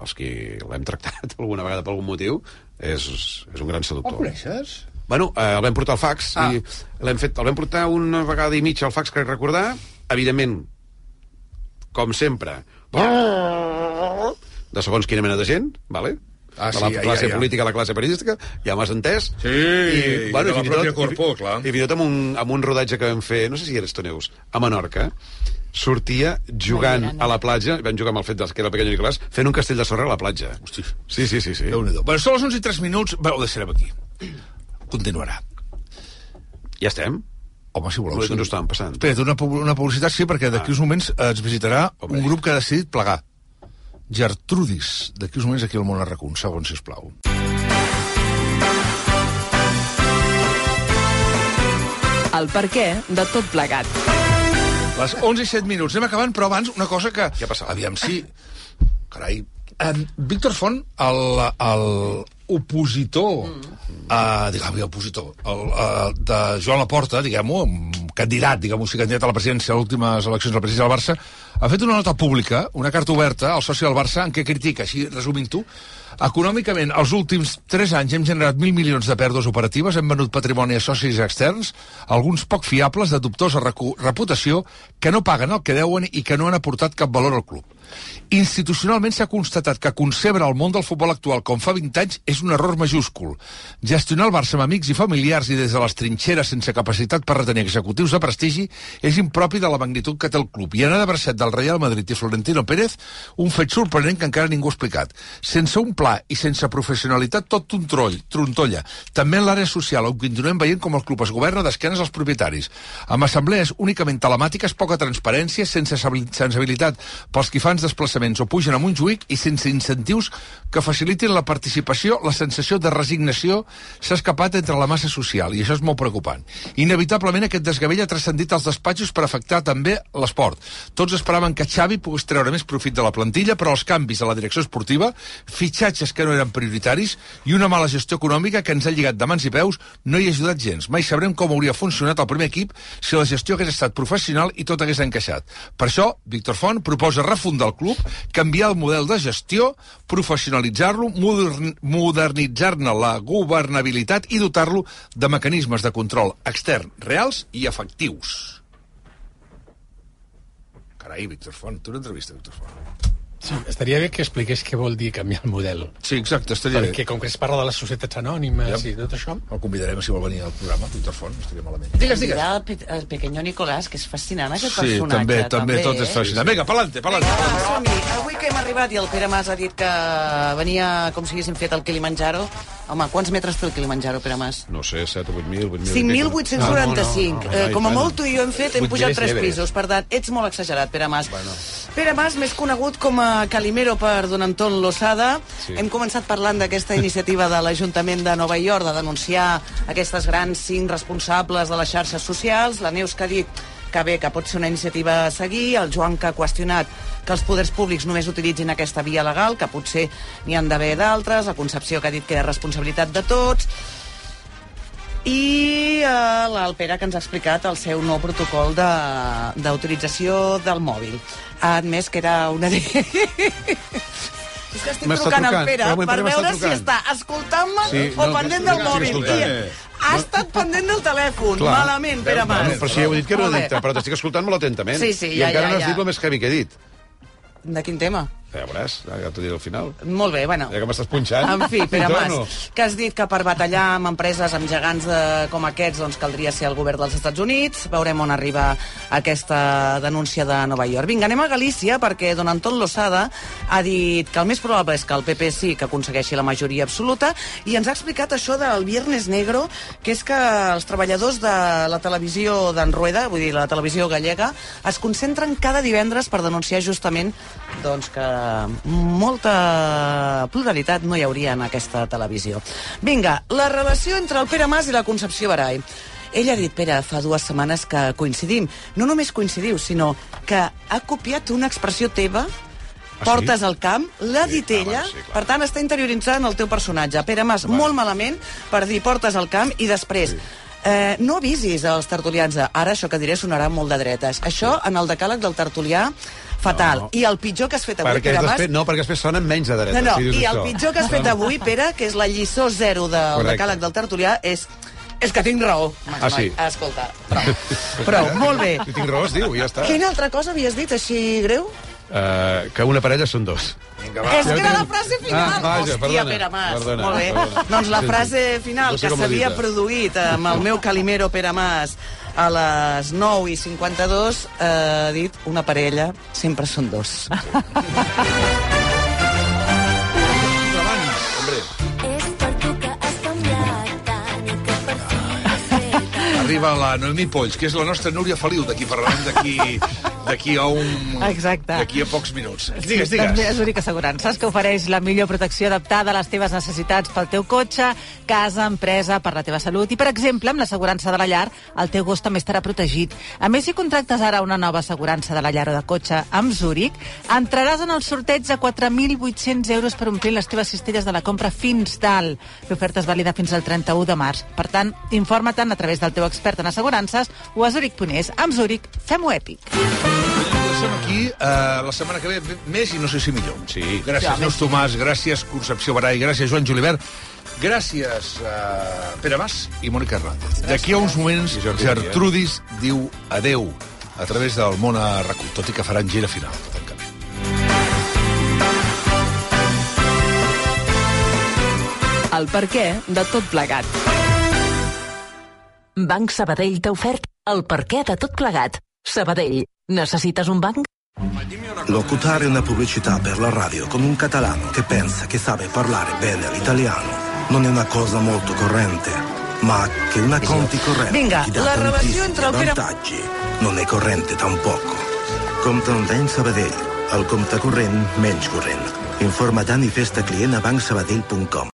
els que l'hem tractat alguna vegada per algun motiu, és, és un gran El seductor. coneixes? Bueno, eh, el vam portar al fax Ah. i l'hem fet, el vam portar una vegada i mitja al fax, crec recordar. Evidentment, com sempre, de segons quina mena de gent, vale? Ah, de sí, la ja, classe ja, ja. política a la classe periodística, ja m'has entès. Sí, i de la fins i pròpia tot- Corpó, clar. I fins i tot amb un, amb un rodatge que vam fer, no sé si eres tu, Neus, a Menorca, sortia jugant a la platja, vam jugar amb el fet que era el pequeño Nicolás, fent un castell de sorra a la platja. Hosti. Sí, sí, sí. sí. Déu-n'hi-do. Bueno, són les 11 i 3 minuts. Bé, ho deixarem aquí. Continuarà. Ja estem? Home, si voleu. No, ho estàvem passant. Espera't, una, una publicitat, sí, perquè d'aquí uns moments eh, ens visitarà un grup que ha decidit plegar. Gertrudis. D'aquí uns moments aquí al Món Arracó. Un segon, sisplau. El per què de tot plegat. Les 11 i 7 minuts. Anem acabant, però abans una cosa que... Què ha passat? Aviam, sí. Carai. Um, Víctor Font, el, el opositor, mm. uh, diguem opositor, el, uh, de Joan Laporta, diguem-ho, candidat, diguem-ho, sí, candidat a la presidència a les últimes eleccions de la presidència del Barça, ha fet una nota pública, una carta oberta al soci del Barça, en què critica, així resumint-ho, Econòmicament, els últims 3 anys hem generat 1.000 milions de pèrdues operatives, hem venut patrimoni a socis externs, alguns poc fiables, de dubtosa reputació, que no paguen el que deuen i que no han aportat cap valor al club. Institucionalment s'ha constatat que concebre el món del futbol actual com fa 20 anys és un error majúscul. Gestionar el Barça amb amics i familiars i des de les trinxeres sense capacitat per retenir executius de prestigi és impropi de la magnitud que té el club. I anar de bracet del Real Madrid i Florentino Pérez, un fet sorprenent que encara ningú ha explicat. Sense un pla i sense professionalitat, tot un troll, trontolla. També en l'àrea social, on continuem veient com el club es governa d'esquenes als propietaris. Amb assemblees únicament telemàtiques, poca transparència, sense sensibilitat pels qui fan desplaçaments o pugen a Montjuïc i sense incentius que facilitin la participació, la sensació de resignació s'ha escapat entre la massa social, i això és molt preocupant. Inevitablement aquest desgavell ha transcendit als despatxos per afectar també l'esport. Tots esperaven que Xavi pogués treure més profit de la plantilla, però els canvis a la direcció esportiva, fitxatges que no eren prioritaris i una mala gestió econòmica que ens ha lligat de mans i peus no hi ha ajudat gens. Mai sabrem com hauria funcionat el primer equip si la gestió hagués estat professional i tot hagués encaixat. Per això, Víctor Font proposa refundar el club, canviar el model de gestió, professionalitzar-lo, modern, modernitzar-ne la governabilitat i dotar-lo de mecanismes de control extern reals i efectius. Carai, Víctor Font, tu una entrevista, Víctor Font. Sí, estaria bé que expliqués què vol dir canviar el model. Sí, exacte, estaria Perquè bé. com que es parla de les societats anònimes Ja. i tot això... El convidarem si vol venir al programa, Víctor Font, no estaria malament. Digues, digues. El, pe el pequeño Nicolás, que és fascinant, aquest Sí, personatge. també, també, tot és eh? fascinant. Vinga, pa'lante, pa'lante. Vinga, som-hi. Avui que hem arribat i el Pere Mas ha dit que venia com si haguéssim fet el Kilimanjaro. Home, quants metres té el Kilimanjaro, Pere Mas? No sé, 7 o 8.000, 8.000... 5.845. Eh, com a molt tu i jo hem fet, hem 8.000 pujat és tres Everest. pisos. Per tant, ets molt exagerat, Pere Mas. Pere Mas, més conegut com a Calimero per Don Anton Losada. Sí. Hem començat parlant d'aquesta iniciativa de l'Ajuntament de Nova York de denunciar aquestes grans cinc responsables de les xarxes socials. La Neus que ha dit que bé, que pot ser una iniciativa a seguir, el Joan que ha qüestionat que els poders públics només utilitzin aquesta via legal, que potser n'hi han d'haver d'altres, la Concepció que ha dit que és responsabilitat de tots, i eh, l'Alpera que ens ha explicat el seu nou protocol de- d'autorització de, del mòbil. Ha admès que era una... És que estic M'està trucant al trucant. Pere per veure si trucant. està escoltant-me Sí, o no, pendent no, del no, mòbil. I escoltant. ha estat pendent del telèfon. Clar. Malament, Pere Mas. Bueno, però si ja heu dit que era addicte, però t'estic escoltant molt atentament. Sí, sí, I ja, encara ja, no has ja. dit el més heavy que he dit. De quin tema? Ja veuràs, ja t'ho diré al final. Molt bé, bueno. Ja que m'estàs punxant. En fi, Pere. Mas, que has dit que per batallar amb empreses, amb gegants de, com aquests, doncs caldria ser el govern dels Estats Units. Veurem on arriba aquesta denúncia de Nova York. Vinga, anem a Galícia, perquè don Anton Losada ha dit que el més probable és que el PP sí que aconsegueixi la majoria absoluta i ens ha explicat això del Viernes Negro, que és que els treballadors de la televisió d'en Rueda, vull dir, la televisió gallega, es concentren cada divendres per denunciar justament doncs, que molta pluralitat no hi hauria en aquesta televisió. Vinga, la relació entre el Pere Mas i la Concepció Barai. Ell ha dit, Pere, fa dues setmanes que coincidim. No només coincidiu, sinó que ha copiat una expressió teva sí? portes al camp, l'ha dit ah, ella, bueno, sí, clar. per tant està interioritzant el teu personatge. Pere Mas, molt malament per dir portes al camp i després... Eh, no avisis als tertulians de ara això que diré sonarà molt de dretes. Això, en el decàleg del tertulià, fatal. No. I el pitjor que has fet avui, Perquè Pere Mas... després, no, perquè després sonen menys de dreta. No, no, si i el això. pitjor que has fet avui, Pere, que és la lliçó zero del decàleg del tertulià, és és que tinc raó. Ah, sí? Escolta, prou. Prou, molt bé. Si tinc raó, es diu, ja està. Quina altra cosa havies dit així greu? Uh, que una parella són dos. Vinga, És que era la frase final. Ah, vaja, Hòstia, perdona, Pere Mas. perdona, Molt bé. perdona. Doncs la Sí, sí. frase final No sé que s'havia dita. produït amb el meu calimero Pere Mas a les 9 i 52 eh, ha dit una parella sempre són dos. Abans, Arriba la Noemí Polls, que és la nostra Núria Feliu, d'aquí parlarem d'aquí d'aquí a un... Exacte. D'aquí a pocs minuts. Digues, digues. és Zurich Assegurances, que ofereix la millor protecció adaptada a les teves necessitats pel teu cotxe, casa, empresa, per la teva salut. I, per exemple, amb l'assegurança de la llar, el teu gos també estarà protegit. A més, si contractes ara una nova assegurança de la llar o de cotxe amb Zurich, entraràs en el sorteig de 4.800 euros per omplir les teves cistelles de la compra fins dalt. L'oferta és vàlida fins al 31 de març. Per tant, informa-te'n a través del teu expert en assegurances o a Zurich.es. Amb Zurich, fem-ho èpic. Som aquí eh, la setmana que ve més i no sé si millor. Sí. Gràcies, Ja, Neus Tomàs, gràcies, Concepció Barai, gràcies, Joan Julivert, gràcies, eh, Pere Mas i Mònica Hernández. D'aquí a uns moments, Gertrudis diu adeu a través del món a RAC1, tot i que faran gira final. El per què de tot plegat. Banc Sabadell t'ha ofert el perquè de tot plegat. Sabadell, necessites un banc? Locutare una pubblicità per la radio con un catalano che pensa che sabe parlare bene l'italiano non è una cosa molto corrente, ma che una conti corrente dà la entre el Pere- vantaggi non è corrente tampoco. Compte un Banc Sabadell, el compte corrent menys corrent. Informa Dani Festa client a bancsabadell.com.